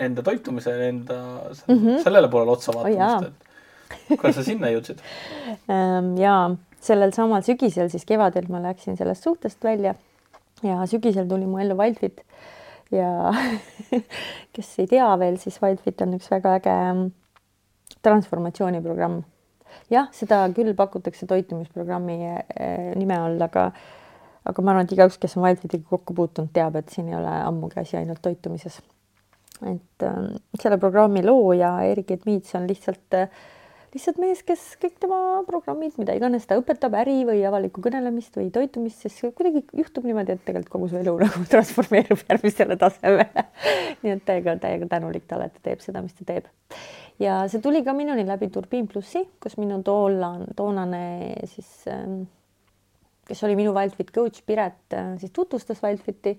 enda toitumise, enda mm -hmm. sellele poolele otsa vaatamist oh,, et kuidas sa sinna jõudsid? Ähm, ja sellel samal sügisel, siis kevadel ma läksin sellest suhtest välja ja sügisel tuli mu ellu Wildfit ja kes ei tea veel, siis Wildfit on üks väga äge mm, transformatsiooniprogramm. jah, seda küll pakutakse toitumisprogrammi eh, nime all, aga aga ma arvan, et igaüks, kes on Wildfitiga kokku puutunud, teab, et siin ei ole ammugi asi ainult toitumises. et äh, selle programmi looja Erik Edmiits on lihtsalt äh, lihtsalt mees, kes kõik tema programmid, mida iganes ta õpetab, äri või avalikku kõnelemist või toitumist, siis kuidagi juhtub niimoodi, et tegelikult kogu su elu nagu transformeerub järgmisele tasemele nii et täiega, täiega tänulik talle, et ta teeb seda, mis ta teeb. ja see tuli ka minuni läbi Turbiin plussi, kus minu toolan, toonane siis ähm, kes oli minu Wildfit coach Piret, äh, siis tutvustas Wildfiti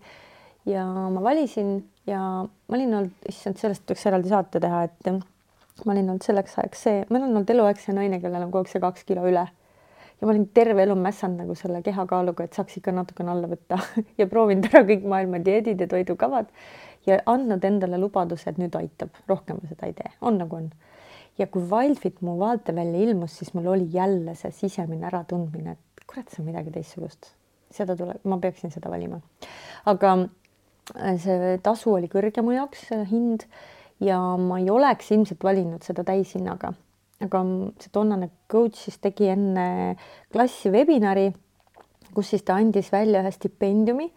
ja ma valisin ja ma olin olnud, issand, sellest võiks eraldi saate teha, et ma olin olnud selleks ajaks see, ma olen olnud eluaeg see naine, kellel on kogu aeg see kaks kilo üle. ja ma olin terve elu mässanud nagu selle kehakaaluga, et saaks ikka natukene alla võtta ja proovinud ära kõik maailma dieedid ja toidukavad ja andnud endale lubaduse, et nüüd aitab, rohkem ma seda ei tee, on nagu on. ja kui Wildfit mu vaatevälja ilmus, siis mul oli jälle see sisemine äratundmine, et kurat, see on midagi teistsugust. seda tuleb, ma peaksin seda valima. aga äh, see tasu oli kõrge mu jaoks, hind ja ma ei oleks ilmselt valinud seda täishinnaga. aga see toonane coach siis tegi enne klassi webinari, kus siis ta andis välja ühe stipendiumi,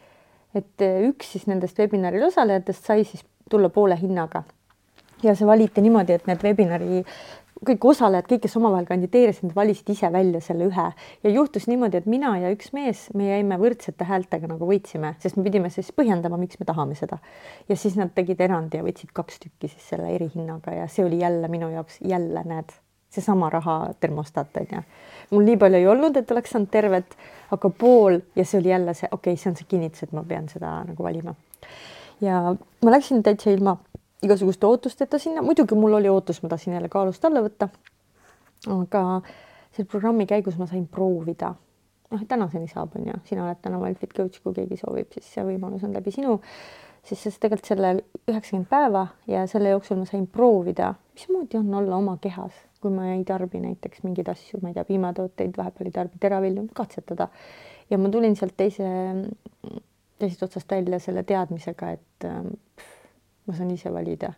et üks siis nendest webinaril osalejatest sai siis tulla poole hinnaga. ja see valiti niimoodi, et need webinari kõik osalejad, kõik, kes omavahel kandideerisid, valisid ise välja selle ühe ja juhtus niimoodi, et mina ja üks mees, me jäime võrdsete häältega nagu võitsime, sest me pidime siis põhjendama, miks me tahame seda. ja siis nad tegid erandi ja võtsid kaks tükki siis selle erihinnaga ja see oli jälle minu jaoks jälle näed, seesama raha termostat on ju. mul nii palju ei olnud, et oleks saanud tervet, aga pool ja see oli jälle see, okei okay,, see on see kinnitus, et ma pean seda nagu valima. ja ma läksin täitsa ilma igasuguste ootusteta sinna, muidugi mul oli ootus, ma tahtsin jälle kaalust alla võtta. aga selle programmi käigus ma sain proovida. noh, tänaseni saab, on ju, sina oled täna Wildfit coach, kui keegi soovib, siis see võimalus on läbi sinu. siis sest tegelikult selle üheksakümmend päeva ja selle jooksul ma sain proovida, mismoodi on olla oma kehas, kui ma ei tarbi näiteks mingeid asju, ma ei tea, piimatooteid, vahepeal ei tarbi teravilju, katsetada. ja ma tulin sealt teise, teisest otsast välja selle teadmisega, et pff, ma saan ise valida.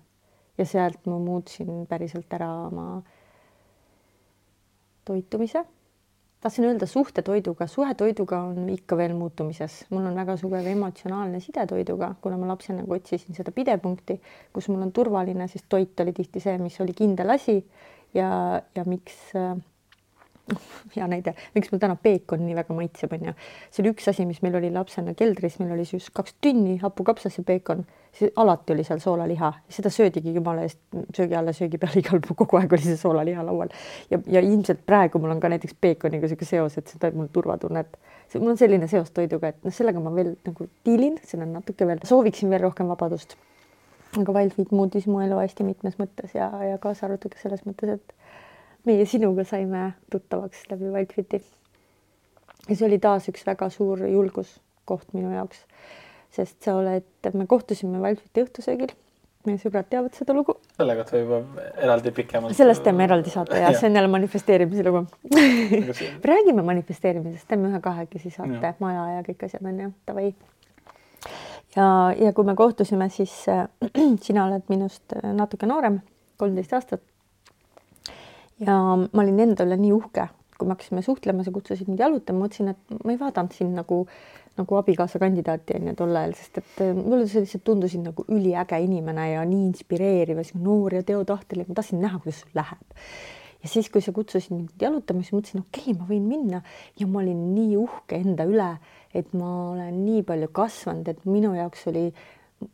Ja sealt ma muutsin päriselt ära oma toitumise. tahtsin öelda suhte toiduga, suhe toiduga on ikka veel muutumises, mul on väga sugev emotsionaalne side toiduga, kuna ma lapsena nagu otsisin seda pidepunkti, kus mul on turvaline, sest toit oli tihti see, mis oli kindel asi. Ja, ja miks äh, hea näide, miks mul täna peekon nii väga maitseb, on ju. see oli üks asi, mis meil oli lapsena keldris, meil oli siis kaks tünni hapukapsas ja peekon, siis alati oli seal soolaliha, seda söödigi jumala eest söögi alla, söögi peal, igal pool, kogu aeg oli see soolaliha laual. ja, ja ilmselt praegu mul on ka näiteks peekoniga niisugune seos, et teeb mul turvatunnet. mul on selline seos toiduga, et noh, sellega ma veel nagu diilin, seal on natuke veel, sooviksin veel rohkem vabadust. aga Wildfeed muutis mu elu hästi mitmes mõttes ja, ja kaasa arvatud ka selles mõttes, et meie sinuga saime tuttavaks läbi Wildfiti. ja see oli taas üks väga suur julguskoht minu jaoks, sest sa oled, me kohtusime Wildfiti õhtusöögil meie sõbrad teavad seda lugu. selle kohta võib eraldi pikemalt. sellest teeme eraldi saate ja see on jälle manifesteerimise lugu räägime manifesteerimisest, teeme ühe kahekesi saate, maja ja kõik asjad on ju, davai. ja, ja kui me kohtusime, siis äh, sina oled minust natuke noorem, kolmteist aastat ja ma olin enda üle nii uhke, kui me hakkasime suhtlema, sa kutsusid mind jalutama, mõtlesin, et ma ei vaadanud sind nagu, nagu abikaasa kandidaati on ju tol ajal, sest et äh, mulle sa lihtsalt tundusid nagu üliäge inimene ja nii inspireeriv ja noor ja teotahteline, ma tahtsin näha, kuidas sul läheb. ja siis, kui sa kutsusid mind jalutama, siis mõtlesin, okei okay,, ma võin minna ja ma olin nii uhke enda üle, et ma olen nii palju kasvanud, et minu jaoks oli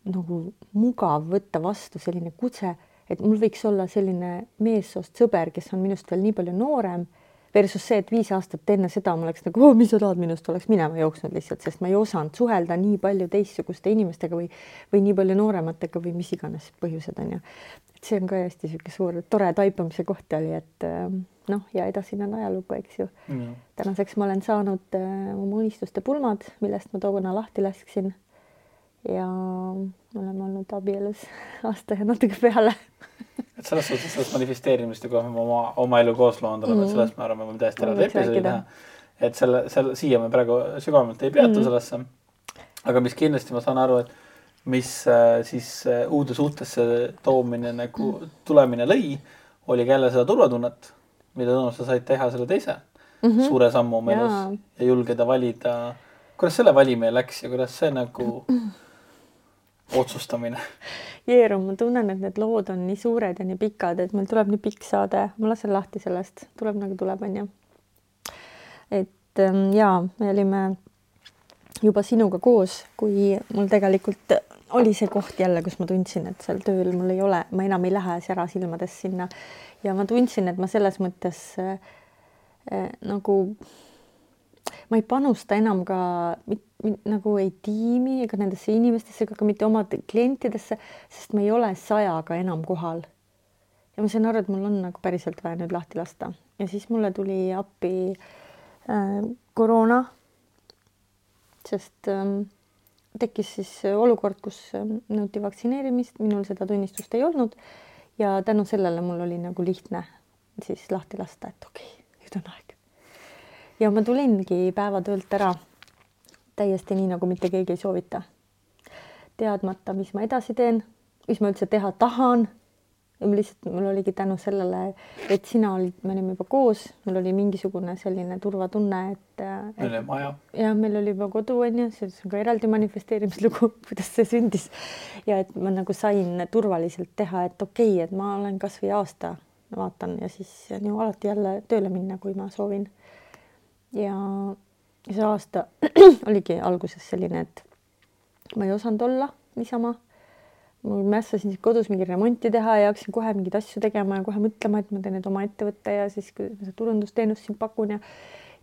nagu mugav võtta vastu selline kutse et mul võiks olla selline meessoost sõber, kes on minust veel nii palju noorem, versus see, et viis aastat enne seda ma oleks nagu oh,, mis sa tahad minust, oleks minema jooksnud lihtsalt, sest ma ei osanud suhelda nii palju teistsuguste inimestega või, või nii palju noorematega või mis iganes põhjused on ju. et see on ka hästi niisugune suur tore taipamise koht oli, et ähm, noh, ja edasine on ajalugu, eks ju. Mm.. tänaseks ma olen saanud äh, oma unistuste pulmad, millest ma tookord lahti lasksin ja oleme olnud abielus aasta ja natuke peale et selles suhtes sellest manifesteerimist ja kui me oma, oma elu koos loonud oleme mm, -hmm. et sellest me arvame, võime täiesti eraldi episoodi teha. et selle, selle, siia me praegu sügavamalt ei peatu mm -hmm. sellesse. aga mis kindlasti ma saan aru, et mis äh, siis äh, uude suhtesse toomine nagu -hmm. tulemine lõi, oli ka jälle seda turvatunnet, mida Tõnu, sa said teha selle teise mm -hmm. suure sammu oma elus ja julgeda valida. kuidas selle valimine läks ja kuidas see nagu mm -hmm otsustamine? Jeerum, ma tunnen, et need lood on nii suured ja nii pikad, et meil tuleb nii pikk saade, ma lasen lahti sellest, tuleb nagu tuleb, onju. et ähm, ja me olime juba sinuga koos, kui mul tegelikult oli see koht jälle, kus ma tundsin, et seal tööl mul ei ole, ma enam ei lähe sära silmades sinna ja ma tundsin, et ma selles mõttes äh, äh, nagu ma ei panusta enam ka nagu ei tiimi ega nendesse inimestesse ega ka mitte oma klientidesse, sest me ei ole sajaga enam kohal. ja ma sain aru, et mul on nagu päriselt vaja nüüd lahti lasta ja siis mulle tuli appi äh, koroona. sest äh, tekkis siis olukord, kus äh, nõuti vaktsineerimist, minul seda tunnistust ei olnud ja tänu sellele mul oli nagu lihtne siis lahti lasta, et okei okay,, nüüd on aeg ja ma tulingi päevatöölt ära täiesti nii, nagu mitte keegi ei soovita. teadmata, mis ma edasi teen, mis ma üldse teha tahan. lihtsalt, mul oligi tänu sellele, et sina olid, me olime juba koos, mul oli mingisugune selline turvatunne, et, et. meil oli maja. ja meil oli juba kodu, on ju, see on ka eraldi manifesteerimislugu, kuidas see sündis. ja et ma nagu sain turvaliselt teha, et okei okay,, et ma olen kasvõi aasta vaatan ja siis on ju alati jälle tööle minna, kui ma soovin. Ja see aasta oligi alguses selline, et ma ei osanud olla niisama. ma mässasin kodus mingi remonti teha ja hakkasin kohe mingeid asju tegema ja kohe mõtlema, et ma teen nüüd oma ettevõtte ja siis turundusteenust siin pakun ja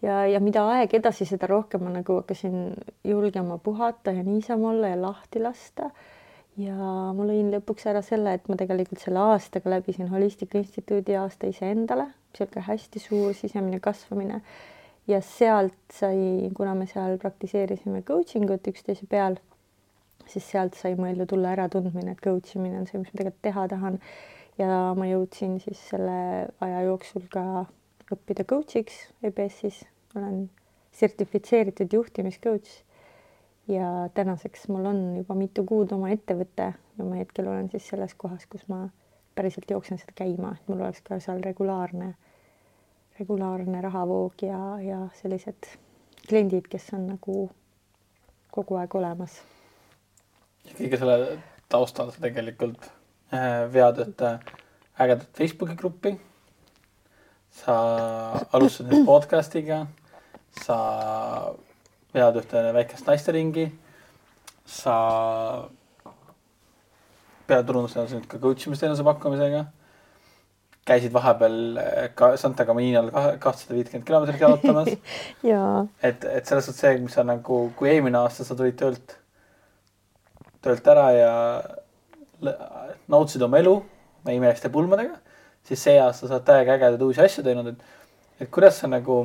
ja, ja mida aeg edasi, seda rohkem ma nagu hakkasin julgema puhata ja niisama olla ja lahti lasta. ja ma lõin lõpuks ära selle, et ma tegelikult selle aastaga läbisin Holistika Instituudi aasta iseendale, niisugune hästi suur sisemine kasvamine. Ja sealt sai, kuna me seal praktiseerisime coaching ut üksteise peal siis sealt sai mu ellu tulla äratundmine, et coach imine on see, mis ma tegelikult teha tahan. ja ma jõudsin siis selle aja jooksul ka õppida coach'iks EBS-is, olen sertifitseeritud juhtimiscoach. ja tänaseks mul on juba mitu kuud oma ettevõte ja ma hetkel olen siis selles kohas, kus ma päriselt jooksen seda käima, et mul oleks ka seal regulaarne, regulaarne rahavoog ja, ja sellised kliendid, kes on nagu kogu aeg olemas kõige selle taustal sa tegelikult äh, vead ühte ägedat Facebooki gruppi. sa alustasid nüüd podcast'iga, sa vead ühte väikest naisteringi, sa peaturundusteenuse nüüd ka coach imisteenuse pakkumisega. Käisid vahepeal äh, ka Santa Caminal kahtesada viitkümmend kilomeetrit jalutamas et, et selles suhtes see, mis sa nagu, kui eelmine aasta sa tulid töölt töölt ära ja nautisid oma elu imeliste pulmadega, siis see aasta sa oled täiega ägedaid uusi asju teinud, et, et kuidas sa nagu,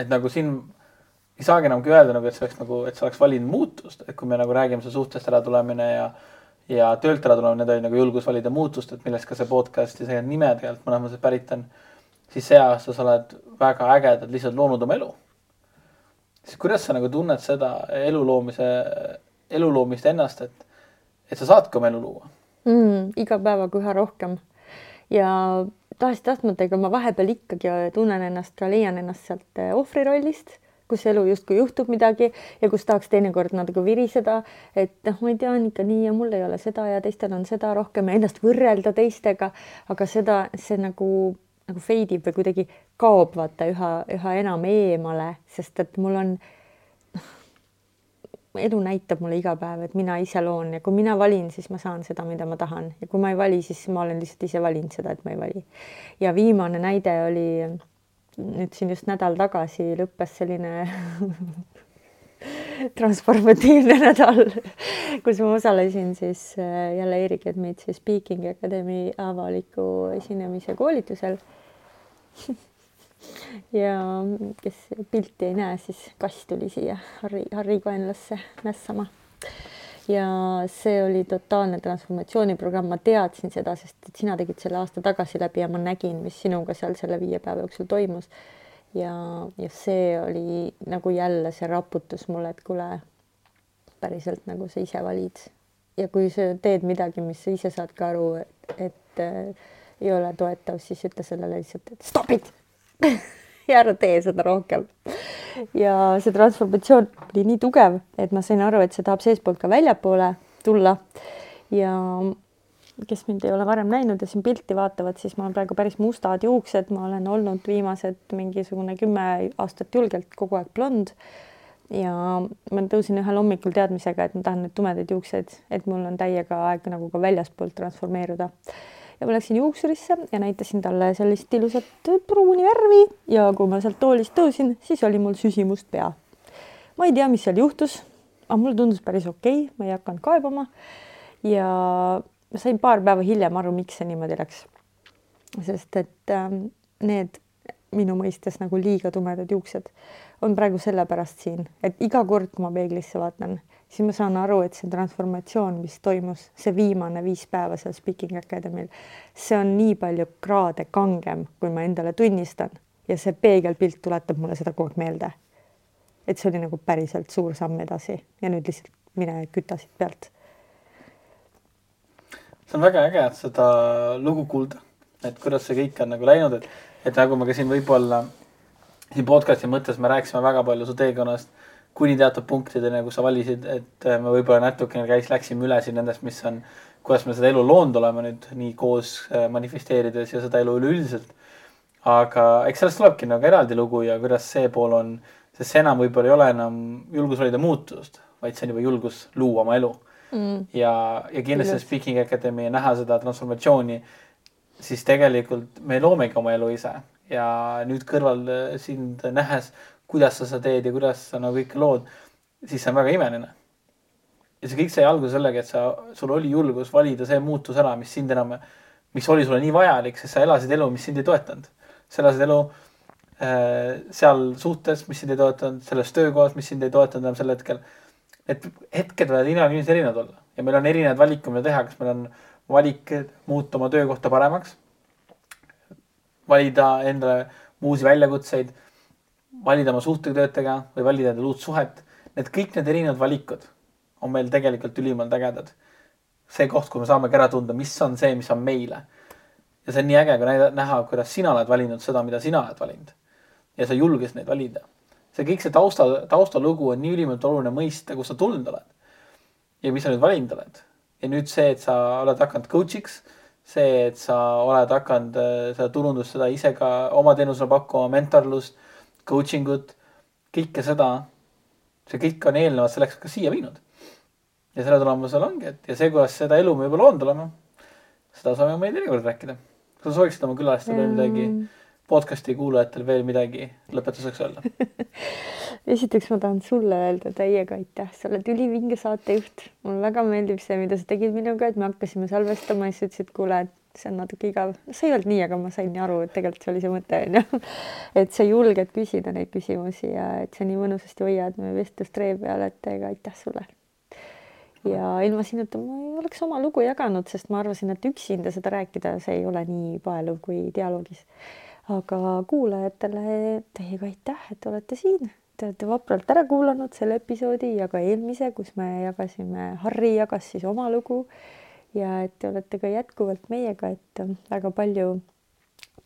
et nagu siin ei saagi enamgi öelda nagu, et see oleks nagu, et sa oleks valinud muutust, et kui me nagu räägime see suhtest äratulemine ja ja töölt äratulema, need oli nagu julgus valida muutust, et millest ka see podcast ja see nime tegelikult mõnes mõttes pärit on. siis see aasta sa oled väga ägedalt lihtsalt loonud oma elu. siis kuidas sa nagu tunned seda elu loomise elu loomist ennast, et, et sa saadki oma elu luua mm,. iga päevaga üha rohkem ja tahes-tahtmata, ega ma vahepeal ikkagi tunnen ennast ka, leian ennast sealt eh, ohvri rollist, kus elu justkui juhtub midagi ja kus tahaks teinekord natuke viriseda, et noh, ma ei tea, on ikka nii ja mul ei ole seda ja teistel on seda rohkem ja ennast võrrelda teistega, aga seda, see nagu nagu feidib või kuidagi kaob vaata üha, üha enam eemale, sest et mul on elu näitab mulle iga päev, et mina ise loon ja kui mina valin, siis ma saan seda, mida ma tahan ja kui ma ei vali, siis ma olen lihtsalt ise valinud seda, et ma ei vali. ja viimane näide oli nüüd siin just nädal tagasi lõppes selline transformatiivne nädal, kus ma osalesin siis äh, jälle Erik Edmitsi Speaking Academy avaliku esinemise koolitusel ja kes pilti ei näe, siis kass tuli siia Harri, Harri kaenlasse mässama. Ja see oli totaalne transformatsiooniprogramm, ma teadsin seda, sest et sina tegid selle aasta tagasi läbi ja ma nägin, mis sinuga seal selle viie päeva jooksul toimus. ja, ja see oli nagu jälle see raputus mulle, et kuule, päriselt nagu sa ise valid. Ja kui sa teed midagi, mis sa ise saad ka aru, et, et äh, ei ole toetav, siis ütle sellele lihtsalt, et stop it ära tee seda rohkem. ja see transformatsioon oli nii tugev, et ma sain aru, et see tahab seestpoolt ka väljapoole tulla. ja kes mind ei ole varem näinud ja siin pilti vaatavad, siis mul on praegu päris mustad juuksed, ma olen olnud viimased mingisugune kümme aastat julgelt kogu aeg blond. ja ma tõusin ühel hommikul teadmisega, et ma tahan neid tumedaid juukseid, et mul on täiega aeg nagu ka väljaspoolt transformeeruda ja ma läksin juuksurisse ja näitasin talle sellist ilusat pruuni värvi ja kui ma sealt toolist tõusin, siis oli mul süsimust pea. ma ei tea, mis seal juhtus, aga mulle tundus päris okei okay,, ma ei hakanud kaebama. ja ma sain paar päeva hiljem aru, miks see niimoodi läks. sest et äh, need minu mõistes nagu liiga tumedad juuksed on praegu sellepärast siin, et iga kord, kui ma peeglisse vaatan, siis ma saan aru, et see transformatsioon, mis toimus, see viimane viis päeva seal Speaking Academy'l, see on nii palju kraade kangem, kui ma endale tunnistan ja see peegelpilt tuletab mulle seda kogu aeg meelde. et see oli nagu päriselt suur samm edasi ja nüüd lihtsalt mine küta siit pealt. see on väga äge, seda lugu kuulda, et kuidas see kõik on nagu läinud, et, et nagu me ka siin võib-olla siin podcast'i mõttes me rääkisime väga palju su teekonnast kuni teatud punktideni, kus sa valisid, et me võib-olla natukene käis, läksime üle siin nendest, mis on kuidas me seda elu loonud oleme nüüd nii koos äh, manifesteerides ja seda elu üleüldiselt. aga eks sellest tulebki nagu eraldi lugu ja kuidas see pool on, sest see enam võib-olla ei ole enam julgus valida muutust, vaid see on juba julgus luua oma elu. Mm.. ja, ja kindlasti Speaking Academy näha seda transformatsiooni, siis tegelikult me loomegi oma elu ise ja nüüd kõrval äh, sind nähes, kuidas sa seda teed ja kuidas sa nagu kõike lood, siis see on väga imeline ja see kõik sai alguse sellega, et sa, sul oli julgus valida see muutus ära, mis sind enam, mis oli sulle nii vajalik, sest sa elasid elu, mis sind ei toetanud. sa elasid elu äh, seal suhtes, mis sind ei toetanud, selles töökohas, mis sind ei toetanud enam sel hetkel. et hetked võivad inimesed erinevad olla ja meil on erinevad valikud, mida teha, kas meil on valik muuta oma töökohta paremaks, valida endale uusi väljakutseid, valida oma suhtetöötajatega või valida endale uut suhet. Need kõik need erinevad valikud on meil tegelikult ülimalt ägedad. see koht, kui me saamegi ära tunda, mis on see, mis on meile. ja see on nii äge, kui näida, näha, kuidas sina oled valinud seda, mida sina oled valinud. ja sa julgesid neid valida. see kõik see tausta, taustalugu on nii ülimalt oluline mõista, kust sa tulnud oled. ja mis sa nüüd valinud oled. Ja nüüd see, et sa oled hakanud coach'iks, see, et sa oled hakanud äh, seda turundust, seda ise ka oma teenusele pakkuma, mentorlust, coaching ut, kõike seda, see kõik on eelnevalt selleks ka siia viinud ja selle tulemusel ongi, et ja see, kuidas seda elu me juba loonud oleme, seda saame meil teinekord rääkida. kas sa sooviksid oma külalistele mm. Podcast'i kuulajatele veel midagi lõpetuseks öelda esiteks ma tahan sulle öelda täiega aitäh, sa oled ülivinge saatejuht, mulle väga meeldib see, mida sa tegid minuga, et me hakkasime salvestama ja siis ütlesid, kuule, et see on natuke igav. see ei olnud nii, aga ma sain aru, et tegelikult see oli see mõte onju. et sa julged küsida neid küsimusi ja et sa nii mõnusasti hoiad meie vestlust ree peal, et ega aitäh sulle ja ilma sinuta ma ei oleks oma lugu jaganud, sest ma arvasin, et üksinda seda rääkida, see ei ole nii paeluv kui dialoogis. Aga kuulajatele teiega aitäh, et olete siin, te olete vapralt ära kuulanud selle episoodi ja ka eelmise, kus me jagasime, Harri jagas siis oma lugu. Ja et te olete ka jätkuvalt meiega, et väga palju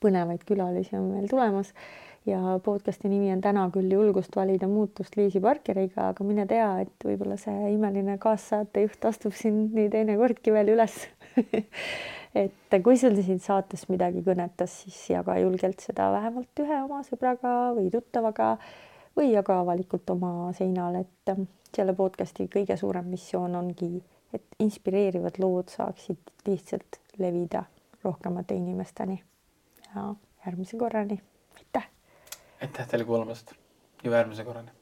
põnevaid külalisi on meil tulemas. Ja podcasti nimi on täna küll julgust valida muutust Liisi Parkeriga, aga mine tea, et võib-olla see imeline kaassaatejuht astub siin nii teinekordki veel üles et kui sul siin saates midagi kõnetas, siis jaga julgelt seda vähemalt ühe oma sõbraga või tuttavaga või jaga avalikult oma seinal, et selle podcasti kõige suurem missioon ongi, et inspireerivad lood saaksid lihtsalt levida rohkemate inimesteni. ja järgmise korrani. Aitäh! Teile kuulamast! Ja järgmise korrani